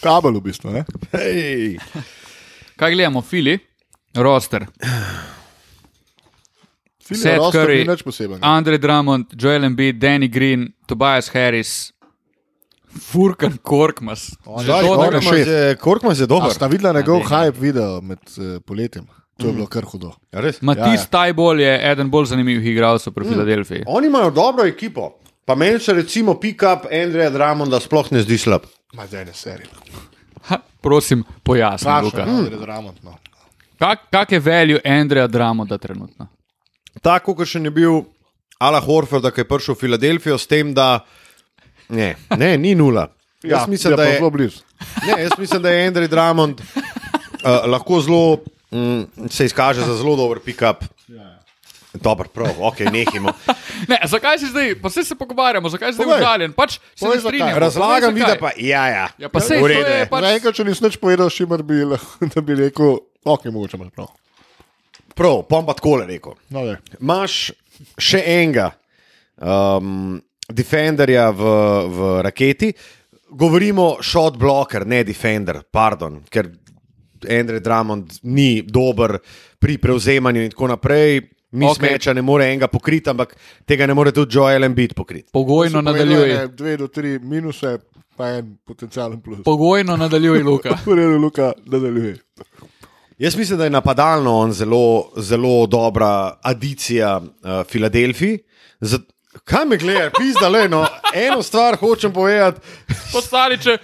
Kabel v bistvu, ne? Hej. Kaj gledamo, Fili? Roster. Seth Curry, ni nič posebnega. Andre Drummond, Joel Embiid, Danny Green, Tobias Harris, Furkan Korkmas. Korkmaz je A dober. sta videla njegov hype video med uh, poletjem? To je bilo kar hudo. Ja, res. Matis Ja, ja. Tajbol je eden bolj zanimivih igralcev pri Filadelfiji. Oni imajo dobro ekipo. Pa meni se recimo pick-up Andreja Dramonda sploh ne zdi slab. Ma zdaj ne seri. Ha, prosim, pojasni, Luka. Vprašaj, da je dramotno. Kak, kak je value Andreja Dramonda trenutno? Tako, kot še ni bil Ala Horforda, ki je prišel v Filadelfijo, s tem, da ne, ne ni nula. *laughs* Jaz, mislim, je pa je, blizu. ne, jaz mislim, da je Andrej Dramond uh, lahko zelo, mm, se izkaže za zelo dober pick-up. Dobro, prav, ok, nehimo. *laughs* Ne, zakaj si zdaj, pa se, se pogovarjamo, zakaj si zdaj užaljen? Pač se ne strinjam. Razlagam, vidi pa, ja, ja. Ja, pa sej, V to redu je je. pač- Zaenkrat, če nisi nič povedal, šimer bi, *laughs* da bi rekel, ok, mogoče imaš prav. Prav, pom pa tako rekel. No. Imaš še enega um, defenderja v, v raketi, govorimo shot blocker, ne defender, pardon, ker Andrej Dramond ni dober pri prevzemanju in tako naprej. Mi Ok. okay. smeča ne more enega pokriti, ampak tega ne more tudi Joel Embiid pokriti. Pogojno Si povedal nadaljuj. ene Dve do tri minuse, pa en potencijalen plus. Pogojno nadaljuj, Luka. *laughs* Redu, Luka, nadaljuje. Jaz mislim, da je napadalno on zelo, zelo dobra adicija uh, Filadelfiji. Kaj me gledaš, pizda, le, no, eno stvar hočem povedati. Postali, če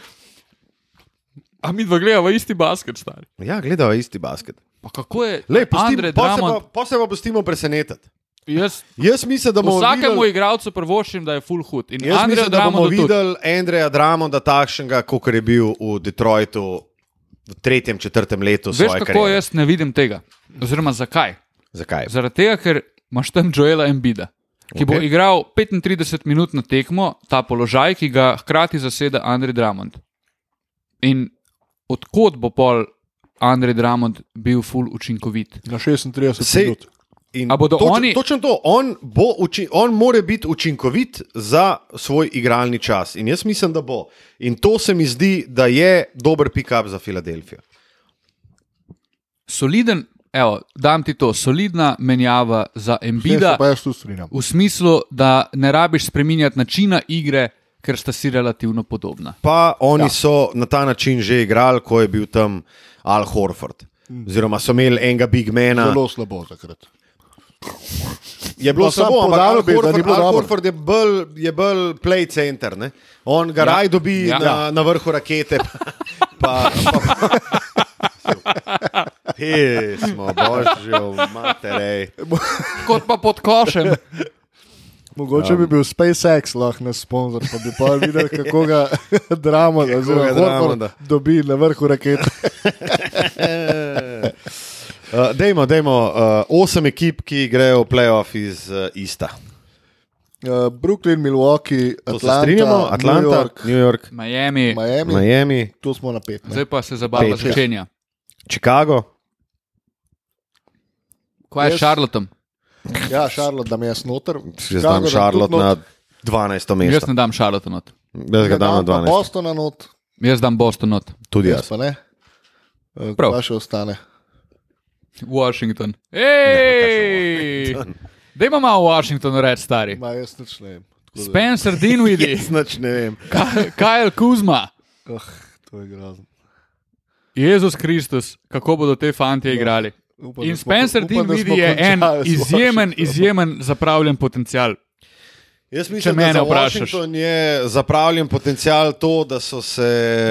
A mi dva gledava isti basket, stari. Ja, gledava isti basket. Pa kako je Lej, pustim, Andrej pa, se pa, Dramond? pa se pa pustimo presenetiti. Jaz Jaz mislim, da bomo vsakemu videli, igralcu prvoščim, da je full hood. In jaz Andrej mislim, da bomo Dramond videli Andreja Dramonda takšnega, kot je bil v Detroitu v tretjem, četrtem letu Veš, kako kariere. jaz ne vidim tega? Oziroma, zakaj? Zakaj? Zaradi tega, ker imaš tam Joela Embida, ki okay. bo igral 35 minut na tekmo, ta položaj, ki ga hkrati zaseda Andrej Dramond. In odkot bo pol Andrej Dramond bil full učinkovit? Na 36 Sej- minut. In točno, oni- Točno to, on, bo uči, on mora biti učinkovit za svoj igralni čas. In jaz mislim, da bo. In to se mi zdi, da je dober pick-up za Filadelfijo. Soliden, evo, dam ti to, solidna menjava za Embida, v smislu, da ne rabiš spremenjati načina igre, ker sta si relativno podobna. Pa oni Ja. ja. so na ta način že igrali, ko je bil tam Al Horford. Oziroma so imeli enega big mena. Zelo slabo takrat. Je bilo Pa sam samo, ampak bi, da ni Horford, bilo dobro. Horford je bolj, je bolj play center. Ne? On ga Ja. ja. raj dobi Ja. ja. na, na vrhu rakete. Pa, pa, pa. *laughs* He, smo, božjo, materej. Kot pa pod košem. Mogoče bi bil SpaceX lahko naš sponzor, pa bi pa videl, *laughs* kako ga *laughs* drama, oziroma ga Dramond, da. dobi na vrhu rakete. Uh, dejmo, dejmo, uh, osem ekip, ki grejo v playoff iz uh, Ista. Uh, Brooklyn, Milwaukee, Atlanta? Atlanta, New York, New York, Miami, Miami. Miami, Tu smo na pet. ne. zdaj pa se zabava ja. začenja. Chicago. Kaj je Jaz- s Charlottom? Ja, Charlotte, da mi je noter. Jaz dam Charlotte na 12. Jaz mesto. ne dam Charlotta not. Jaz ga dam na 12. Bostona not, Jaz dam Boston not. Tudi jaz jaz. pa ne. Prav. Pa še ostane. Washington. Ej! *laughs* Dajmo malo o Washingtonu reči, stari. Ma, jaz nič ne vem. Da- Spencer Dinwiddie, *laughs* Jaz nič ne vem. Ka- Kyle Kuzma, Oh, to je grozno. Jezus Kristus, kako bodo te fanti igrali. Upam, In da smo- Spencer da Dinwiddie je en izjemen, izjemen zapravljen potencial. Jaz mislim, da za vprašaš. Washington je zapravljen potencial to, da so se.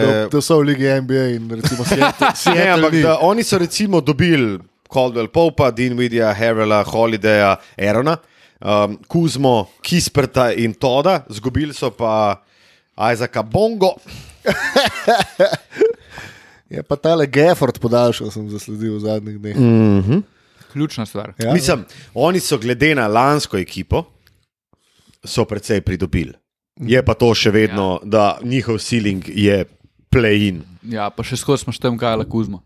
Da, da so v Ligi NBA in recimo Seattle. *laughs* Ne, Seattle ampak ni. da oni so recimo dobili Caldwell Popa, Dinvidija, Herrela, Holidaya, Erona, um, Kuzmo, Kisperta in Toda, zgubili so pa Isaaca Bongo. *laughs* Je pa tale Gafford podaljšal, sem zasledil v zadnjih dneh. Mm. Ključna stvar. Ja. Mislim, oni so glede na lansko ekipo, so precej pridobili. Je pa to še vedno, ja. da njihov ceiling je play-in. Ja, pa še skozi smo štem Kajla Kuzma.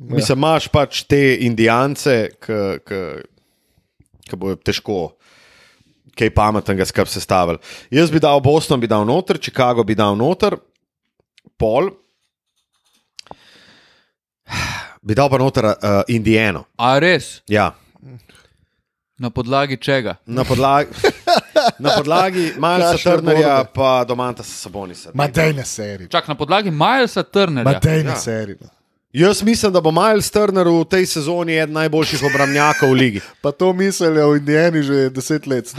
Ja. Mislim, imaš pač te indijance, ki bojo težko kaj pametnega skrb sestavili. Jaz bi dal Boston, bi dal noter, Chicago bi dal noter, pol. Bi dal pa noter uh, Indijano. A res? Ja. Na podlagi čega? Na podlagi, na podlagi *laughs* Turnerja, borde. pa Domanta Sabonisa. Ma dej na seriji. Čak na podlagi Milesa Ma Turnerja. dej na Ja. seriji. No. Jaz mislim, da bo Miles Turner v tej sezoni eden najboljših obrambnjakov v ligi. Pa to mislijo v Indijani že deset let.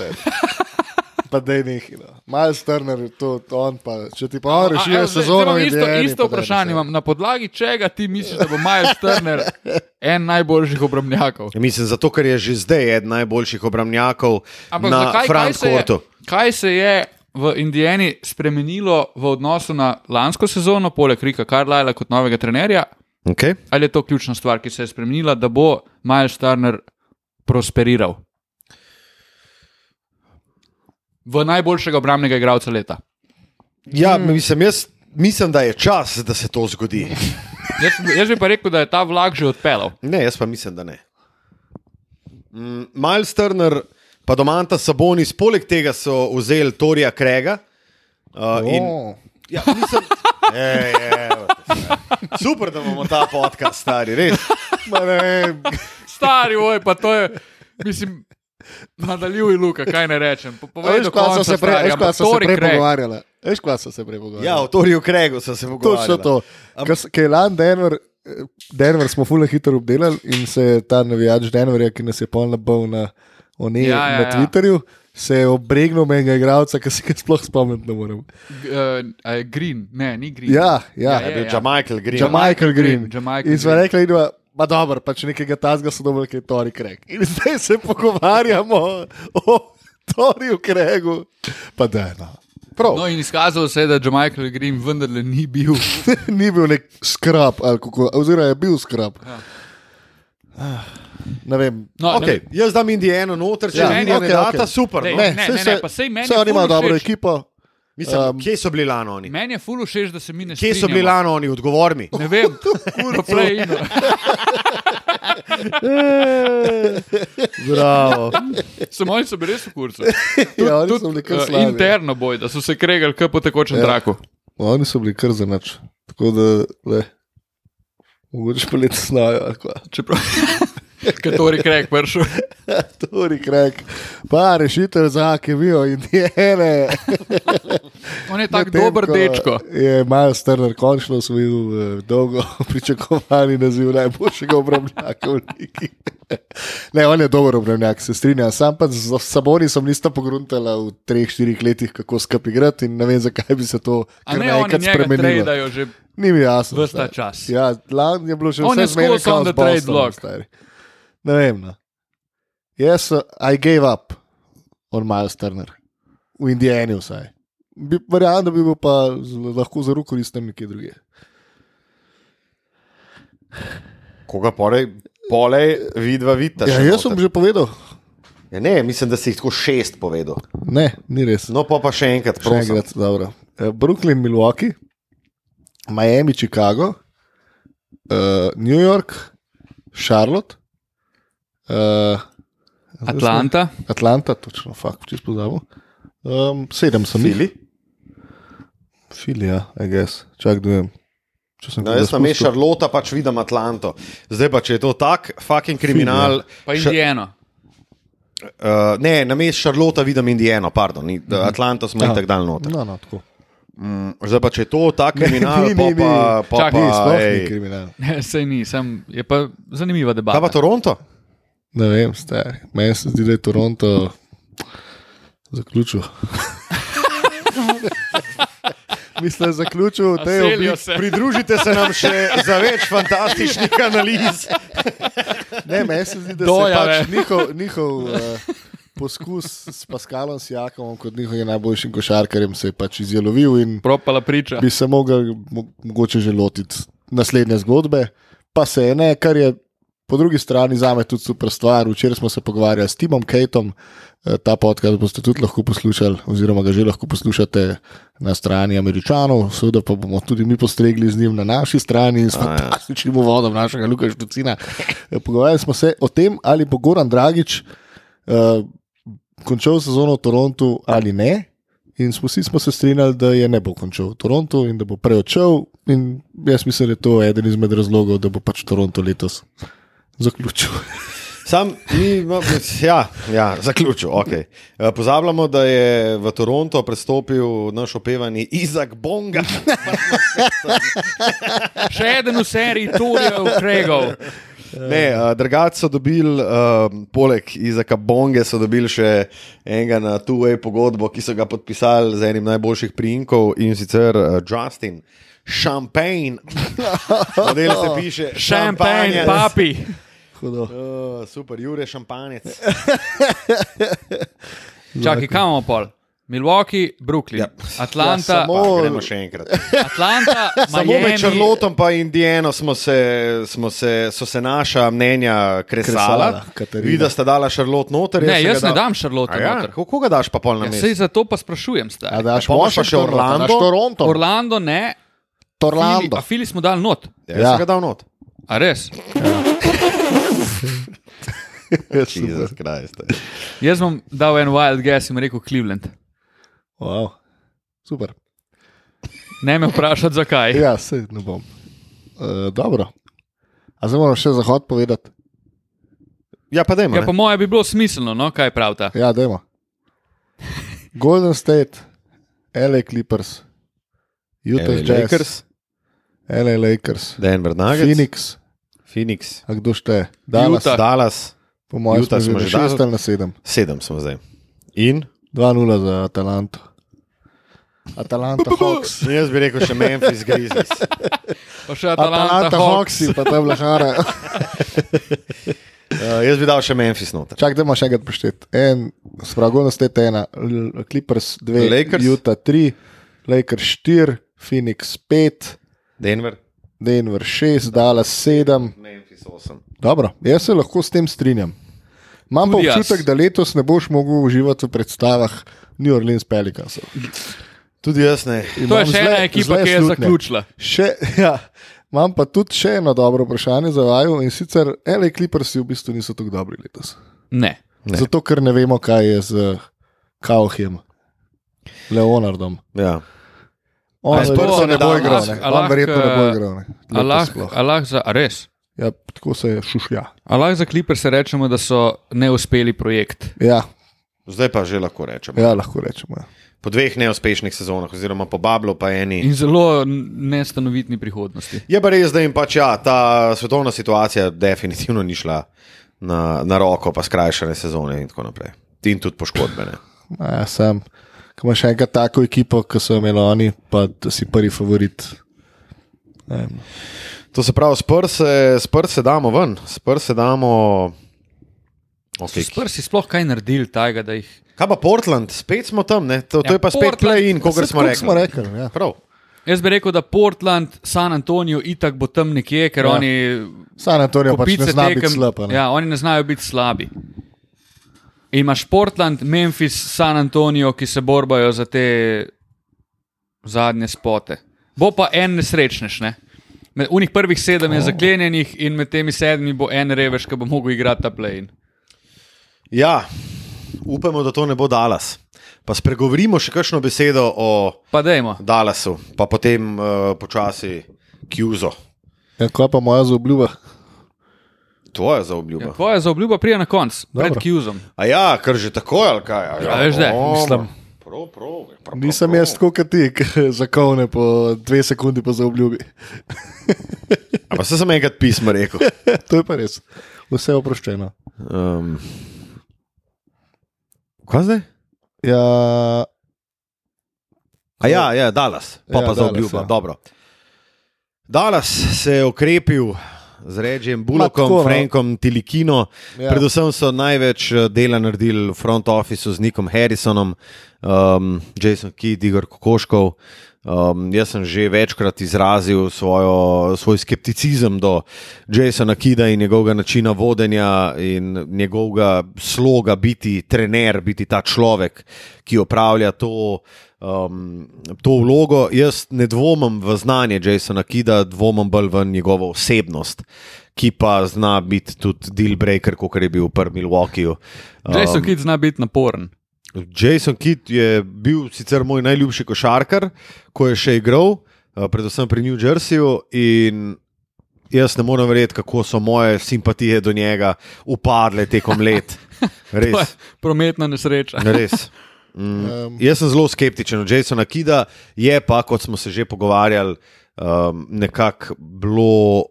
Pa dej nekaj. No. Miles Turner, to, to on pa, če ti pa on evo, zdaj- sezono, isto, Indijani, isto vprašanje imam. Na podlagi čega ti misliš, da bo Miles Turner en najboljših obrambnjakov? Mislim, zato ker je že zdaj eden najboljših obrambnjakov Ampak na zakaj, kaj, je, courtu. kaj se je v Indijani spremenilo v odnosu na lansko sezono, poleg Rika Carlyla kot novega trenerja? Okay. Ali je to ključna stvar, ki se je spremenila, da bo Miles Turner prosperiral? V najboljšega obrambnega igralca leta. Ja, Hmm. mislim, jaz mislim, da je čas, da se to zgodi. *laughs* Jaz, jaz bi pa rekel, da je ta vlak že odpeljal. Ne, jaz pa mislim, da ne. Mm, Miles Turner, pa Domanta Sabonis, poleg tega so vzeli Torija Krega. Uh, in, O, ja, mislim, *laughs* evo te, ja. *laughs* Super, da imamo ta podcast, stari, res. Ma. *laughs* Stari, oj, pa to je, mislim, nadaljuj, Luka, kaj ne rečem. Po- Povej kva so se prej, stari, so se prej pogovarjali. Veš, kva so se prej pogovarjali. Ja, o Toriju Kregu sem se pogovarjal. Točno to. Ker je lani Denver, eh, Denver smo fulno hitro obdelali in se je ta navijač Denverja, ki nas je polno bil na, oni, Ja, ja, na ja. Se je obregnil menjega igralca, ki se ga sploh spomniti ne morem. Uh, uh, green, ne, ni green. Ja, ja. Ja, Je bil Jamaikel Green. Jamaikel Green. Jamaikel In smo Green. rekli, da je dobro, pač nekega tazga so dobili, ki je Tori Kreg. In zdaj se pogovarjamo o Toriju Kregu. Pa da, no. Prav, No, in izkazalo se je, da Jamaikel Green vendarle ni bil. *laughs* ni bil nek kako, oziroma je bil skrab. Ja. Ne vem. No, Okay, jaz dam Indijano noter, če Ja, Indiana, okay, data, okej. super. Dej, No. ne, ne, ne, se- pa sej meni je oni imajo dobro ekipo. Mislim, Um, kje so bili lani oni? Meni je ful všeč, da se mi ne Kje so bili strinjamo. lani oni, odgovor mi. Ne vem, *laughs* kurva play-inu. *laughs* Bravo. Samo oni so bili res v kursu. Ja, oni so bili kar uh, slabi. interno boj, da so se kregali kot po tekočem Ja. traku. Oni so bili kar za nič. Tako da, le, mogoče pa letos znajo. Čeprav, katori krek pršel. *laughs* Tori Kreg, pa rešitelj za kemijo in diene. On je tako dober ko dečko. Je Miles Turner končno osvojil eh, dolgo *laughs* pričakovani naziv najboljšega obrambnjaka v Ligi. *laughs* Ne, on je dober obrambnjak, se strinjam. Sam pa z Sabonisom nista pogruntala v treh, štirih letih, kako skupaj igrati in ne vem, zakaj bi se to njega spremenilo. Ni mi jasno. ves ta stari. čas. Ja, lani je bilo še On vse je zmeraj skozi on the trade block. stari. Ne vem. No. Jaz, uh, I gave up on Miles Turner, v Indijani vsaj. Bi- Verjamem, da bi bil pa lahko zelo koristen nekje drugje. Koga pore, polej, vidva vidita. Ja, še jaz sem že povedal. Ja, ne, mislim, da si jih tako šest povedal. Ne, ni res. No, pa, pa še enkrat, Še prosim. enkrat, dobro. Eh, Brooklyn, Milwaukee, Miami, Chicago, uh, New York, Charlotte, uh, Atlanta, Atlanta, točno, fakt, če spoznamo. Um, sedem sem. Fili? Fili, ja, I guess. Čak, da vem. No, jaz sem. Šarlota, pač vidim Atlanto. Zdaj pa, če je to tak, fucking kriminal. pa Ša- Indijano. Uh, ne, na mestu Šarlota vidim Indijano, pardon, ni, da Atlanto smo Ja. jih tako dal noter. No, no, tako. Mm, zdaj pa, če je to tak *laughs* kriminal, ni, pa ni, pa, ni. pa, Čakaj, Ni, pa, sploh ni ej. kriminal. *laughs* Ne, sej ni, sem, je pa zanimiva Kaj pa debata. Toronto? Ne vem, stari. Meni se zdi, da je Toronto zaključil. *laughs* Mislim, da je zaključil obliki. se. Pridružite se nam še za več fantastičnih analiz. *laughs* Ne, meni se zdi, da Dojave. je pač njihov, njihov uh, poskus s Paskalom Sjakom kot njihovim najboljšim košarkarjem se je pač izjelovil in Propala priča. bi se mogel mo mogoče že lotiti naslednje zgodbe, pa se je ne, kar je po drugi strani za me tudi super stvar. Včeraj smo se pogovarjali s Timom Kejtom, eh, ta podcast boste tudi lahko poslušali, oziroma ga že lahko poslušate na strani Američanov, seveda pa bomo tudi mi postregli z njim na naši strani s A, ja. fantastičnim uvodom našega Lukaša Tucina. Eh, Pogovarjali smo se o tem, ali bo Goran Dragič uh, končal sezono v Torontu ali ne. In smo vsi smo se strinjali, da je ne bo končal v Torontu in da bo preočel. In jaz mislim, da je to eden izmed razlogov, da bo pač Toronto letos zaključil. Sam, mi, ja, ja, zaključil. Okay. Pozabljamo, da je v Toronto prestopil naš opevani Izak Bonga. *laughs* Še eden v seriji Torijev Kregov. Ne, uh, drugače so dobili, uh, poleg Izaka Bonge, so dobili še enega na two-way pogodbo, ki so ga podpisali z enim najboljših priimkov in sicer uh, Justin. Šampagne, model *laughs* se piše Šampanje, šampanjec. papi. Hudo. Uh, super, Jure Šampanec. *laughs* Čakaj, kam imamo pol? Milwaukee, Brooklyn, Ja. Atlanta, Ja, samo- Pa, gremo še enkrat. Atlanta, *laughs* Samo med Miami. Črlotom in Indiano smo se, smo se, so se naša mnenja kresala. Kresala, Katarina. Vi, da ste dala Šarlot noter. Ne, jaz ne dal- dam Šarlota A Ja, noter. kako ga daš pa pol na Ja, sej zato pa sprašujem. A Stari. daš pa pa še Orlando? Orlando ne, Orlando. a Fili smo dal not. Ja, Ja. sem ga dal not. A res? *laughs* Jezus Krist. Jaz bom dal en wild guess in rekel Cleveland. Wow. Super. Ne me vprašati, zakaj. Ja, se ne bom. Uh, dobro. A zdaj moram še zahod povedati? Ja, pa dajmo. Ja, po mojem bi bilo smiselno, no, kaj pravta. Ja, dajmo. Golden State, LA Clippers, Utah LA Jazz, Lakers, LA Lakers, Denver Nuggets, Phoenix, Phoenix, a kdo šteje? Dallas, Utah. Dallas, po mojem, Utah smo že dali. šest ali na sedem. sedem smo zdaj. In? 2-0 za Atalanto. Atalanta Hawks. *laughs* Jaz bi rekel še Memphis *laughs* Grizzlies. Pa še Atalanta, Atalanta Hawks. Pa tam lahara. *laughs* Uh, jaz bi dal še Memphis noter. Čak, da imaš še enkrat poštet. En, spragovno ste ena, L- Clippers 2, Lakers. Utah 3, Lakers 4, Phoenix 5, Denver. Denver 6, Dallas 7. Memphis 8. Dobro, jaz se lahko s tem strinjam. Imam pa Tudi jaz. občutek, da letos ne boš mogel uživati v predstavah New Orleans Pelicansov. Tudi jaz ne. To je še ena ekipa, ki je zaključila. Še, *laughs* ja, imam pa tudi še eno dobro vprašanje za vaju in sicer LA Clippersi v bistvu niso tako dobri letos. Ne. Ne. Zato, ker ne vemo, kaj je z Kauhjem, Leonardom. Ja. On A je verjetno ne bo a igral, ne. a On verjetno ne bo igral. ne. Allah. Allah za, a res. Ja, tako se je šušja. Allah za Clipper se rečemo, da so neuspeli projekt. Ja, Zdaj pa že lahko rečemo. ja, lahko rečemo. Ja. Po dveh neuspešnih sezonah, oziroma po Bablu, pa eni. In zelo nestanovitni prihodnosti. Je pa res, da jim pač ja, ta svetovna situacija definitivno ni šla na, na roko, pa skrajšane sezone in tako naprej. In tudi poškodbene. Ja, sam, ko imaš še enkrat tako ekipo, kot so imeli oni, pa da si prvi favorit. Ne vem. To se pravi, s prse damo ven, s prse damo. Okay. So Sprsi sploh kaj naredili tajega, da jih. Kaj pa Portland, spet smo tam, ne? to, to Ja, je pa spet Portland- play-in, kot smo rekli. smo rekli, ja. Prav. Jaz bi rekel, da Portland, San Antonijo, itak bo tam nekje, ker Ja. ja. oni. San Antonijo pač ne kopice zna biti tekem- slab. a ne. Ja, oni ne znajo biti slabi. In imaš Portland, Memphis, San Antonijo, ki se borbajo za te zadnje spote. Bo pa en nesrečnež, ne? Med unih prvih sedem je zaklenjenih in med temi sedmimi bo en revež, ki bo mogel igrati ta play. Ja, upamo, da to ne bo Dallas. Pa spregovorimo še kakšno besedo o. Dallasu, pa potem uh, počasi Kjuzo. Ja, kaj pa moja zaobljuba? Tvoja za obljuba. Ja, tvoja zaobljuba prije na koncu, pred Dobro. Kjuzom. A ja, kar že tako ali kaj? A Ja, veš, da, mislim. Prav, prav, prav, Nisem prav. jaz tako kot ti, zakovne po dve sekundi po zaobljubi. *laughs* A pa se sem enkrat pismo rekel. *laughs* to je pa res. Vse je oproščeno. Um, kaj zdaj? Ja, A ja, ja, Dallas, pa Ja, ja, pa za Dallas, obljubo. ja. Ja. Dallas se je okrepil z Regijem Bulokom, tako, no. Frankom Tilikino. Ja. Predvsem so največ eh, dela naredili v front officeu z Nikom Harrisonom, um, Jason Kidd, Igor Kokoškov. Um, jaz sem že večkrat izrazil svojo, svoj skepticizem do Jasona Kida in njegovega načina vodenja in njegovega sloga biti trener, biti ta človek, ki opravlja to, um, to vlogo. Jaz ne dvomim v znanje Jasona Kida, dvomim bolj v njegovo osebnost, ki pa zna biti tudi deal breaker, kot je bil prvem Milwaukeeju. Jason um, Kidd zna biti naporen. Jason Kidd je bil sicer moj najljubši košarkar, ko je še igral, eh, predvsem pri New Jerseyju. In jaz ne morem verjeti, kako so moje simpatije do njega upadle tekom let. *laughs* Res. prometna nesreča. res. Mm, Um. jaz sem zelo skeptičen od Jasona Kida, je pa, kot smo se že pogovarjali, um, nekako bilo.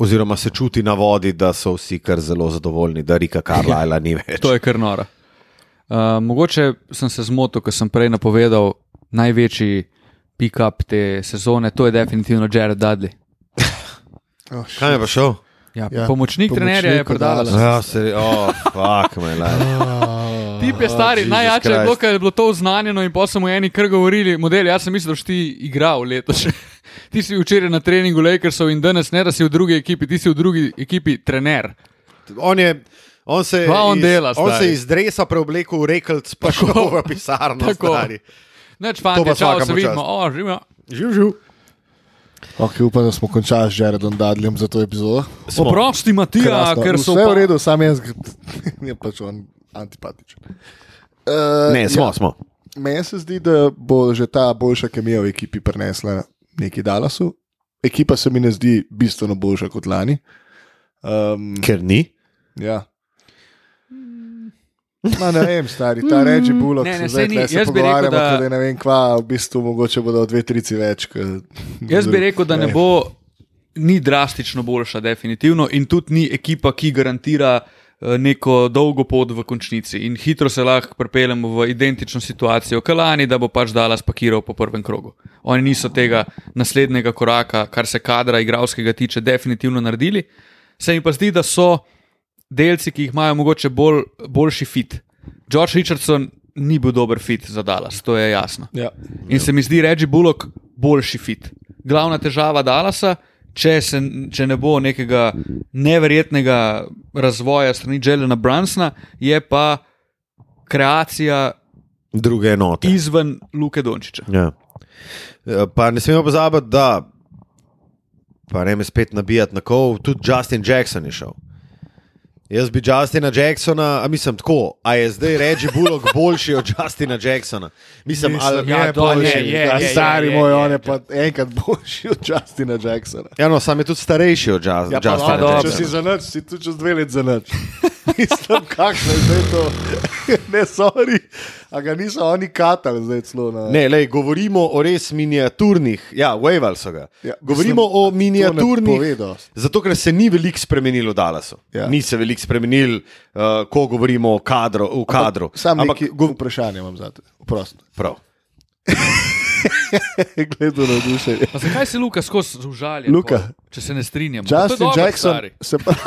Oziroma se čuti na vodi, da so vsi kar zelo zadovoljni, da Rika Karlajla ni več. *laughs* To je kar nora. Uh, mogoče sem se zmotil, ko sem prej napovedal največji pick-up te sezone, to je definitivno Jared Dudley. oh, Kaj je pa šel? Ja, Ja, pomočnik, pomočnik trenerja je. Dallas. Ja, se, oh, fuck, me life. *laughs* Tip je stari, Oh, najjače je bilo, ker je bilo to oznanjeno in pa so mu eni kar govorili, model, jaz sem mislil, da si ti igral letos. *laughs* ti si včeraj na treningu Lakersov in danes ne, da si v drugi ekipi, ti si v drugi ekipi trener. On, je, on se, Kva on iz, dela, on stari? se iz dresa preoblekel v rekelc, pa šel v pisarno. Tako. stari. Neč fanti, pa čau, se vidimo. O, živimo. Živ, živ. Okay, upam, da smo končali z Jaredom Dadljem za to epizodo. Smo. Oprosti, Matija, Krasno. ker so Vse v redu, sam jaz *laughs* je pač on antipatičen. Uh, Ne, smo, ja. smo. Meni se zdi, da bo že ta boljša kemija v ekipi prinesla neki Dallasu. Ekipa se mi ne zdi bistveno boljša kot lani. Um, Ker ni. ja. Ma ne vem, stari, ta reči bulok. Ne, ne, zdaj ni. se Jaz bi rekel, pogovarjamo, da- kot da ne vem kva, v bistvu mogoče bodo dve trici več. Ke, Jaz bi rekel, da ne bo, ni drastično boljša, definitivno, in tudi ni ekipa, ki garantira eh, neko dolgo pot v končnici in hitro se lahko pripeljemo v identično situacijo, kot lani, da bo pač dala spakiral po prvem krogu. Oni niso tega naslednjega koraka, kar se kadra igralskega tiče, definitivno naredili. Se mi pa zdi, da so delci, ki jih imajo mogoče bolj, boljši fit. George Richardson ni bil dober fit za Dallas, to je jasno. Ja. In se mi zdi Reggie Bullock boljši fit. Glavna težava Dallasa, če, se, če ne bo nekega neverjetnega razvoja strani Jelena Brunsona, je pa kreacija Druge enote. izven Luke Dončiča. Ja. Eh, Pa ne smemo pozabiti, da, pa ne me spet nabijati na kol, tudi Justin Jackson je šel. Jaz bi Justina Jacksona, a mislim tako, a je zdaj Reggie Bullock boljši od Justina Jacksona. Mislim, ali, ja, je to boljši. je, je, Ja, je, Stari je, moj, je, on je. pa enkrat *laughs* boljši od Justina Jacksona. ja, no, sam je tudi starejši od Just, Ja, pa, Justina dobro, če Jacksona. si za noč, si tudi čez dve leti za noč. Mislim, kakšno je zdaj to. *laughs* ne, sorry, a ga niso oni katali zdaj celo na. Ne, lej, govorimo o res miniaturnih, ja, Wavel so ga. Ja, govorimo mislim, o miniaturnih. Zato, ker se ni veliko spremenilo v Dallasu. Ja. Ni se veliko spremenil, uh, ko govorimo o kadru. O kadru. Sam Ampak gov- vprašanje imam za te. Prost. prav. *laughs* Gledal na duše. Pa zakaj se Luka skozi užalja? Luka. pol, Če se ne strinjamo. Justin dobro, Jackson se pa. *laughs*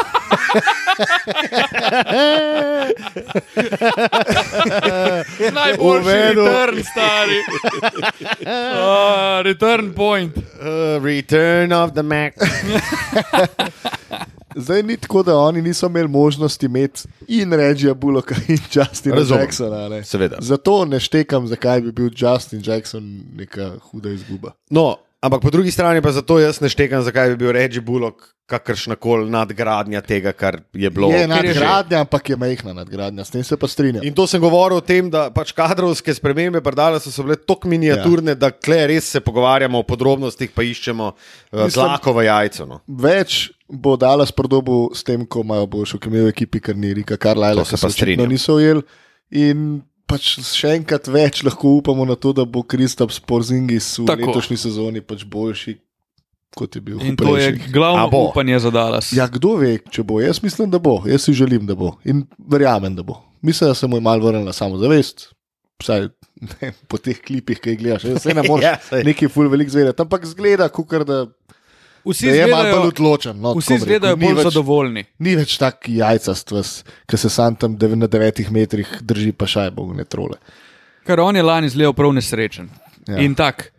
*laughs* Najboljši Uvedel. return, stari. Uh, *laughs* return point. Uh, return of the Mac. *laughs* Zdaj ni tako, da oni niso imeli možnosti imeti in Regija Bullocka in Justina Razumem. Jacksona. Ne. Seveda. Zato ne štekam, zakaj bi bil Justin Jackson neka huda izguba. No, ampak po drugi strani pa zato jaz ne štekam, zakaj bi bil Reggie Bullock kakršna koli nadgradnja tega, kar je bilo. Je ker je nadgradnja, ampak je majhna nadgradnja, s tem se pa strinjam. In to sem govoril o tem, da pač kadrovske spremembe predale so, so bile tako miniaturne, ja. da kle res se pogovarjamo o podrobnostih, pa iščemo uh, Mislim- zlako v jajcu. No. Več bo dala spodobo s tem, ko imajo boljšo kemijo v ekipi, kar ni Rika Karlajla, se ki pa se strinjam. niso ujeli. In pač še enkrat več lahko upamo na to, da bo Kristap Sporzingis v Tako. Letošnji sezoni pač boljši, kot je bil. v In to je glavno upanje za Dallas. Ja, kdo ve, če bo. Jaz mislim, da bo. Jaz si želim, da bo. In verjamem, da bo. Mislim, da se mu je malo vrnila samozavest. Vsaj ne, po teh klipih, ki jih gledaš, Saj ne *laughs* moreš Ja, nekaj ful velik zvedeti, ampak zgleda, kukar, da, Vsi je malo bolj odločen. No, vsi. Ni bolj več- zadovoljni. Ni več tak jajcast, ki se sam tam na devetih metrih drži pa šajbo, ne trole. Ker on je lani zgledal prav nesrečen. Ja. In tak.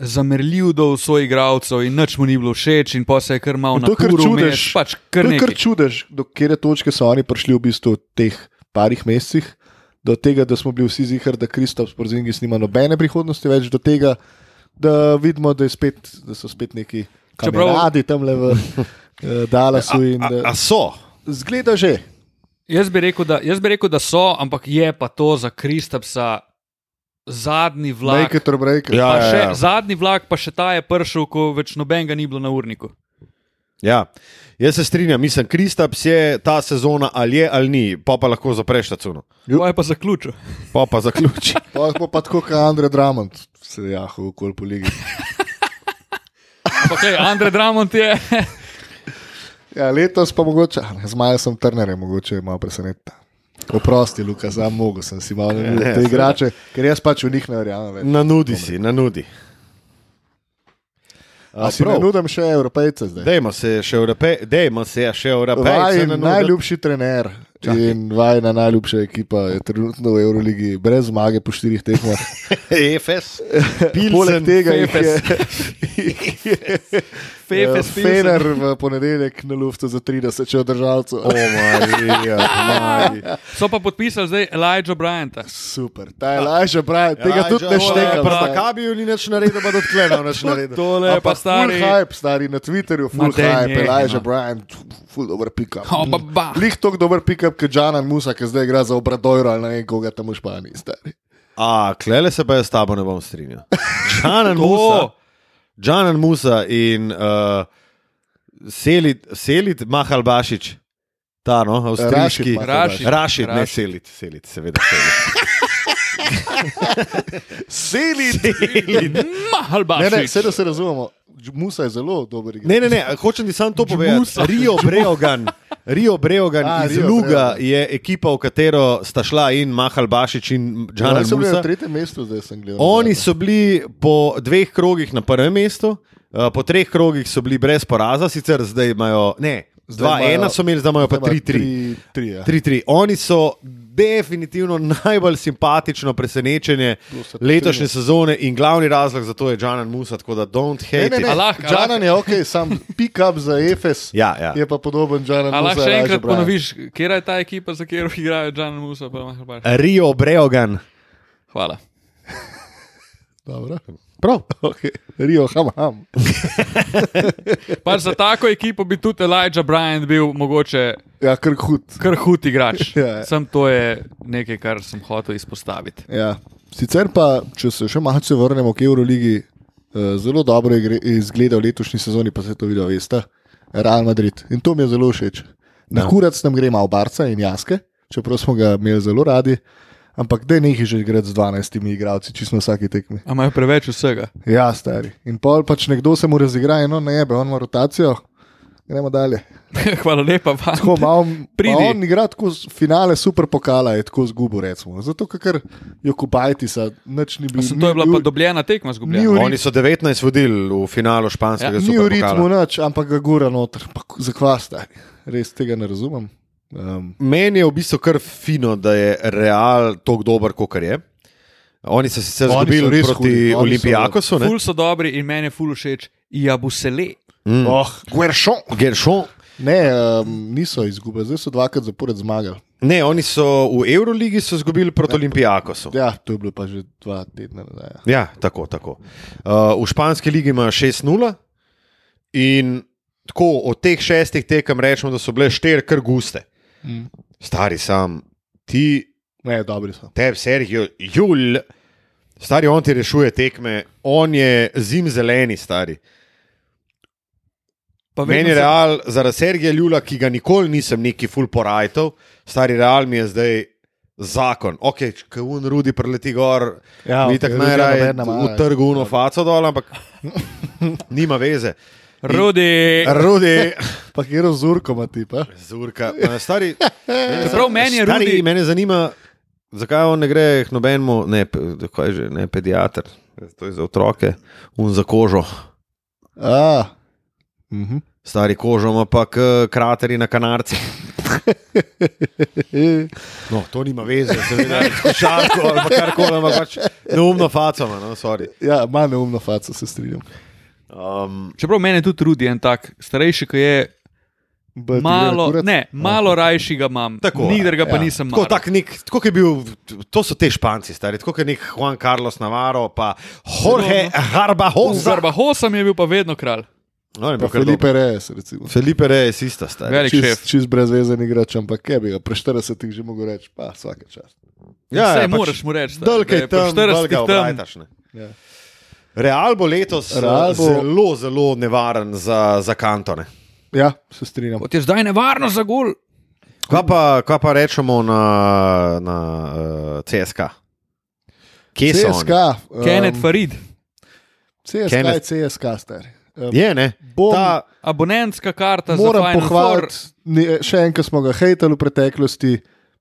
Zamerljiv do svojih igralcev, in nič mu ni bilo všeč, in pa se je kar malo In to, kar nakuril čudež, vmes, pač kar to je kar nekaj. čudež, do kere točke so oni prišli v bistvu v teh parih mesecih. Do tega, da smo bili vsi zihar, da Kristof Sporzingis nima nobene prihodnosti več, do tega, da vidimo, da, je spet, da so spet neki kameradi tam le v *laughs* eh, Dallasu. in A, a da- so? Zgleda že. Jaz bi, rekel, da, jaz bi rekel, da so, ampak je pa to za Kristapsa zadnji vlak. Breaker, breaker. Ja, Pa ja, še, ja. Zadnji vlak, pa še ta je prišel, ko več nobenega ni bilo na urniku. Ja. Jaz se strinjam, mislim, Kristaps je ta sezona ali je ali ni, pa pa lahko zapreš ta cuno. To je pa zaključil. Pa pa zaključi. *laughs* Pa bo pa tako, kot Andrej Dramond, se je jahal v kol po ligi. Okay, Andrej Dramond je. *laughs* Ja, letos pa mogoče, ne, z Majsom Trnerjem, mogoče je malo presenetna. Oprosti, Luka, za mogo sem si malo Ne, naredil te seveda. igrače, ker jaz pač v njih ne verjamem. več. Nanudi si, nanudi. A si ne nudim še evropejce zdaj? Dajmo se še evropejce, dajmo se še Vaj evropejce. nanuditi. najljubši trener Čakaj. in vajna najljubša ekipa je trenutno v Euroligi, brez zmage po štirih tekmah. *laughs* Efes, Poleg Pilsen, tega jih je, Fefes. je eh. Fener v ponedeljek na luftu za 30 če držalcev. O, Marija, Marija. So pa podpisali zdaj Elijah Bryanta. Super, ta je lažje, pravi, tega tudi ne štekam. Pa stari. Makabiju ni nič naredil, pa odklenil nič naredil. Tole je pa Full stari. hype, stari na Twitterju, full Ma daj hype, nehaj, Elijah no. Bryant, full dober pick-up. O, pa ba. Lih tok dober pick-up, kot Džanan Musa, ki zdaj igra za Obradojro ali ne vem koga tam v Španiji. Stari. A, klele se pa jaz s tabo ne bom strinjal. Džanan. *laughs* Musa, Džanan Musa in uh, Selit, Selit Mahal Bašič, ta no, avstrijski. Rašid ne. Selit, Selit, seveda. Selit. *laughs* Selit! Mahal Ne, ne, Bašič. vse da se razumemo. Musa je zelo dober igralec. Ne, ne, ne, hočem ti samo to povedati. Rio Breogan, Rio Breogan A, iz Rio Luga Breogan. je ekipa, v katero sta šla in Mahal Bašič in Džan Oni so bili na tretjem mestu, zdaj sem gledal. Oni so bili po dveh krogih na prvem mestu, uh, po treh krogih so bili brez poraza, sicer zdaj imajo, ne, Zdaj 2-1 imajo- so imeli, zdaj imajo pa Zdaj ima 3-3. tri, ja. 3-3. Oni so definitivno najbolj simpatično presenečenje To se letošnje sezone in glavni razlog za to je Džan Musa, tako da don't Ne, hate ne, ne. A lahko, a Džanan je ok, sam pick up za Efes. Ja, ja. Je pa podoben Džanan. A lahko še enkrat ponoviš, kje je ta ekipa, za katero igrajo Džan Musa? Rio Breogan. Hvala. Dobro. Prav. Okay. Rio, ham, ham. *laughs* Pač za tako ekipo bi tudi Elijah Bryant bil mogoče Ja, kar hud. kar hud igrač. Ja, ja. Sam to je nekaj, kar sem hotel izpostaviti. Ja. Sicer pa, če se še malce vrnemo k Euroligi, eh, zelo dobro je gre- izgleda v letošnji sezoni, pa se to vidi, veste, Real Madrid. In to mi je zelo všeč. Na Ja. kurac nam gre malo barca in jaske, čeprav smo ga imeli zelo radi, ampak da nekaj že igrati z 12 igralci, čisto na vsaki tekmi. A imajo preveč vsega. Ja, stari. In pol pač nekdo se mu razigra, eno ne jebe, on ima rotacijo. Gremo dalje. *laughs* Hvala lepa, vam. Tako malo, Pridi. pa on igra tako finale super pokala, je tako zgubo, recimo. Zato, ker jo kubajtisa, nič ni bilo. To je bila pa dobljena tekma Ni zgubljena. Oni so 19 vodili v finalu španskega Ja, Ni v ritmu nič, ampak ga gura noter. Pa k- Zakva stari? Res tega ne razumem. Um, Meni je v bistvu kar fino, da je Real tako dober, kot je. Oni so sicer so izgubili res proti Olimpijakosu, ne? Ful so dobri in meni je ful všeč. Jabusele. Mm. oh, Gueršon. Gershon. Ne, um, niso izgubili, zdaj so dvakrat zapored zmagali. Ne, oni so v Euroligi so izgubili proti Olimpijakosu. Ja, to je bilo pa že dva tedna nazaj. ja. Ja, tako, tako. Uh, v španski ligi imajo 6-0 in tako od teh šestih tekem rečemo, da so bile štiri kar guste. Mm. Stari sam, ti, Ne, dobri so. tebi, Sergio, Jul, stari on ti rešuje tekme, on je zim zeleni, stari. Pa Meni je se- real, zaradi Sergeja Ljula, ki ga nikoli nisem neki full porajtov, stari real mi je zdaj zakon. Ok, če un rudi preleti gor, Ja, mi okej, tako najraje v trgu uno faco dol, ampak *laughs* nima veze. Rudi. Rudi, Pa kjer z urko ima ti, pa? zurka, eh, stari. *laughs* Čeprav meni je stari, Rudi- Mene zanima, zakaj on ne gre k nobenemu, ne, kaj je že, ne pediater, to je za otroke, un za kožo. A, mhm. Stari kožo ima pa krateri na kanarci. *laughs* No, to nima veze, seveda, s košarko ali pa karkoli, ampak pač neumno facama, no, sorry. Ja, ima neumno faco, se strinjam. Um, Čeprav meni tudi Rudi en tak starejši, ki je gre malo, ne, malo rajši ga imam. Tako, Nikdar ga pa ja. nisem tako, imel. tak nek, tako je bil, to so te španci, stari, tako je nek Juan Carlos Navarro, pa Jorge Harbahosa. Zarbahosa mi je bil pa vedno kralj. No, je Pa Felipe. Reyes, recimo. Felipe Reyes, ista stari. Velik Čist, šef. čist brezvezen igrač, ampak kaj bi ga, pre 40 že mogel reči, pa vsake čas. Ja, Saj pač moraš mu reči, Dalke da je po tam, 40 dalga tam. obrajtaš, ne. Ja. Real bo letos Real Real bo- zelo, zelo nevaren za, za kantone. ja, se strinjam. Kot je zdaj nevarno za gol. Kaj pa, kaj pa rečemo na, na uh, CSK? Kje so? CSK. Um, Kenneth Farid, CSK Kenneth- je CSK, stari. Um, Je, ne? Bom- Ta, abonentska karta za Moram pohvaliti, še enkrat smo ga hejtali v preteklosti,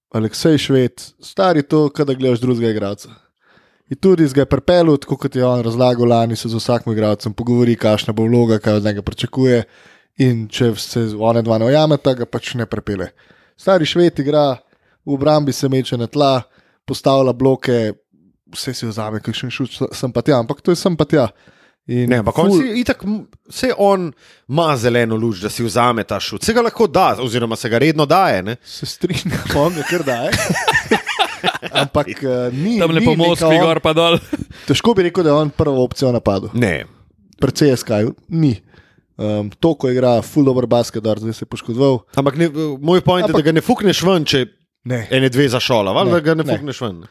Aleksej Šved, stari to, kada gledaš drugega igralca. In tudi zdaj je pripeljal, tako kot je on razlagal lani, se z vsakim igralcem pogovori, kakšna bo vloga, kaj od njega pričakuje. In če se one dva ne ujameta, ga pač ne prepele. Stari Šved igra, v obrambi se meče na tla, postavlja bloke, vse si vzame, kakšen šut sem pa tja, ampak to je sem pa tja. In ne, ampak on ful- si itak, vse on ima zeleno luč, da si vzame ta šut. Se ga lahko da, oziroma se ga redno daje. Ne? Se strinjam, on ga kar daje. *laughs* Ampak uh, ni. Tam lepo neka Moskvi, on- gor pa dol. Težko bi rekel, da je on prva opcija v napadu. ne. Pri CSK-ju ni. Um, to, ko igra full dobro basket, da zdaj se je poškodoval. Ampak ne, moj point je, Ampak- da ga ne fukneš ven, če Ne. ene dve za šola, ali da ga ne ne. fukneš ven.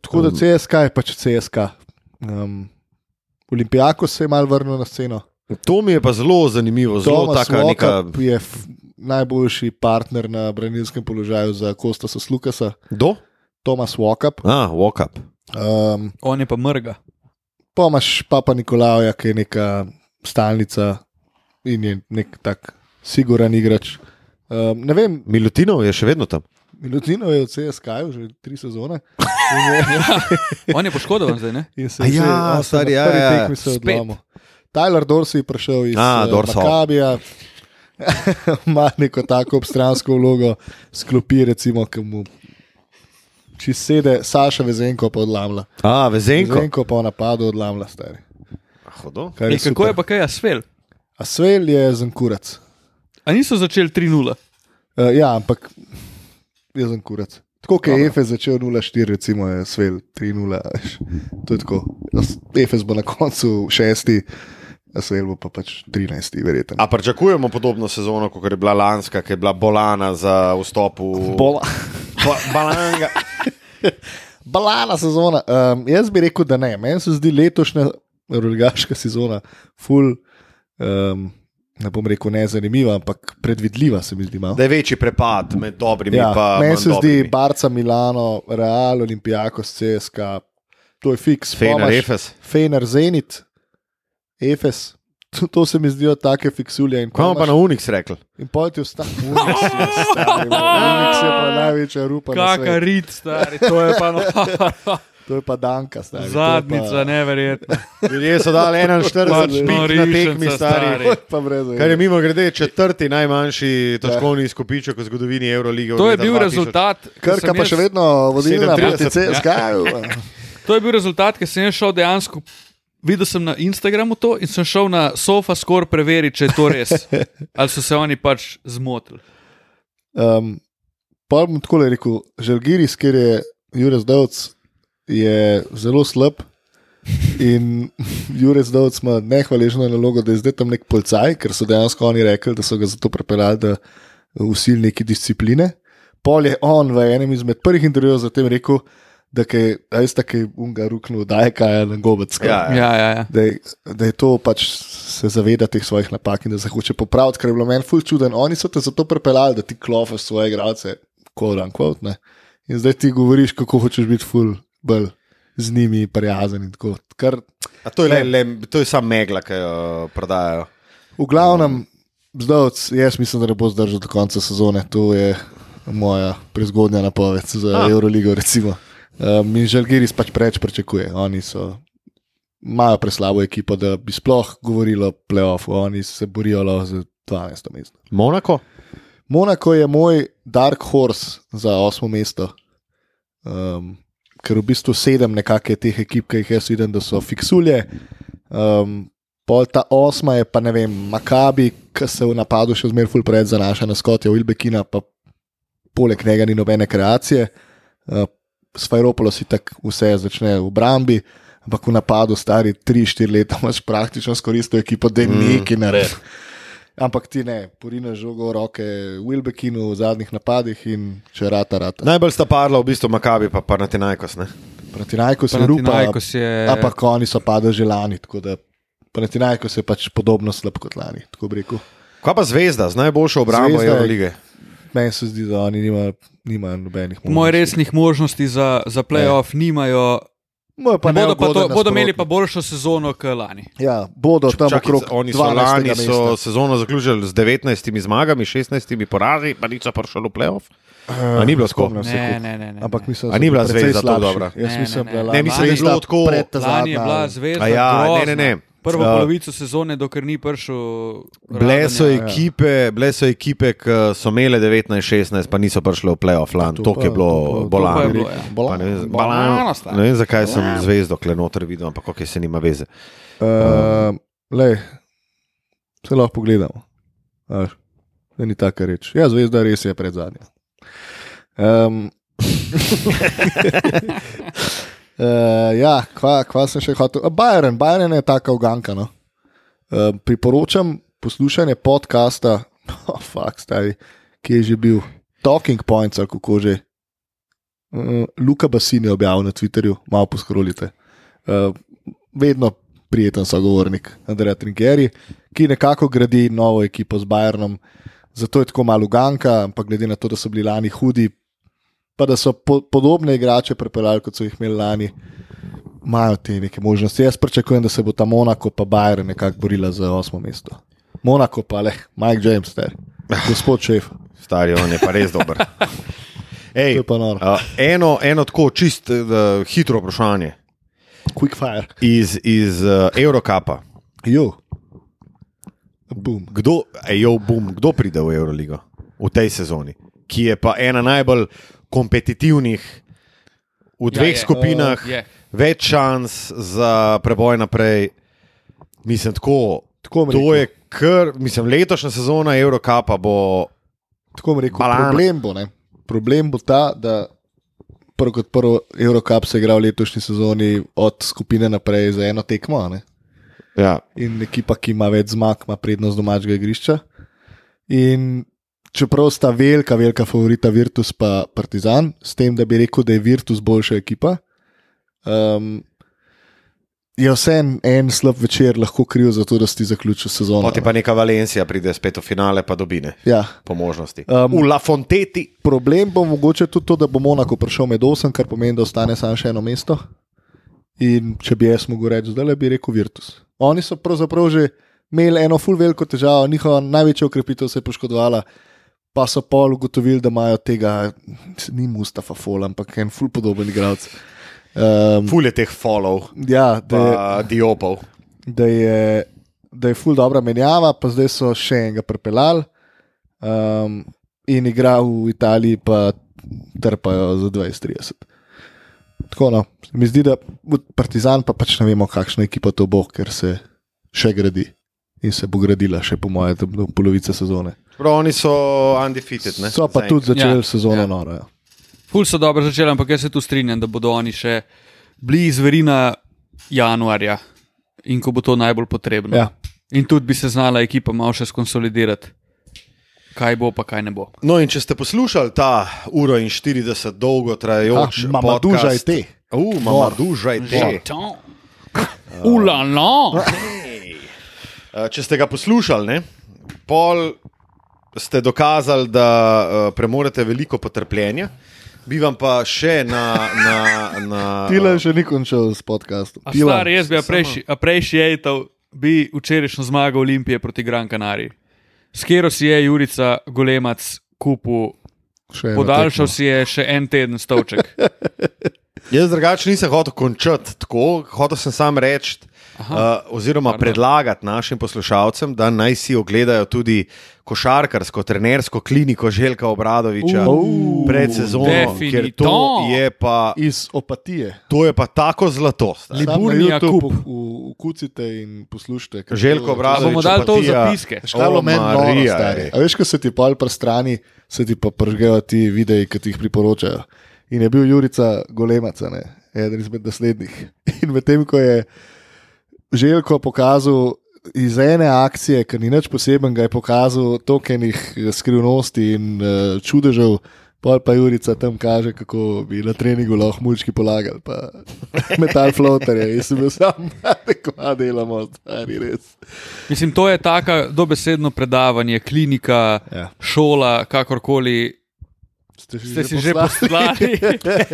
Tako da CSK je pač CSK. Um, Olimpijako se je mal vrnil na sceno. To mi je pa zelo zanimivo, zelo Thomas taka neka. Walkup je najboljši partner na branilskem položaju za Kostasa Slukasa, Do? Thomas Walkup. Ah, walk up. Um, On je pa mrga. pa imaš Papa Nikolauja, ki je neka stalnica in je nek tak siguran igrač. Um, ne vem, Milutinov je še vedno tam. Milutino je v CSK-ju že tri sezone. *laughs* Je, On je poškodovan zdaj, ne? se ja, stari, ja, ja. tekmi se odlomil. Tyler Dorsey je prišel iz A, eh, Dorsey. Makabija. *laughs* Ima neko tako obstransko vlogo, sklopi, recimo, ki mu če sede, Saša Vezenko pa odlamlja. A, vezenko. Vezenko pa v napadu odlamlja, stari. Hodo. Kar E, je kako je super. pa kaj Asfel? A Svel je zankurac. A niso začeli 3-0? Uh, ja, ampak je zankurac. Tako kot je Efes začel 0-4, recimo je Svel 3-0. a veš. To je tako. Efes bo na koncu šesti, Svel bo pa pač 13, verjetno. A pričakujemo podobno sezono, kot je bila lanska, ki je bila bolana za vstop v Bola. *laughs* Ba- Balanga. *laughs* Balana sezona. Um, jaz bi rekel, da ne. Meni se zdi letošnja Euroligaška sezona ful. Um, Ne bom rekel nezanimiva, ampak predvidljiva se mi zdi malo. Da je večji prepad med dobrimi Ja, in meni se zdi dobrimi. Barca, Milano, Real, Olimpijakos, CSK, to je fiks. Fener, Efes. Fener, Zenit, Efes. To, se mi zdijo take fiksulje. Kaj bomo pa na Unix rekli? In pojdi ostati. *laughs* Unix je stari, Unix je pa največja rupa. na Kaka svetu. rit, stari, to je pa no, *laughs* To je pa Danka, stari. zadnica, pa- neverjetna. Ljudje so dali 41 Pač pik na tekmi, stari. stari. Kar je mimo grede četrti najmanjši točkovni izkupiček v zgodovini Eurolige. od To je bil 2000. rezultat. Krka sem pa še vedno vodilna 37, proti CSK. To je bil rezultat, ker sem šel dejansko. Videl sem na Instagramu to in sem šel na SofaScore preveriti, če je to res. *laughs* Ali so se oni pač zmotili. Um, pa bom tako rekel, Žalgiris, ker je Jurek Dovc, je zelo slab. In *laughs* Jurek Dovc ima nehvaležno nalogo, da je zdaj tam nek policaj, ker so dejansko oni rekli, da so ga zato prepeljali, da usil neki discipline. Pol je on v enem izmed prvih intervjujev zatem rekel, da je res tako unga ruknil, da je kaj na gobec. Ja, Ja, ja, ja. da je, da je to pač se zaveda teh svojih napak in da se hoče popraviti, ker je bilo meni ful čuden. Oni so te zato pripeljali, da ti klofaš svoje igralce, quote unquote. Ne? In zdaj ti govoriš, kako hočeš biti ful bolj z njimi prijazen in tako. Kar, A to je, le, le, to je samo megla, ki jo prodajajo. v glavnem, zdaj, jaz mislim, da ne bo zdržal do konca sezone. To je moja prezgodnja napoved za A. Euroligo. Recimo. Um, in Žalgiris pač preveč pričakuje. Oni so. Imajo preslabo ekipo, da bi sploh govorili o playoffu, oni se borijo za 12. mesto. Monako? Monako je moj dark horse za 8. mesto, um, ker v bistvu sedem nekakšne teh ekip, ki jih jaz vidim, da so fiksulje. Um, pol ta osma je pa ne vem, Makabi, ki se v napadu še zmeraj ful pred zanaša na Skotja Wilbekina, pa poleg njega ni nobene kreacije. Uh, Sfajropolo si tako vse začne v obrambi, ampak v napadu stari 3-4 leta imaš praktično skoristo ekipo, da je Mm. nekaj naredi. Ampak ti ne, porinaš žogo v roke Wilbekinu v zadnjih napadih in če rata, rata. Najbolj sta padla v bistvu Makabi, pa Panathinaikos. ne? Panathinaikos je rupa, je. ampak oni so padli že lani, tako da Panathinaikos je pač podobno slab kot lani, tako bi rekel. Kaj pa zvezda z najboljšo obrambo Zvezda je-? Meni se zdi, da oni nimajo nima nobenih Po mojem resnih možnosti za, za playoff nimajo. Moje pa bodo, pa to, bodo imeli pa boljšo sezono kot lani. Ja, bodo tam Čakaj, okrog oni so 12. lani mesta. so sezono zaključili z 19 zmagami, 16 porazi, pa niso prišli v playoff. A ni bilo? Spomnim se, Ne, ne, ne. ne, Ampak ne. mislim, da ni bila zvezda tako dobra? Jaz Ne, mislim, ne, da ne. Ne, je da je bila bilo tako- Lani je bila zvezda. Ja, ne, ne, ne. Prvo Ja. polovico sezone, dokler ni prišel. Bile so, Radonja. ekipe, bile so ekipe, ki so imele 19-16, pa niso prišle v playoff lan. To To je bilo bolano. ja. Ne Bolano ne vem, zakaj sem zvezdo klenoter videl, ampak ok, se nima veze. Uh, lej, se lahko pogledamo. Až, da ni taka reč. Ja, zvezda res je pred zadnja. Um, *laughs* *laughs* uh, ja, kva, kva sem še hotel. Uh, Bayern, Bayern je taka uganka. No? Uh, priporočam poslušanje podcasta, *laughs* oh, fuck, stari, ki je že bil Talking Points, kako že. Uh, Luka Basin je objavil na Twitterju, malo poskrolite. Uh, vedno prijeten sogovornik, Andrej Trinkeri, ki nekako gradi novo ekipo z Bayernom. Zato je tako malo ganka, ampak glede na to, da so bili lani hudi, pa da so po, podobne igrače prepeljali, kot so jih imeli lani, imajo te neke možnosti. Jaz pričakujem, da se bo ta Monako pa Bayern nekako borila za osmo mesto. Monako pa le, Mike James, ter, gospod šef. *laughs* Stari, on je pa res dober. *laughs* Ej, uh, eno, eno tako čist uh, hitro vprašanje Quick fire. iz, iz uh, Eurocapa. Jo. Boom. Kdo, ej, jo, bum, kdo pride v Euroligo v tej sezoni, ki je pa ena najbolj kompetitivnih v dveh je. skupinah, Je. več šans za preboj naprej. Mislim, tako. Tako To je kar, mislim, letošnja sezona Eurocapa bo. Tako bom rekel, Balana. problem bo, ne? problem bo ta, da prvo kot prvo Eurocup se igra v letošnji sezoni od skupine naprej za eno tekmo. a Ne? Ja, In ekipa, ki ima več zmag, ima prednost domačega igrišča. In čeprav sta velika, velika favorita Virtus pa Partizan, s tem, da bi rekel, da je Virtus boljša ekipa. Um, je vse en, en slab večer lahko kriv za to, da si zaključil sezono. Potem pa neka Valencija pride spet v finale, pa dobine Ja, po možnosti. Um, v La Fonteti. problem bo mogoče tudi to, da bo Monako prišel med 8, kar pomeni, da ostane samo še eno mesto. In če bi jaz mogel reči, zdaj bi rekel Virtus. Oni so pravzaprav že imeli eno ful veliko težavo, njihova največja ukrepitev se je poškodovala, pa so pol ugotovili, da imajo tega, ni Mustafa Fol, ampak en ful podoben igralec. Um, Ful je teh follow, ja, da je, diopov. da je, da je ful dobra menjava, pa zdaj so še enega prepeljali um, in igra v Italiji, pa trpajo za 20-30. Tako no, mi zdi, da Partizan pa pač ne vemo, kakšna ekipa to bo, ker se še gradi in se bo gradila še po mojem do polovice sezone. Prav, oni so undefeated. Ne? So pa Zaenkrat. tudi začeli Ja, sezono ja. noro. Ja. Ful so dobro začeli, ampak jaz se tu strinjam, da bodo oni še bili izverina januarja in ko bo to najbolj potrebno. Ja. In tudi bi se znala ekipa malo še skonsolidirati, kaj bo, pa kaj ne bo. No, in če ste poslušali ta uro in 40 dolgo trajajoč Ah, mama, duža je te. Uh, mama, duža je te. Ulala! Uh, Če ste ga poslušali, ne, pol ste dokazali, da uh, premorete veliko potrpljenja. Bi vam pa še na. na, na *laughs* Tile še ni končal s podcastom. A Tilan, star, jaz bi appreciatal, bi včerajšnjo zmago Olimpije proti Gran Canariji. Skero si je Jurica Golemac kupil, še eno podaljšal si je še en teden stovček. *laughs* Jaz drugače nisem hotel končati tako, hotel sem sam reči, uh, oziroma Pardon. predlagati našim poslušalcem, da naj si ogledajo tudi košarkarsko, trenersko kliniko Željka Obradoviča Uh, pred sezono, ker to je pa, Iz opatije. to je pa tako zlato. stari. Lib- Sam na Liburnia YouTube kup. v- Vkucite in poslušajte. Željko Obradovič. bomo dali to v zapiske. Škalo meni noro, Marija, ej. A veš, ko se ti pol pri strani, se ti pa pržgejo ti videi, ki ti jih priporočajo. In je bil Jurica Golemaca, ne? eden izmed naslednjih. In medtem, ko je Željko pokazal iz ene akcije, ker ni nič poseben, je pokazal tokenih skrivnosti in uh, čudežev. Pol pa Jurica tam kaže, kako bi na treningu lahko mulčki polagali, pa *laughs* metal floterje. In sem bil sam, *laughs* da delamo, stari res. Mislim, to je tako dobesedno predavanje, klinika, Ja. šola, kakorkoli. Ste, Ste si že poslali?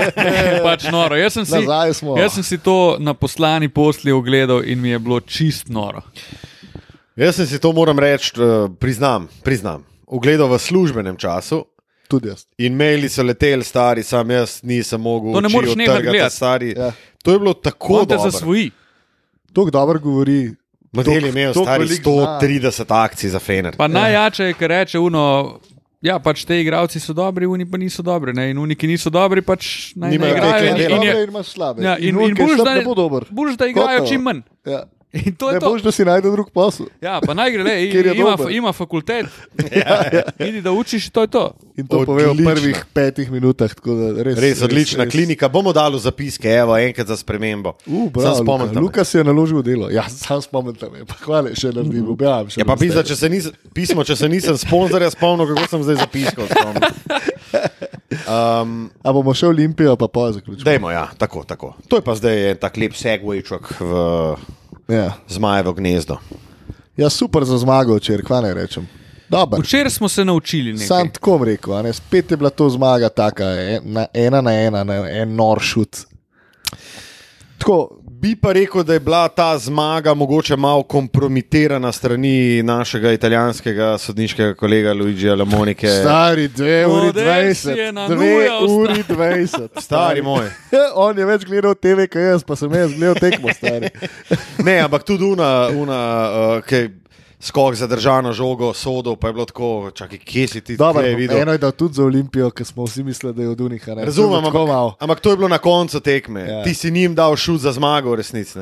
*laughs* pač noro. Jaz sem, si, jaz sem si to na poslani posli ogledal in mi je bilo čist noro. Jaz sem si to, moram reči, eh, priznam, priznam. Ugledal v službenem času Tudi jaz. in maili so leteli, stari, sam jaz nisem mogel. To ne moreš odtrgati, gledati. Ja. To je bilo tako Ko te dobro. zasvoji. To dobro govori. Model je imel stari veliko zna. 130 akcij za Fener. Pa najjače je, ker reče uno. Ja, pač te igravci so dobri, oni pa niso dobri. Ne? In oni, ki niso dobri, pač naj ne igrajo. nekaj In, dela. in, Dobre je, in imaš slabe. ja, in, in unke boš, slab da, ne bo dober. boš, da igrajo Gotovo. čim manj. Ja. In to je Ne to. boš, da si najde drug posel. Ja, pa naj gre, le, ima, dober. ima fakultet. *laughs* *laughs* Idi, da učiš, to je to. In to pove v prvih petih minutah. tako Da res, Res odlična res. klinika. Bomo dali zapiske, evo, enkrat za spremembo. Uh, Sam bravo, spomnim. Luka. Lukas je naložil delo. Ja, sam spomnim tam. Pa Hvala, še naredim, objavim. še Ja, pa pisa, če se nis, pismo, če se nisem sponzorja spomnil, kako sem zdaj zapiskal. *laughs* Um, A bomo še Olimpijo, pa pa zaključimo. dajmo, ja, tako, tako. To je pa zdaj en tak lep segwayček v Ja. zmajevo gnezdo. ja, super za zmago včeraj, kva naj rečem. Dobar. Včeraj smo se naučili Sam nekaj. tako bom rekel, a ne? spet je bila to zmaga, taka, ena, ena na ena, na en nor šut. Tako, Bi pa rekel, da je bila ta zmaga mogoče malo kompromitirana strani našega italijanskega sodniškega kolega Luigija Lamonike. stari 2 uri Model si je 20. nanujal, 2 uri 20. *laughs* Stari moj. *laughs* On je več gledal TV, kot jaz, pa sem jaz gledal tekmo, stari. Ne, ampak tudi una, una uh, ki skok za držano žogo, sodo, pa je bilo tako, čakaj, kje si ti Dobro, tukaj videl? eno je dal tudi za Olimpijo, ker smo vsi mislili, da je od Unika. Razumem, je ampak, ampak to je bilo na koncu tekme. Ja. Ti si njim dal šut za zmago, resnici.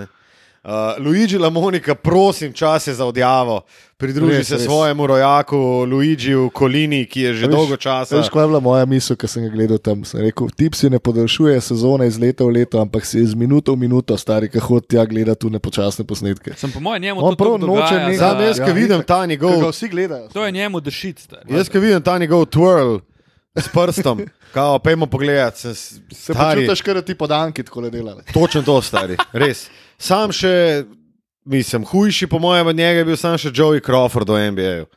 Uh, Luigi Lamonika, prosim, čas je za odjavo. Pridruži Res, se res. svojemu rojaku Luigiju Kolini, ki je že Veš- dolgo časa. Veš, kaj je bila moja misel, ko sem ga gledal tam? Sem rekel, tip si ne podaljšuje sezone iz leta v leto, ampak si iz minuto v minuto, stari, ki hodi tja gledati tu nepočasne posnetke. Sem po mojem njemu On to prav noče nekaj- Sam jaz, Ja, ki vidim ta njegov, vsi gledajo. To je njemu dešit. jaz, ki vidim ta njegov twirl s prstom, kao, pejmo pogledat. Se stari, počutiš, ker ti podanki tako delali. Točno to, stari, res. Sam še, mislim, hujši po mojem od njega je bil sam še Joey Crawford v NBA-ju.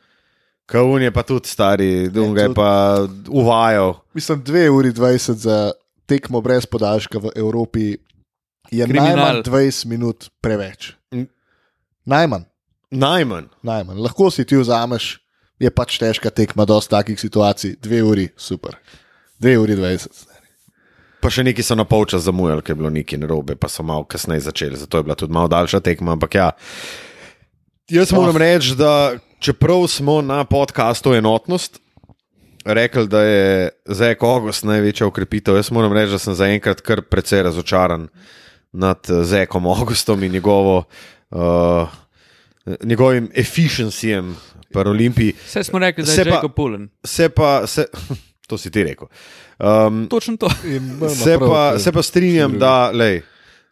Kaun je pa tudi stari, Dunga je pa uvajal. Mislim, 2 uri 20 za tekmo brez podaljška v Evropi je Kriminal. najmanj 20 minut preveč. Najmanj. Najmanj. Najmanj. Lahko si ti vzameš, je pač težka tekma, dosta takih situacij, 2 uri, super. 2 uri 20. Pa še neki so na polčas zamujali, ker je bilo nekaj narobe, pa so malo kasneje začeli, zato je bila tudi malo daljša tekma. Ampak ja, jaz moram reči, da čeprav smo na podkastu Enotnost rekli, da je Zek August največja ukrepitev, jaz moram reči, da sem zaenkrat kar precej razočaran nad eh, Zekom Augustom in njegovo. Uh, Njegovim efficiencyjem pri Olimpiji, Vse smo rekli, da je Jacob Pullen. se pa, se, to si ti rekel. Um, Točno to. Se pa, se pa strinjam, da lej,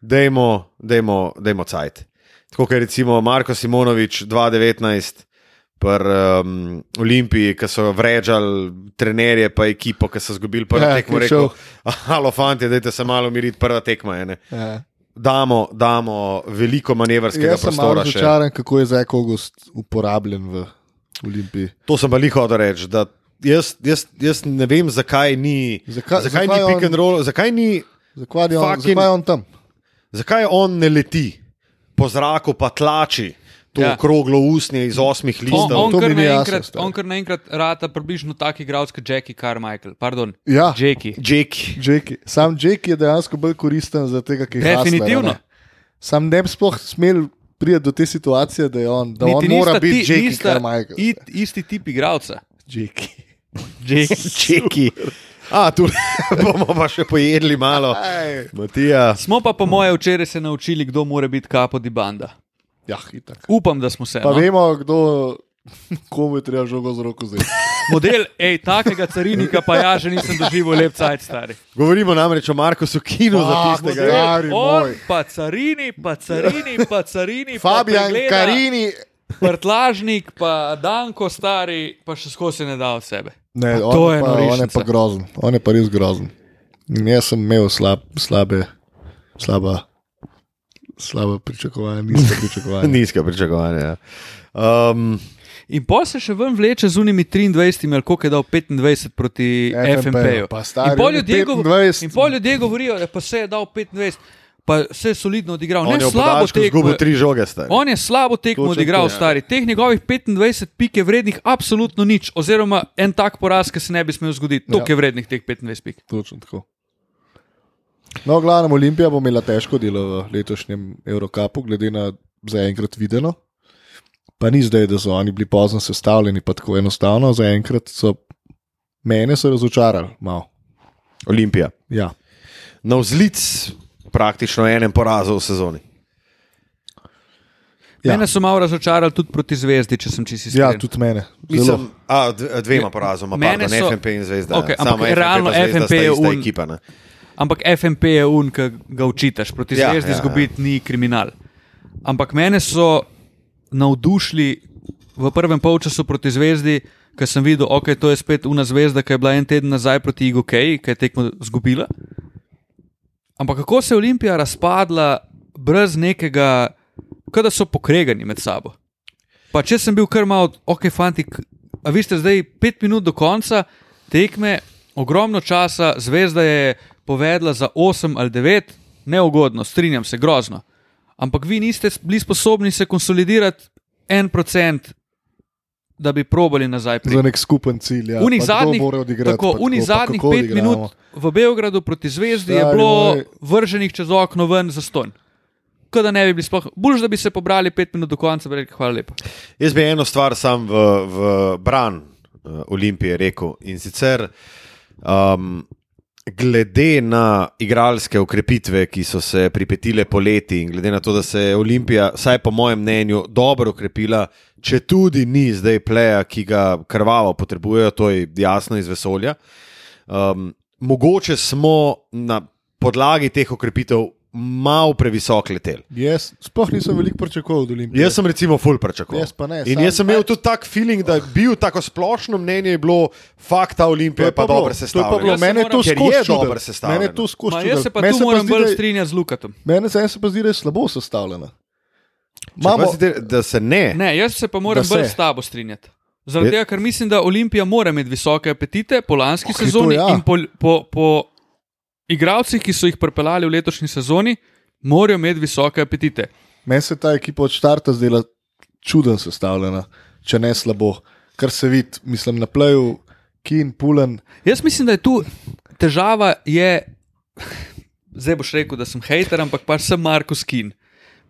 dejmo, dejmo, dejmo cajt. Tako kot je recimo Marko Simonovič 2019 pri um, Olimpiji, ki so vrežali trenerje, pa ekipo, ki so izgubili prvo Ja, tekmo, rekel. Halo, fanti, dajte se malo umiriti, prva tekma je. Ne? Ja. Damo, damo veliko manevrskega Jaz sem prostora. še. razočaran, kako je Zek August uporabljen v Olimpiji. To sem pa liho hotel reči. da Jaz, jaz, jaz ne vem, zakaj ni, Zakaj- zakaj zakaj ni on- pick and roll, zakaj ni Zakaj je on, Fucking- zakaj je on tam? Zakaj on ne leti po zraku, pa tlači to Ja. okroglo usnje iz osmih On, listov? on, to kar jasno, naenkrat, stari. on kar naenkrat rata približno tak igralec kot Jackie Carmichael. Pardon, Ja. Jackie. Jake. Jackie. Sam Jake je dejansko bolj koristen za tega, ki je Definitivno. Ne. Sam ne bi sploh smel priti do te situacije, da, je on, da on Niti mora nista biti ti- Jackie nista Carmichael. it- Isti tip igralca. Jackie. Jake. A, tu *laughs* bomo pa še pojedli malo. Matija. Smo pa, po moje, včeraj se naučili, kdo mora biti kapo di banda. Ja, itak. Upam, da smo se. Pa No? vemo, kdo, *laughs* komu je treba žogo z roko zdaj. Model, ej, takega carinika pa ja že nisem doživel lep cajt, stari. Govorimo namreč o Markusu Kinu za Ah, tistega. Stari On moj. pa carini, pa carini, pa carini. Fabijan pa Karini. Prtlažnik, pa Danko, stari, pa še skozi se ne da od sebe. Ne, on, to je je pa, on je norišnica. pa grozen, on je pa res grozen. In Jaz sem imel slab, slabe, slaba, slaba pričakovanja, nizka pričakovanja. *laughs* Nizka pričakovanja. ja. Um, In pa se še ven vleče z unimi 23, ali koliko je dal 25 proti pa stari, In pol ljudje, gov 25. in pol ljudje govorijo, da pa se je dal 25, pa se je solidno odigral. on Ne je slabo tekmo. tri žoge. Stari. On je slabo tekmo Točno odigral, to, stari. Teh njegovih 25 pik je vrednih absolutno nič, oziroma en tak poraz, ki se ne bi smel zgoditi. Toliko Ja. je vrednih teh 25 pik. Točno tako. No, glavno, Olimpija bo imela težko delo v letošnjem Eurocapu, glede na zaenkrat videno. Pa ni zdaj, da so oni bili pozno sestavljeni, pa tako enostavno. Zaenkrat so mene so razočarali, malo. Olimpija. Ja. Na vzlic praktično enem porazu v sezoni. Ja. Mene so malo razočarali tudi proti zvezdi, če sem čisto iskren. ja, tudi mene. Zelo. Mislim, a, dve- dvema porazoma, Mene pardon, so- FNP in Zvezda. Samo ampak FNP realno sta je un- ekipa. Ne? Ampak FNP je un, ki ga učitaš, proti Ja, ja, zvezdi ja, ja, ja. izgubiti ni kriminal. Ampak mene so navdušili v prvem polčasu proti zvezdi, ker sem videl, da okay, to je spet una zvezda, ki je bila en teden nazaj proti IGOK, ki je tekmo izgubila. Ampak kako se je Olimpija razpadla brez nekega, da so pokregani med sabo. Pa če sem bil kar malo, ok, fanti, a vi ste zdaj pet minut do konca tekme, ogromno časa, zvezda je povedala za 8 ali 9, neugodno, strinjam se, grozno. Ampak vi niste bili sposobni se konsolidirati en procent, da bi probali nazaj priti. Za nek skupen cilj. Ja. Unih zadnjih, odigrati, tako, unih tako, zadnjih pet odigramo. minut v Beogradu proti Zvezdi je Stari bilo moj. vrženih čez okno ven za ston. Da ne bi bili sploh, bolj da bi se pobrali pet minut do konca, bi rekli hvala lepa. Jaz bi eno stvar sam v, v bran uh, Olimpije rekel in sicer um, glede na igralske ukrepitve, ki so se pripetile poleti in glede na to, da se je Olimpija, vsaj po mojem mnenju, dobro ukrepila, če tudi ni zdaj pleja, ki ga krvavo potrebujejo, to je jasno iz vesolja. Um, mogoče smo na podlagi teh ukrepitev malo previsok letel. Jaz sploh nisem veliko pričakoval od Olimpije. Jaz sem recimo full pričakoval. Jaz pa ne, In jaz sem imel tudi tak feeling, da je bil tako splošno mnenje, je bilo, fakt ta Olimpija je pa dobro to je pa bilo, sestavljena. Mene je to skozi sestavljeno. Mene je to skozi čudilo. jaz se pa tu moram zdi, bolj strinjati z Lukatom. Mene se, se pa zdi, da je slabo sestavljena. Imamo, Imamo, da se ne. Ne, jaz se pa moram bolj s tabo strinjati. Zaradi tega, ker mislim, da Olimpija mora imeti visoke apetite po lanski Ok, to sezoni ja. in po, po, po igravcih, ki so jih pripeljali v letošnji sezoni, morajo imeti visoke apetite. meni se ta ekipa od štarta zdela čuden sestavljena, če ne slabo. Kar se vidi, mislim, na pleju, Kin, Pulen. Jaz mislim, da je tu težava, je, zdaj boš rekel, da sem hater, ampak pač sem Markus Kin.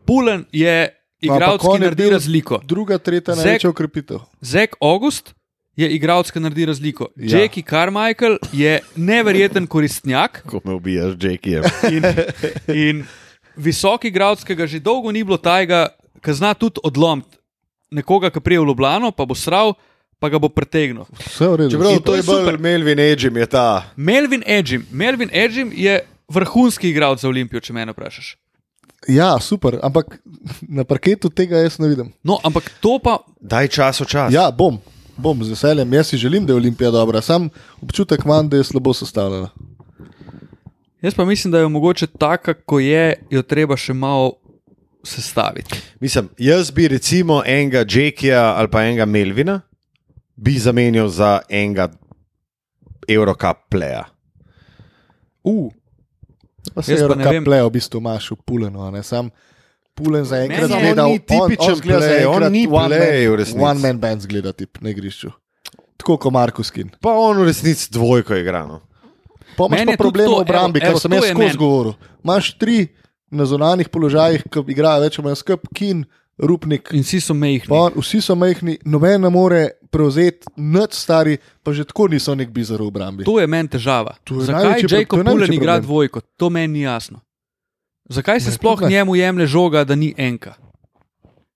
Pulen je igralec, Ampak on ki naredi razliko. Druga, tretja največja ukrepitev. Zek August je igralec, ki naredi razliko. Ja. Jackie Carmichael je neverjeten koristnjak. Ko me ubijaš, Jackie. In, in visoki igralec, ki ga že dolgo ni bilo tajega, ki zna tudi odlomiti nekoga, ki prije v Ljubljano, pa bo sral, pa ga bo pretegnil. Vse v redu. Čeprav to, je je bolj super. Melvin Edgem, je ta. Melvin Edgim, Melvin Edgim je vrhunski igralec za Olimpijo, če me vprašaš. Ja, super, ampak na parketu tega jaz ne vidim. No, ampak to pa, Daj čas čas. Ja, bom, bom z veseljem. Jaz si želim, da je Olimpija dobra, sam občutek imam, da je slabo sestavljena. jaz pa mislim, da je mogoče taka, ko je, jo treba še malo sestaviti. Mislim, jaz bi recimo enega Jackija ali pa enega Melvina bi zamenjal za enega Eurocup pleja. Uh, Pa se Jaz je pa ne vem. plejo v bistvu imaš Pulenu, a ne sam. Pulen za enkrat Meni je- zgleda, on ni tipičen zgleda play, on zaenkrat ni one play v man- resnici. One man band zgleda tip na igrišču. Tako kot Markus Kin. Pa on v resnici dvojko igra. No. Pa imaš pa problem v obrambi, kar sem jaz skozi govoril. Imaš tri na zonanih položajih, ki igrajo več ali manj skup, Kin, Rupnik. in vsi so mehki. Pa, on- vsi so majhni, noben ne more prevzeti, nad stari, pa že tako niso nek bizar v obrambi. To je meni težava. To je Zakaj Jacob to je največji Pulen igra dvojko? To meni ni jasno. Zakaj se sploh ne. njemu jemlje žoga, da ni enka?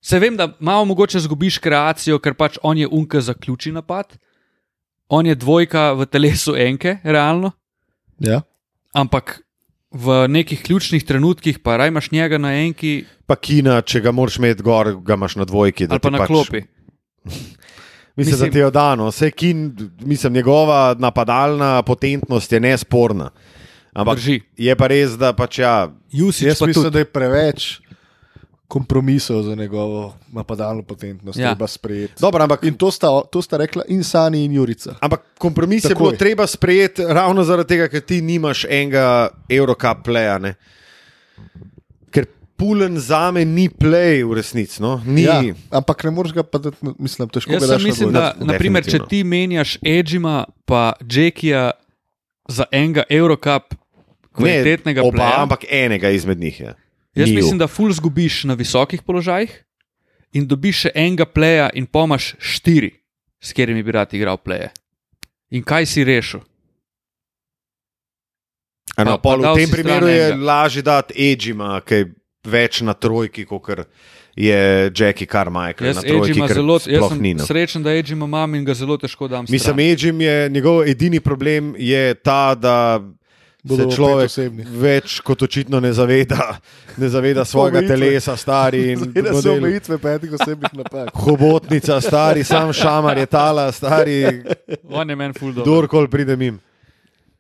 Se vem, da malo mogoče zgubiš kreacijo, ker pač on je unka zaključi napad, on je dvojka v telesu enke, realno, Ja. ampak v nekih ključnih trenutkih pa raj imaš njega na enki Pa Kina, če ga moraš imeti gor, ga imaš na dvojki. ali pa na pač, klopi. Mislim, *laughs* Mislim- da ti je dano. Vse Kin, mislim, njegova napadalna potentnost je nesporna. Ampak Drži. je pa res, da pač ja, Jusič Jaz pa mislim, tudi. da je preveč kompromisov za njegovo napadalno potentnost, Ja. treba sprejeti. dobro, ampak In to sta, to sta rekla in Sani in Jurica. Ampak kompromis je Takoj. bilo treba sprejeti ravno zaradi tega, ker ti nimaš enega Eurocup pleja. Ne? Ker Pulen za me ni play v resnici. No? Ni. Ja, ampak ne moreš ga pa, dati na- mislim, težko Jaz daš na mislim, da naprimer, če ti menjaš Edžima pa Jackija za enega Eurocup kvalitetnega ne, oba, pleja, ampak enega izmed njih je. Jaz Njiju. mislim, da ful zgubiš na visokih položajih in dobiš še enega pleja, in pomaš štiri, s katerimi bi rad igral pleje. In kaj si rešil? Pa- pa pol, dal v tem primeru je lažje dati Edžima, ki je več na trojki, kot je Jackie Carmichael Jaz, na trojki, ker zelo, jaz sem ni. No. srečen, da Edžima imam in ga zelo težko dam. Mislim, stran. Edžim je njegov edini problem je ta, da Bodo se človek več kot očitno ne zaveda, ne zaveda svojega telesa, stari *laughs* se model. omejitve petih osebnih napak. Hobotnica, stari, sam šamar je tala, stari, On je meni ful dobro. kdorkoli pride mim.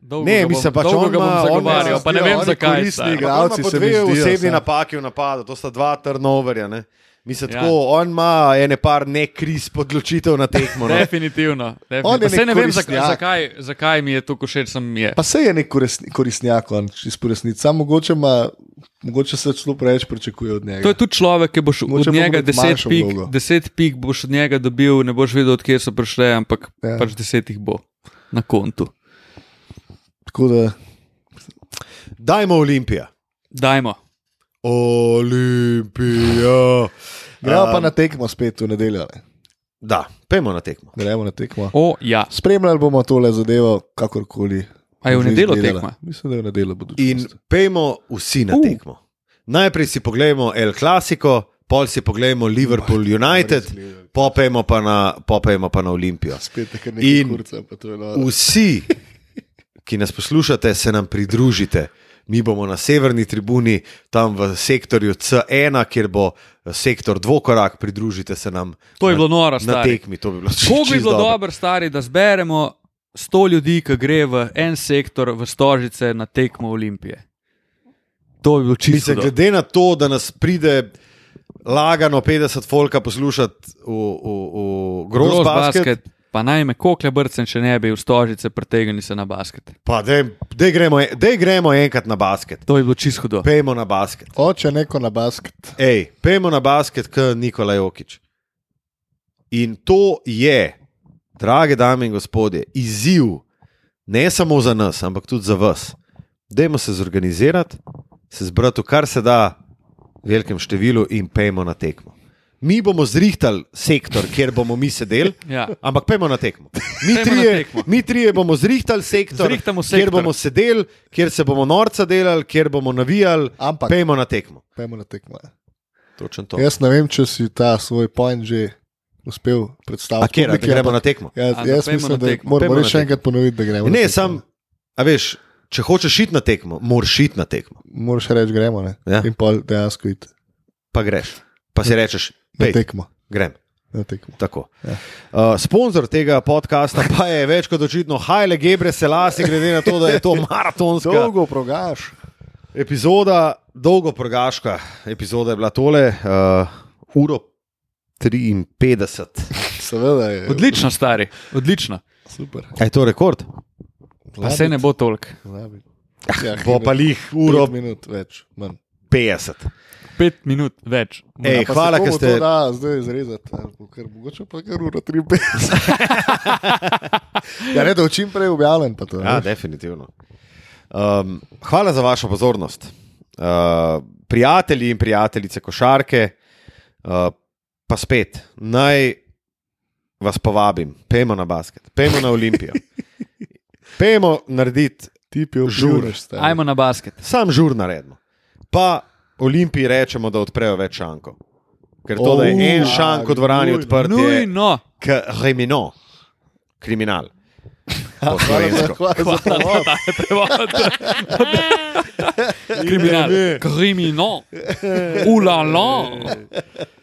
Dolgo Ne, bom- mislim, pač dolgo on ga bom ima- zagovarjal, pa ne ja, vem zakaj. stari. igralci Igralci se se mi dve zdijo, osebni napaki v napadu, to sta dva turnoverja. Ne? Mislim, Ja. tako, on ima ene par nekris podločitev na tekmo. No. Definitivno. Definitivno. Saj ne vem, zakaj, zakaj, mi je to košeč, sem je. Pa se je nek koristnjak, on čisto resnici. Sam mogoče, ima, mogoče se celo preveč pričakuje od njega. To je tudi človek, ki boš Mogoče od njega imeti 10 manjšo pik. 10 pik boš od njega dobil, ne boš vedel, odkje so prišle, ampak Ja. ja. pač 10 jih bo na kontu. Tako da Dajmo Olimpija. Dajmo. Olimpija. gremo pa Um, na tekmo spet v nedeljo. Ne? Da, pejmo na tekmo. Gremo na tekmo. O, ja. Spremljali bomo tole zadevo, kakorkoli. A je v nedeljo tekma? Mislim, da je v nedeljo bodo. In pejmo vsi na Uh. tekmo. Najprej si pogledamo El Clasico, pol si pogledamo Liverpool United, popejmo pa na, popejmo pa na Olimpijo. Spet nekaj In kurca, pa to je noro. Vsi, *laughs* ki nas poslušate, se nam pridružite. Mi bomo na severni tribuni, tam v sektorju C1, kjer bo sektor dvokorak, pridružite se nam To je bilo noro, na stari. tekmi. To bi bilo Kako bi čisto bilo dobro. dobro, stari, da zberemo 100 ljudi, ki gre v en sektor, v Stožice na tekmo Olimpije. To bi bilo čisto. Mislim, glede na to, da nas pride lagano 50 folka poslušati v, v, v Gross Gross basket, basket. Pa naj me koklje brcem, če ne bi v Stožice pretegnili se na basket. pa da gremo, dej gremo enkrat na basket. To je bilo čisto hudo. Pejmo na basket. Oče neko na basket. Ej, pejmo na basket, kot Nikola Jokič. In to je, drage dame in gospodje, izziv ne samo za nas, ampak tudi za vas. Dajmo se zorganizirati, se zbrati v kar se da velikem številu in pejmo na tekmo. Mi bomo zrihtali sektor, kjer bomo mi sedeli, *laughs* Ja. ampak pejmo na tekmo. Mi Pejmo na trije, tekmo. mi trije bomo zrihtali sektor, Zrihtamo kjer sektor. bomo sedeli, kjer se bomo norca delali, kjer bomo navijali. Ampak Pejmo na tekmo. pojmo na tekmo. Točno to. Jaz ne vem, če si ta svoj point že uspel predstaviti. A kje, da publiki, gremo ampak na tekmo? Jaz, A, jaz pojmo mislim, da moramo Pojmo na še enkrat ponoviti, da gremo. Ne, sam, a veš, če hočeš iti na tekmo, moraš iti na tekmo. Moraš reči, gremo. Ne? Ja. In pol dejansko iti Pa greš. Pa si rečeš, na pej, tekmo. grem. Na tekmo. Tako. Ja. Uh, sponzor tega podcasta pa je več kot očitno Hajle Gebre Selasi, glede na to, da je to *laughs* maratonska Dolgo progaš. epizoda, dolgo progaška epizoda je bila tole, uh, uro 53. Seveda je. Odlično, stari, odlično. Super. A je to rekord? Pa se ne bo toliko. Zabi. Ja, Bo pa lih uro minut več. Manj. 50. Pet minut več. Ej, Pa se hvala, ker ste. To da, zdaj izrezati. ali bo kar- Mogoče pa kar uro 53. *laughs* ja, ne, da čim prej objavljen. pa To, Ja, definitivno. Um, hvala za vašo pozornost. Uh, prijatelji in prijateljice košarke, uh, pa spet, naj vas povabim, pejmo na basket, pejmo na Olimpijo. *laughs* Pejmo narediti Tip je Žur. Ajmo na basket. sam žur naredimo. Pa Olimpiji rečemo, da odprejo več šankov. Ker to, da je en Oh, šank v dvorani nujno, odprt, je Nujno. krimino, kriminal. *laughs* Po slovensko. Hvala za je prevod. *laughs* Kriminal. Kriminal. Ulala. *laughs*